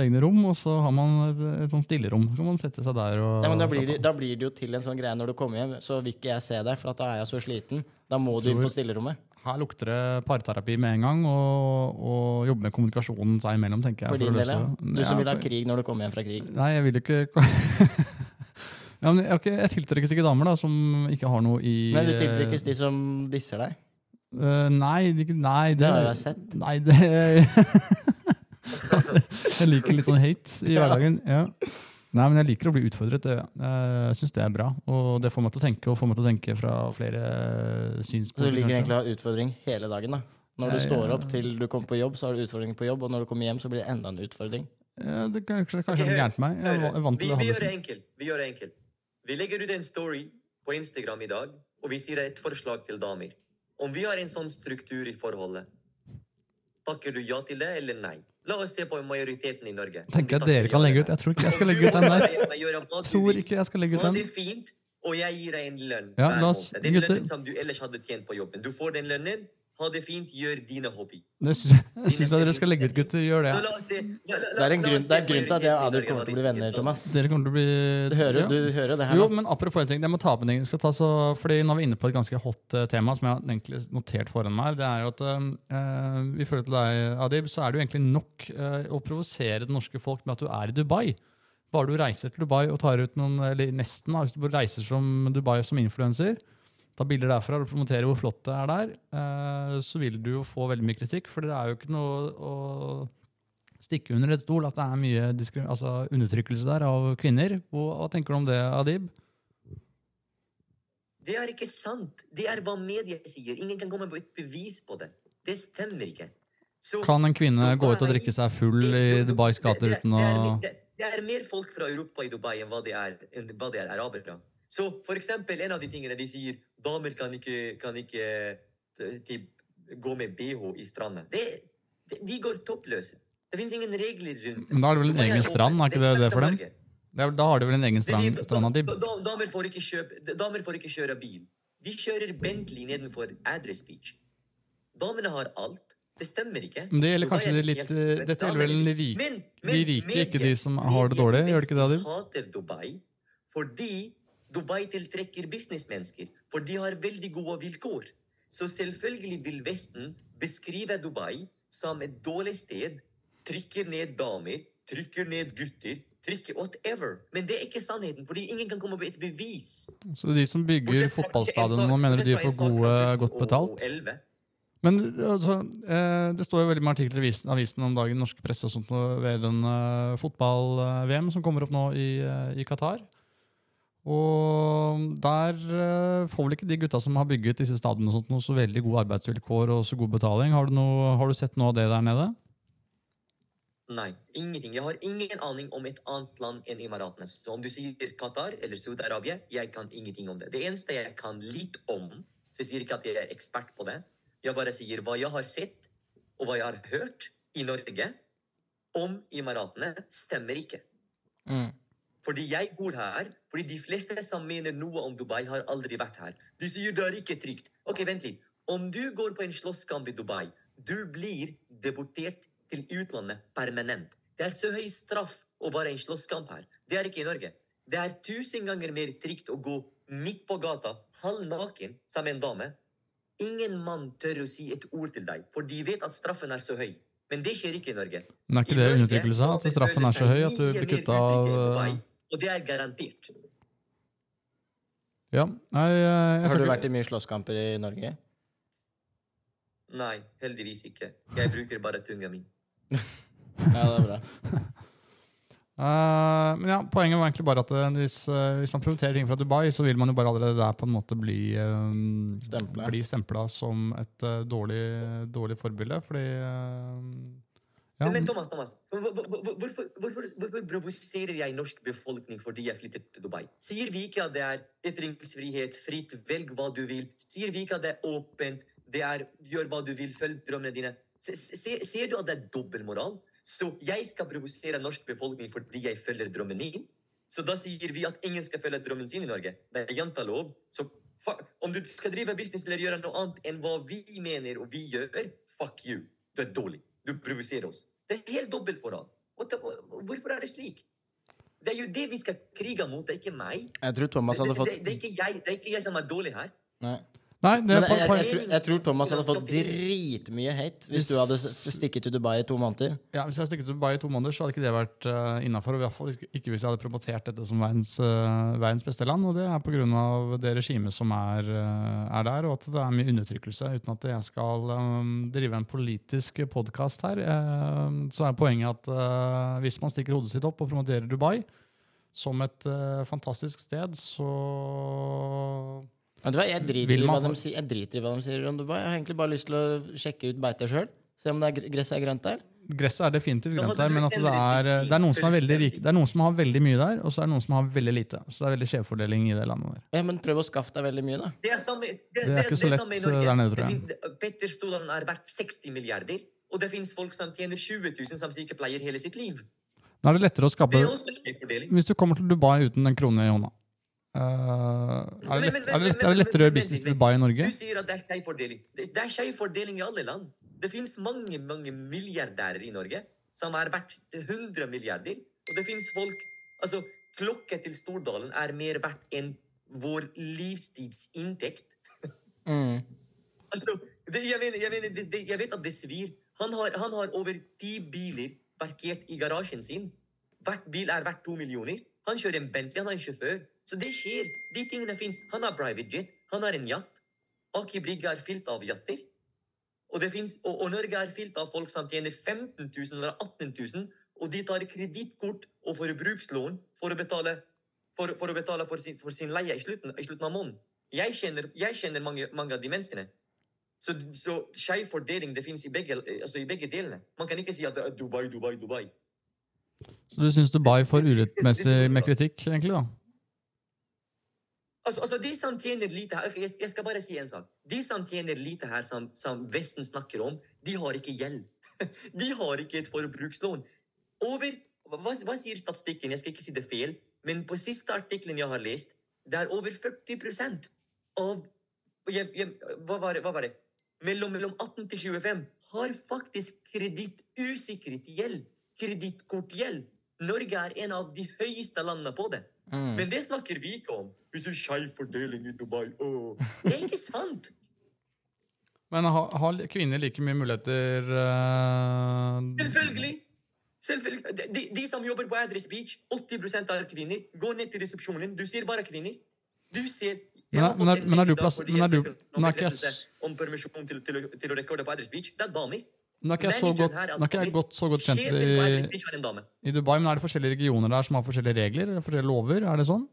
egne rom, og så har man et, et sånt stillerom. Så kan man sette seg der og Nei, men da blir, det, da blir det jo til en sånn greie når du kommer hjem, så vil ikke jeg se deg, for at da er jeg så sliten. Da må du inn på stillerommet. Her lukter det parterapi med en gang, og, og jobbe med kommunikasjonen seg imellom, tenker jeg. For din del, ja. Du som vil ha krig når du kommer hjem fra krig. Nei, jeg vil ikke ja, men jeg, jeg tiltrekkes ikke damer da, som ikke har noe i Nei, du tiltrekkes de som disser deg. Uh, nei, det, ikke- nei, Det har jeg sett. Nei, det Jeg liker litt sånn hate i hverdagen. Ja. Nei, men jeg liker å bli utfordret. Eh, Jeg syns det er bra. Og det får meg til å tenke, og får meg til å tenke fra flere Så du liker kanskje. egentlig å ha utfordring hele dagen, da. Når du Ja, ja. står opp til du kommer på jobb, så har du utfordring på jobb, og når du kommer hjem, så blir det enda en utfordring. Ja, det er kanskje, kanskje Ok, er gærent meg. Jeg er va- vant vi, til å ha vi det gjør det sånn. enkelt. Vi gjør det enkelt. Vi legger ut en story på Instagram i dag, og vi sier et forslag til damer. Om vi har en sånn struktur i forholdet, takker du ja til det eller nei? La oss se på majoriteten i Norge. Tenker jeg dere kan legge ut. Jeg tror ikke jeg skal legge ut den der. du Tror ikke jeg skal legge ut den. det fint, og jeg gir deg en lønn Ja, la oss- måned. Den lønnen som du ellers hadde tjent på jobben. Du får den lønnen, Ha det fint, gjør dine hobby. Det syns jeg, jeg dere skal legge ut, gutter. Gjør Så det. la oss se la, la, Det er en grunn, det er grunn til at jeg og Adil kommer til å bli venner. Thomas. Dere kommer til å bli Du hører, ja. du hører det her nå. Jo, men apropos en ting, jeg må ta opp en ting. Skal ta så, fordi Nå er vi inne på et ganske hot uh, tema som jeg har egentlig notert foran meg. her. Det er jo at uh, I forhold til deg, Adib, så er det jo egentlig nok uh, å provosere det norske folk med at du er i Dubai. Bare du reiser til Dubai og tar ut noen, eller nesten, da, hvis du reiser som Dubai som influenser, ta bilder derfra og promotere hvor flott det er der, eh, så vil du jo få veldig mye kritikk. For det er jo ikke noe å stikke under et stol at det er mye altså undertrykkelse der av kvinner. Hva, hva tenker du om det, Adib? Det er ikke sant. Det er hva media sier. Ingen kan komme på et bevis på det. Det stemmer ikke. Så Kan en kvinne gå ut og drikke seg full i Dubais gater Det- det- uten å det er- det, det er mer folk fra Europa i Dubai enn hva det er, hva det er arabere. Så for eksempel, en av de tingene de sier damer kan ikke, kan ikke typ, gå med bh i stranda. De går toppløse. Det fins ingen regler rundt det. Men da har du vel en egen strand, er ikke det det for dem? Da har de vel en egen strand, sier, strand Adib? da- da- damer, får ikke kjøpe, damer får ikke kjøre bil. De kjører Bentley nedenfor Address Beach. Damene har alt. Det stemmer ikke. Men det gjelder kanskje de litt, helt eh, dette gjelder vel annerledes. de rike- ikke de som har det dårlig, gjør det ikke det, Adil? hater Dubai fordi Dubai tiltrekker businessmennesker. For de har veldig gode vilkår. Så selvfølgelig vil Vesten beskrive Dubai som et dårlig sted. Trykker ned damer, trykker ned gutter, trykker whatever. Men det er ikke sannheten, fordi ingen kan komme på et bevis. Så de som bygger Bortsett fra- fotballstadionene, mener de får gode, godt betalt? 2011. Men altså, eh, det står jo veldig mange artikler i avisen, avisen om dagen, norske presse og sånt, nå ved den eh, fotball-VM som kommer opp nå i, eh, i Qatar. Og der eh, får vel ikke de gutta som har bygget disse stadionene og sånt, noe så veldig gode arbeidsvilkår og så god betaling. Har du, noe, har du sett noe av det der nede? Nei, ingenting. Jeg har ingen aning om et annet land enn Emiratene. Så om du sier Qatar eller Saudi-Arabia, jeg kan ingenting om det. Det eneste jeg kan litt om, så jeg sier ikke at jeg er ekspert på det, jeg bare sier hva jeg har sett, og hva jeg har hørt i Norge om Emiratene, stemmer ikke. Mm. Fordi jeg bor her, fordi de fleste som mener noe om Dubai, har aldri vært her. De sier det er ikke trygt. Ok, vent litt. Om du går på en slåsskamp i Dubai, du blir deportert til utlandet permanent. Det er så høy straff å være i en slåsskamp her. Det er ikke i Norge. Det er tusen ganger mer trygt å gå midt på gata, halv naken, som en dame. Ingen mann tør å si et ord til deg, for de vet at straffen er så høy. Men det skjer ikke i Norge. Men er ikke I det Norge, undertrykkelse? At straffen er så høy at du blir kutta av Og det er garantert. Ja. Nei, eh, jeg Har du vært i mye slåsskamper i Norge? Nei, heldigvis ikke. Jeg bruker bare tunga mi. Ja, det er bra. uh, men ja, Poenget var egentlig bare at eh, hvis, uh, hvis man prioriterer ting fra Dubai, så vil man jo bare allerede der på en måte bli, um, Stemplet. stempla som et uh, dårlig, dårlig forbilde. Fordi ja, Men, men Thomas, Thomas hvor- hvor- hvor- hvorfor, hvorfor, hvorfor provoserer jeg norsk befolkning fordi jeg flytter til Dubai? Sier vi ikke at det er ytringsfrihet, fritt, velg hva du vil? Sier vi ikke at det er åpent, det er gjør hva du vil, følg drømmene dine? Se- se- Ser du at det er dobbeltmoral? Så jeg skal provosere norsk befolkning fordi jeg følger drømmen min? Så da sier vi at ingen skal følge drømmen sin i Norge. Det er jantelov. Så fuck, om du skal drive business eller gjøre noe annet enn hva vi mener og vi gjør, fuck you. Du er dårlig. Du provoserer oss. Det er helt dobbeltmoral. Hvorfor er det slik? Det er jo det vi skal krige mot, det er ikke meg. Jeg tror Thomas hadde hadde det, fått det, det, er ikke jeg, det er ikke jeg som er dårlig her. Nei. Nei, det jeg, jeg, jeg, tror, jeg tror Thomas hadde fått dritmye hate hvis du hadde stikket til Dubai i to måneder. ja, Hvis jeg hadde stikket til Dubai i to måneder, så hadde ikke det vært uh, innafor. Ikke- hvis jeg hadde promotert dette som verdens, uh, verdens beste land. Og det er pga. det regimet som er, uh, er der, og at det er mye undertrykkelse. Uten at jeg skal um, drive en politisk podkast her, uh, så er poenget at hvis man stikker hodet sitt opp og promoterer Dubai som et fantastisk sted, så Vet du jeg driter, man de, sier- jeg driter i hva de sier om Dubai. Jeg har egentlig bare lyst til å sjekke ut beitet sjøl. Se om det er gresset er grønt der. Gresset er definitivt grønt der, men at det er, det er noen som er veldig rike. Det er noen som har veldig mye der, og så er det noen som har veldig lite. Så det er veldig skjevfordeling i det landet der. Ja, men prøv å skaffe deg veldig mye, da. Det er, samme, det, Det er ikke så lett, eh, Norge. der nede, tror jeg. det- Petter Stordalen er verdt 60 milliarder, og det finnes folk som tjener 20 000 som sykepleier hele sitt liv. Da er det lettere å skape Det er også. Hvis du kommer til Dubai uten en krone i hånda, Eh, er, det lett, er, det er det lettere å gjøre business i Dubai i Norge? Du sier at det er skeiv fordeling. Det, det er skeiv fordeling i alle land. Det finnes mange mange milliardærer i Norge som er verdt 100 milliarder. Og det finnes folk Altså, klokka til Stordalen er mer verdt enn vår livstidsinntekt. Mm. Altså, det, jeg, mener, jeg, mener, det, jeg vet at det svir. Han har, han har over ti biler parkert i garasjen sin. Hvert bil er verdt to millioner. Han kjører en Bentley, han har en sjåfør. Så det skjer. De tingene fins. Han har private jet, han har en yacht. Aki Brygge er fylt av yachter. Og, finnes, og, og Norge er fylt av folk som tjener 15 000 eller 18 000, og de tar kredittkort og forbrukslån for å betale for, for, å betale for, sin, for sin leie i slutten, i slutten av måneden. Jeg kjenner, jeg kjenner mange, mange av de menneskene. Så, så skeiv fordeling det finnes i altså i begge delene. Man kan ikke si at det er Dubai, Dubai, Dubai. Så du syns Dubai får urettmessig med kritikk, egentlig? da? Altså, altså De som tjener lite her, jeg, skal bare si en sak. De som tjener lite her, som, som Vesten snakker om, de har ikke gjeld. De har ikke et forbrukslån. Over, hva, hva sier statistikken? Jeg skal ikke si det feil, men på siste artikkelen jeg har lest, det er over 40% av jeg, jeg, hva, var det, hva var det? Mellom, mellom 18 til 25 har faktisk kredittusikret gjeld. Kredittkortgjeld. Norge er en av de høyeste landene på det. Mm. Men det snakker vi ikke om. Vi ser skeiv fordeling i Dubai. Åh. Det er ikke sant! Men har, har kvinner like mye muligheter uh... Selvfølgelig! Selvfølgelig. De, de, som jobber på Adres Beach, 80% er kvinner. Gå ned til resepsjonen. Du ser bare kvinner. Du ser Men er- men er- men er du plass- men er du- om er permisjon til, til, til å rekorde på Adres Beach. Det er damer. Nå er ikke jeg så godt, er nå er ikke jeg godt, så godt kjent i, i Dubai, men er det forskjellige regioner der som har forskjellige regler? eller Forskjellige lover? Er det sånn?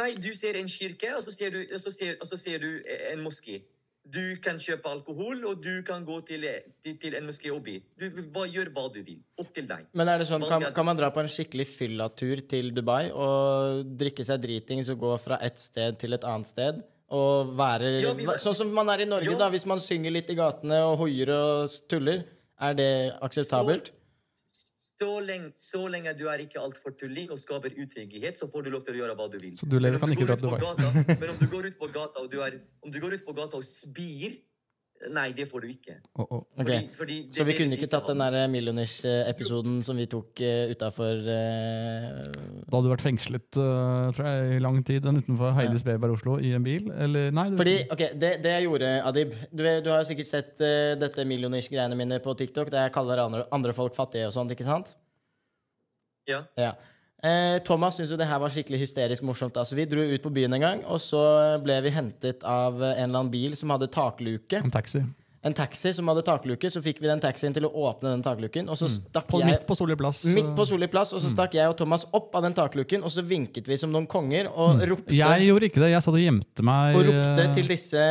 Nei, du ser en kirke, og så ser du, og så ser, og så ser du en moské. Du kan kjøpe alkohol, og du kan gå til, til, til en moské og be. Du hva, gjør hva du vil. Opp til deg. Men er det sånn, kan, kan man dra på en skikkelig fyllatur til Dubai og drikke seg dritings og gå fra et sted til et annet sted? Og være Ja, vi Sånn som man er i Norge, jo. da. Hvis man synger litt i gatene og hoier og tuller. Er det akseptabelt? Så lenge, så lenge du er ikke altfor tulling og skaper utrygghet, så får du lov til å gjøre hva du vil. Så du lever- Men om ikke dra til Dubai. Gata, men om du går ut på gata og du er, om du går ut på gata og spyr Nei, det får du ikke. Oh, oh. Okay. Fordi, fordi det Så vi kunne ikke tatt den der Millioners-episoden som vi tok uh, utafor Da hadde du vært fengslet uh, tror jeg, i lang tid enn utenfor Heidis Beberg Oslo i en bil? Eller nei? det... Fordi, ok, det, det jeg gjorde, Adib Du, du har jo sikkert sett uh, dette Millioners-greiene mine på TikTok, der jeg kaller andre, andre folk fattige og sånt, ikke sant? Ja. Ja. Eh, Thomas syntes jo det her var skikkelig hysterisk morsomt. Altså, vi dro ut på byen en gang, og så ble vi hentet av en eller annen bil som hadde takluke. En taxi. En taxi som hadde takluke, så fikk vi den taxien til å åpne den takluken, og så stakk På, jeg midt på Solli plass. Midt på Solli plass, og så stakk jeg og Thomas opp av den takluken, og så vinket vi som noen konger og ropte Jeg gjorde ikke det. Jeg satt og gjemte meg. og ropte eh, til disse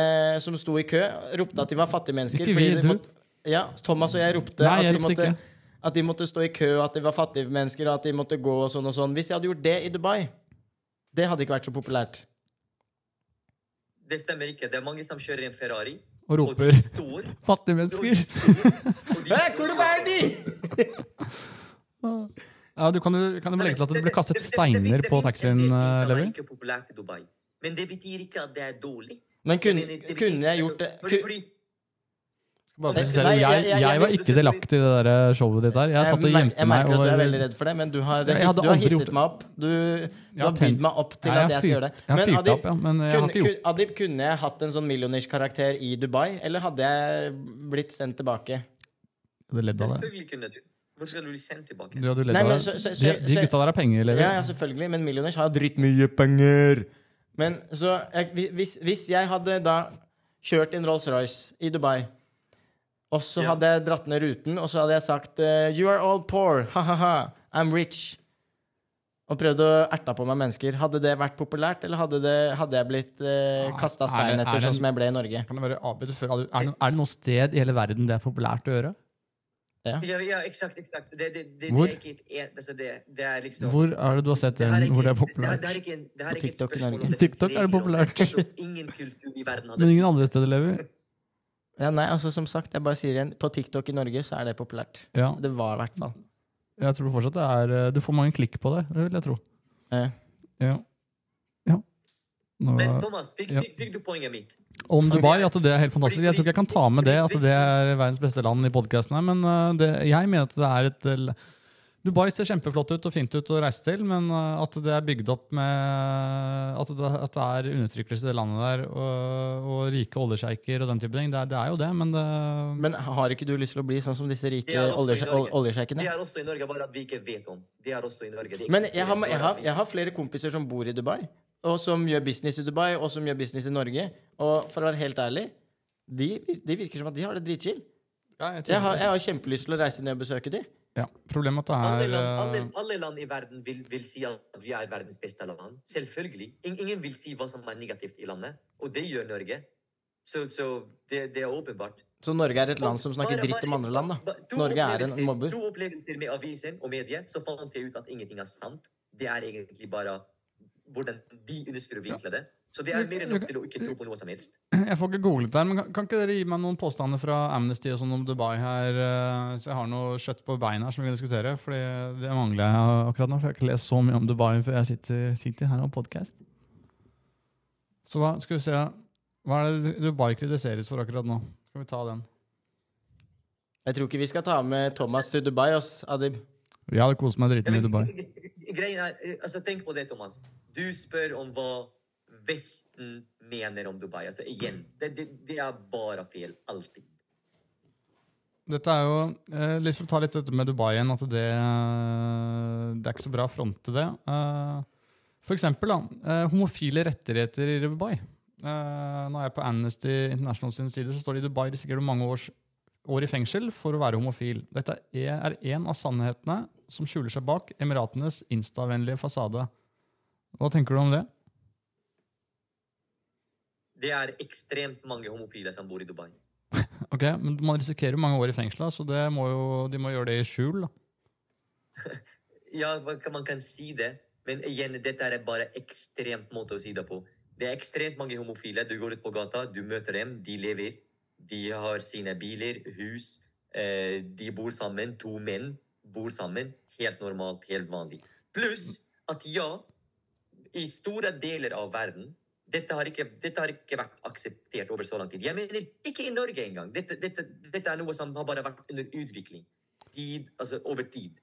som sto i kø, ropte at de var fattige mennesker. Ikke vi, de du. måtte, ja, Thomas og jeg ropte Nei, at, jeg de ropte måtte, ikke. At de måtte stå i kø, at de var fattige mennesker, at de måtte gå og sånn og sånn. Hvis jeg hadde gjort det i Dubai, det hadde ikke vært så populært. Det stemmer ikke. Det er mange som kjører en Ferrari, og og roper de står Fattige og de mennesker. står, og de står- hvor er de?! Ja, du kan jo kan legge til at det ble kastet det- det- det- steiner på taxien, del ting eh, er Levi. ikke populært i Dubai. Men det betyr ikke at det er dårlig. Men kunne, det kunne jeg gjort det Fordi, Bare Nei, jeg- jeg, jeg- jeg- jeg var ikke delaktig i det der showet ditt der. Jeg satt og gjemte meg. jeg meg. merker at du er veldig redd for det, men du har, Jeg du har hisset meg opp. Du, du har bydd meg opp til at jeg jeg skal gjøre det. Men fyrt Adib, opp, ja, men jeg kunne, Adib, kunne jeg hatt en sånn Millioners-karakter i Dubai, eller hadde jeg blitt sendt tilbake? selvfølgelig kunne du. Hvor skal du bli sendt tilbake? Du hadde ledd Nei, av men det. så- så- De, de gutta der har penger. Ja, ja, selvfølgelig, men Millioners har drittmye penger. Men så jeg, hvis, hvis jeg hadde da kjørt en Rolls-Royce i Dubai, og så Ja. hadde jeg dratt ned ruten, og så hadde jeg sagt eh, You are all poor, ha-ha-ha, I'm rich. Og prøvd å erta på meg mennesker. Hadde det vært populært, eller hadde, det, hadde jeg blitt eh, kasta stein er etter, sånn som jeg ble i Norge? Kan det være avbrytet før? Er det, er det noe sted i hele verden det er populært å gjøre? Ja, ja, eksakt, eksakt. Det, det, det, Hvor? det er ikke et altså det, det er liksom Hvor er det du har sett det den ikke, hvor det er Det, populært? det her er ikke, en- det er ikke et TikTok i spørsmål Norge. om TikTok er det populært. ingen kultur i verden hadde. Men ingen andre steder, Levi? Ja, nei, altså Som sagt, jeg bare sier igjen, på TikTok i Norge så er det populært. Ja. Det var i hvert fall. Jeg tror fortsatt det er eh, Du får mange klikk på det, det vil jeg tro. Eh. Ja. Nå- Men Thomas, fikk, Ja. fikk, fikk du poenget mitt? Om Dubai, at det er helt fantastisk. Jeg tror ikke jeg kan ta med det, at det er verdens beste land i podkasten her, men uh, det, jeg mener at det er et uh, Dubai ser kjempeflott ut og fint ut å reise til, men uh, at det er bygd opp med At det, at det er undertrykkelse i det landet der, og, og rike oljesjeiker og den type ting. Det er, det er jo det, men det Men har ikke du lyst til å bli sånn som disse rike oljesjeikene? De er også i Norge, bare at vi ikke vet om. De er også i Norge. Men jeg har, jeg, har, jeg har flere kompiser som bor i Dubai, og som gjør business i Dubai, og som gjør business i Norge. Og for å være helt ærlig, de, de virker som at de har det dritchill. ja, jeg Jeg har, jeg har kjempelyst til å reise ned og besøke de. Ja, Problemet er alle, at det land, er alle, uh, alle land i verden vil, vil si at vi er verdens beste land. Selvfølgelig. Ingen vil si hva som er negativt i landet, og det gjør Norge. Så, så det, det er åpenbart. Så Norge er et land som snakker Bare- dritt om andre land, da. Norge er en mobber. To opplevelser med avisen og medier, så fant jeg ut at ingenting er sant. Det er egentlig bare hvordan de ønsker å vinkle det. Så det er mer enn nok til å ikke tro på noe som helst. Jeg får ikke googlet der, men kan, kan ikke dere gi meg noen påstander fra Amnesty og sånn om Dubai her, uh, så jeg har noe kjøtt på beina her som vi kan diskutere? For det mangler jeg akkurat nå, for jeg har ikke lest så mye om Dubai før jeg sitter, sitter her og podcast. Så hva skal vi se Hva er det Dubai kritiseres for akkurat nå? Skal vi ta den? Jeg tror ikke vi skal ta med Thomas til Dubai, oss, Adib. Jeg hadde kost meg dritten i Dubai. Greien er, altså Tenk på det, Thomas. Du spør om hva Vesten mener om Dubai. Altså igjen, det, det, det er bare feil. Alltid. Dette er jo eh, litt for å ta litt dette med Dubai igjen, at det, eh, det er ikke så bra å fronte det. Eh, for eksempel da, eh, homofile rettigheter i Dubai. Eh, nå er jeg på Amnesty International sin side, så står det i Dubai risikerer du mange års, år i fengsel for å være homofil. Dette er, en av sannhetene som skjuler seg bak Emiratenes instavennlige fasade. Hva tenker du om det? Det er ekstremt mange homofile som bor i Dubai. Ok, men Man risikerer mange år i fengsel, så det må jo, de må gjøre det i skjul. da. Ja, hva kan- man kan si det, men igjen, dette er bare ekstremt måte å si det på. Det er ekstremt mange homofile. Du går ut på gata, du møter dem, de lever. De har sine biler, hus. Eh, de bor sammen. To menn bor sammen. Helt normalt, helt vanlig. Pluss at ja, i store deler av verden dette har, ikke, dette har ikke vært akseptert over så lang tid. Jeg mener, ikke i Norge engang. Dette, dette, dette er noe som har bare vært under utvikling. Tid, altså over tid.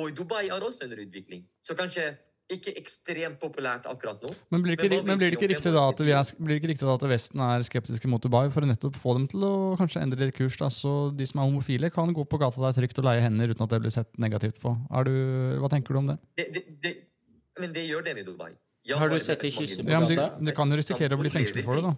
Og Dubai er også under utvikling. Så kanskje ikke ekstremt populært akkurat nå. Men blir det ikke, Men blir det ikke riktig da at, vi er, blir ikke riktig da at Vesten er skeptiske mot Dubai for å nettopp få dem til å kanskje endre litt kurs? da, Så de som er homofile, kan gå på gata der trygt og leie hender uten at det blir sett negativt på. Er du, hva tenker du om det? Det, det, det, men det gjør dem i Dubai. Jeg Har du sett de kyssene kysse på Ja, men du, gata? de kan jo risikere å bli fengslet for det, da.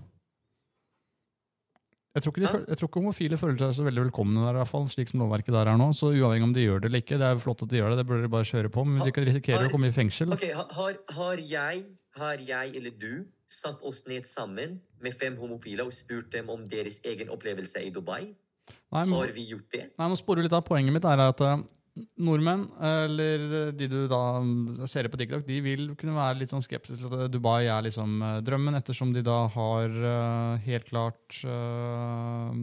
Jeg tror, de, jeg tror ikke homofile føler seg så veldig velkomne der, i hvert fall, slik som lovverket der er nå. Så uavhengig om de gjør det eller ikke, det er flott at de gjør det, det burde de bare kjøre på. Men de kan risikere å komme i fengsel. Ok, har, har, jeg, har jeg eller du satt oss ned sammen med fem homofile og spurt dem om deres egen opplevelse i Dubai? Nei, men, Har vi gjort det? Nei, nå sporer litt av Poenget mitt er at eh, nordmenn, eller de du da ser på TikTok, de vil kunne være litt sånn skeptiske til at Dubai er liksom eh, drømmen, ettersom de da har eh, helt klart eh,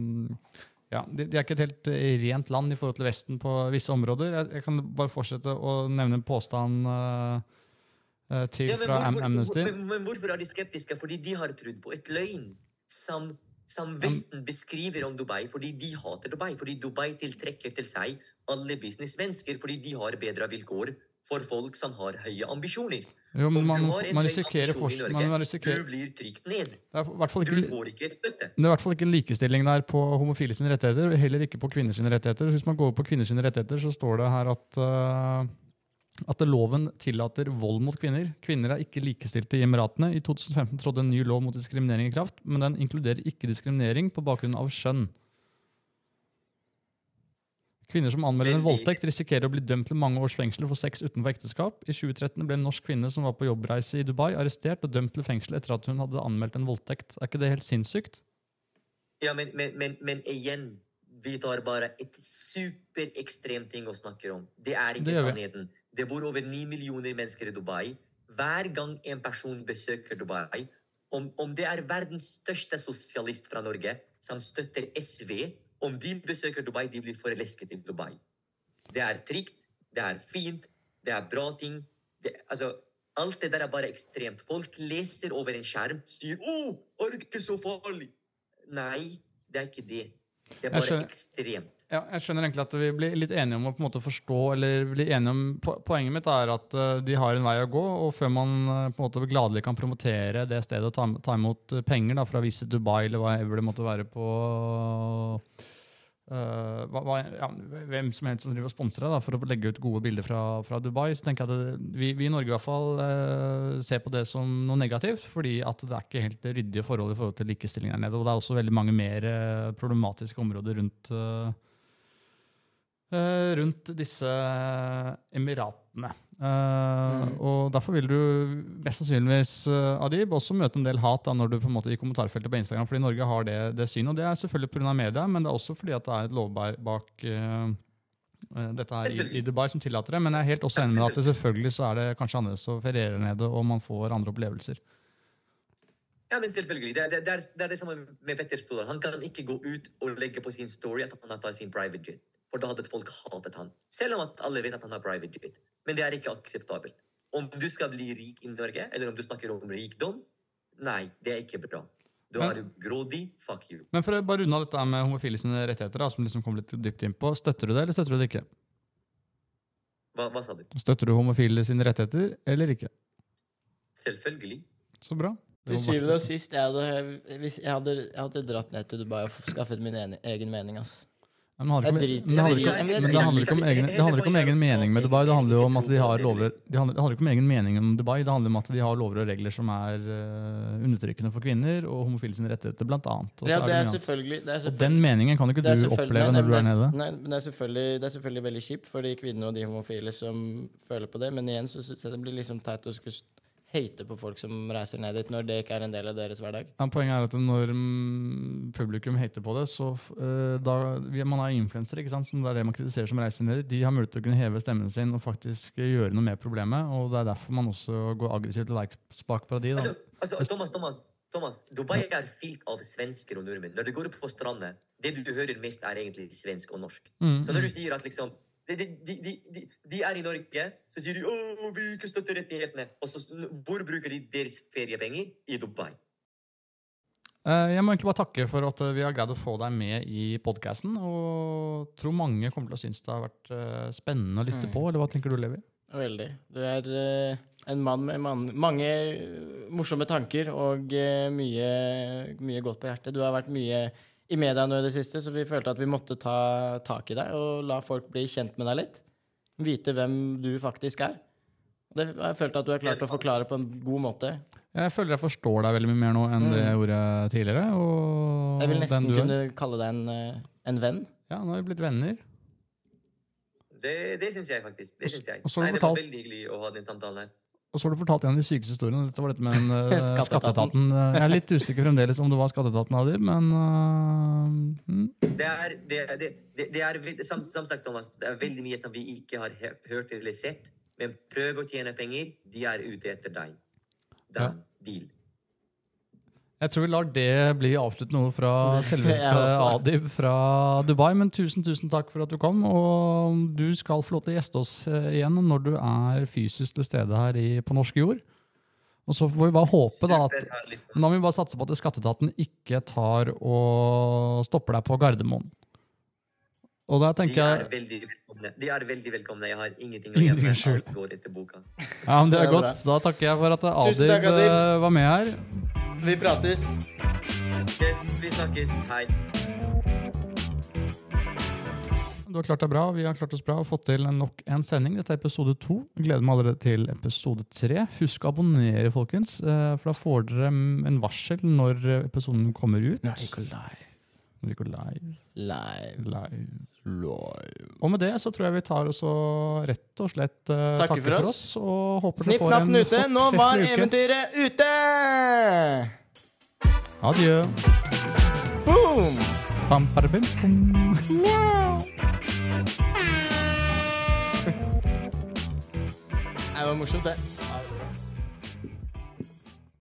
ja, de, de er ikke et helt rent land i forhold til Vesten på visse områder. Jeg, jeg kan bare fortsette å nevne en påstand eh, til Ja, men, fra hvorfor, Amnesty. men, men hvorfor er de skeptiske? Fordi de har trodd på et løgn som, som Vesten beskriver om Dubai, fordi de hater Dubai. Fordi Dubai tiltrekker til seg alle businessmennesker, fordi de har bedre vilkår for folk som har høye ambisjoner. Jo, men man, man risikerer forskjell man risikerer, du blir trykt ned. Det er ikke, Du får ikke et bøtte. Det er i hvert fall ikke likestilling der på homofile sine rettigheter, heller ikke på kvinners rettigheter. Hvis man går på kvinners rettigheter, så står det her at, uh, at loven tillater vold mot kvinner. Kvinner er ikke likestilte i Emiratene. I 2015 trådte en ny lov mot diskriminering i kraft, men den inkluderer ikke diskriminering på bakgrunn av skjønn. Kvinner som anmelder en voldtekt, risikerer å bli dømt til mange års fengsel for sex utenfor ekteskap. I 2013 ble en norsk kvinne som var på jobbreise i Dubai, arrestert og dømt til fengsel etter at hun hadde anmeldt en voldtekt. Er ikke det helt sinnssykt? Ja, men, men, men, men igjen, vi tar bare et superekstremt ting å snakke om. Det er Det ikke vi. sannheten. Det bor over ni millioner mennesker i Dubai. Hver gang en person besøker Dubai, om, om det er verdens største sosialist fra Norge som støtter SV, om de besøker Dubai, de blir forelsket i Dubai. Det er trygt, det er fint, det er bra ting. Det, altså, Alt det der er bare ekstremt. Folk leser over en skjerm, og sier 'Å, er det ikke så farlig?' Nei, det er ikke det. Det er bare ekstremt. Ja, jeg skjønner egentlig at vi blir litt enige om å på en måte forstå eller bli enige om, po- Poenget mitt er at eh, de har en vei å gå, og før man eh, på en måte gladelig kan promotere det stedet og ta, imot eh, penger da, fra Visit Dubai eller hva det måtte være på uh, hva, ja, Hvem som helst som driver og sponser deg for å legge ut gode bilder fra, fra Dubai, så tenker jeg at det, vi, vi i Norge i hvert fall ser på det som noe negativt, fordi at det er ikke helt ryddige forhold i forhold til likestilling der nede. Og det er også veldig mange mer problematiske områder rundt rundt disse emiratene. Mm. Og derfor vil du mest sannsynligvis, eh, Adib, også møte en del hat da, når du på en måte i kommentarfeltet på Instagram, fordi Norge har det, det synet. Og det er selvfølgelig pga. media, men det er også fordi at det er et lovbær bak eh, eh, dette her i, i Dubai som tillater det. Men jeg er helt også enig med at det selvfølgelig så er det kanskje annerledes å feriere nede, og man får andre opplevelser. Ja, men selvfølgelig. Det, det, det, er, det er det samme med Petter Stordal. Han kan ikke gå ut og legge på sin story at han har tatt sin private jet. For da hadde folk hatet han. Selv om at alle vet at han har private jet. Men det er ikke akseptabelt. Om du skal bli rik i Norge, eller om du snakker om rikdom, nei, det er ikke bra. Da Men- er du grådig. Fuck you. Men for å bare runde av dette med homofile sine rettigheter, da, som liksom kom litt dypt inn på, støtter du det, eller støtter du det ikke? Hva, hva sa du? Støtter du homofile sine rettigheter, eller ikke? Selvfølgelig. Så bra. Til syvende og sist, jeg hadde, hvis jeg, hadde, jeg hadde dratt ned til Dubai og skaffet min egen mening. ass. Men det handler ikke om- men det handler om- men det handler om egen- det handler ikke om egen mening med Dubai. Det handler jo om at de har lover Det handler, ikke om egen mening om Dubai, det handler om at de har lover og regler som er uh, undertrykkende for kvinner og homofile sine rettigheter, blant annet. Ja, det er selvfølgelig, det er og den meningen kan ikke du oppleve nei, når du er nede. Nei, men det er, selvfølgelig, det er selvfølgelig veldig kjipt for de kvinnene og de homofile som føler på det. Men igjen så syns jeg det blir liksom teit å skulle hate på folk som reiser ned dit, når det ikke er en del av deres hverdag. Ja, poenget er at når mm, publikum hater på det, så uh, da, Man er influensere, ikke sant? som det er det man kritiserer som reiser ned. dit. De har mulighet til å kunne heve stemmen sin og faktisk gjøre noe med problemet. og Det er derfor man også går aggressivt til verks bak på de. Da. Altså, altså, Thomas, Thomas, Thomas, Dubai er fylt av svensker og nordmenn. Når du går opp på stranda, det du hører mest, er egentlig svensk og norsk. Mm, Så når du sier at liksom de, de, de, de, de er i Norge, så sier de 'Å, vi ikke støtter rettighetene'. Og så hvor bruker de deres feriepenger? I Dubai. Eh, Jeg må egentlig bare takke for at eh, vi har greid å få deg med i podkasten. Og tror mange kommer til å synes det har vært eh, spennende å lytte Mm. på. Eller hva tenker du, Levi? Veldig. Du er en mann med man mange morsomme tanker og mye, mye godt på hjertet. Du har vært mye i media nå i det siste, så vi følte at vi måtte ta tak i deg og la folk bli kjent med deg litt. Vite hvem du faktisk er. Det har jeg følt at du har klart å forklare på en god måte. Jeg føler jeg forstår deg veldig mye mer nå enn det jeg gjorde tidligere. Og Jeg vil nesten kunne kalle deg en, eh, en venn. Ja, nå har vi blitt venner. Det, det syns jeg faktisk. Det synes jeg. Nei, det var veldig hyggelig å ha den samtalen her. Og så har du fortalt en av de sykeste historiene. Dette var dette med en, eh, Skatteetaten. skatteetaten. Jeg er litt usikker fremdeles om det var skatteetaten av dem, men eh, mm. Det er, det, det, det, det er som, som sagt, Thomas, det er veldig mye som vi ikke har hørt eller sett. Men prøv å tjene penger. De er ute etter deg. Ja. Den deal. Jeg tror vi lar det bli avsluttende ord fra selveste. Adib fra Dubai. Men tusen tusen takk for at du kom. Og du skal få lov til å gjeste oss eh, igjen når du er fysisk til stede her i, på norsk jord. Og så får vi bare håpe da at. Da må vi bare satse på at skatteetaten ikke tar og stopper deg på Gardermoen. Og De tenker er jeg veldig velkomne. De er veldig velkomne. Jeg har ingenting å gjøre. Alt går etter boka. Ja, men det er godt. Da takker jeg for at Adib eh, var med her. Vi prates. Yes, vi snakkes. Hei. Du har klart deg bra, vi har klart oss bra og fått til nok en sending. Dette er episode to. Gleder meg allerede til episode tre. Husk å abonnere, folkens, eh, for da får dere en varsel når episoden kommer ut. Nå er det ikke live. Det er ikke live. Live. live. Live. Og med det så tror jeg vi tar oss og rett og slett uh, Takker takker for for oss. oss. Og håper Snipp, dere får en nute. Nå var uke. eventyret ute! Adjø. Boom! Bam, bada, bim, bom. Det var morsomt, det.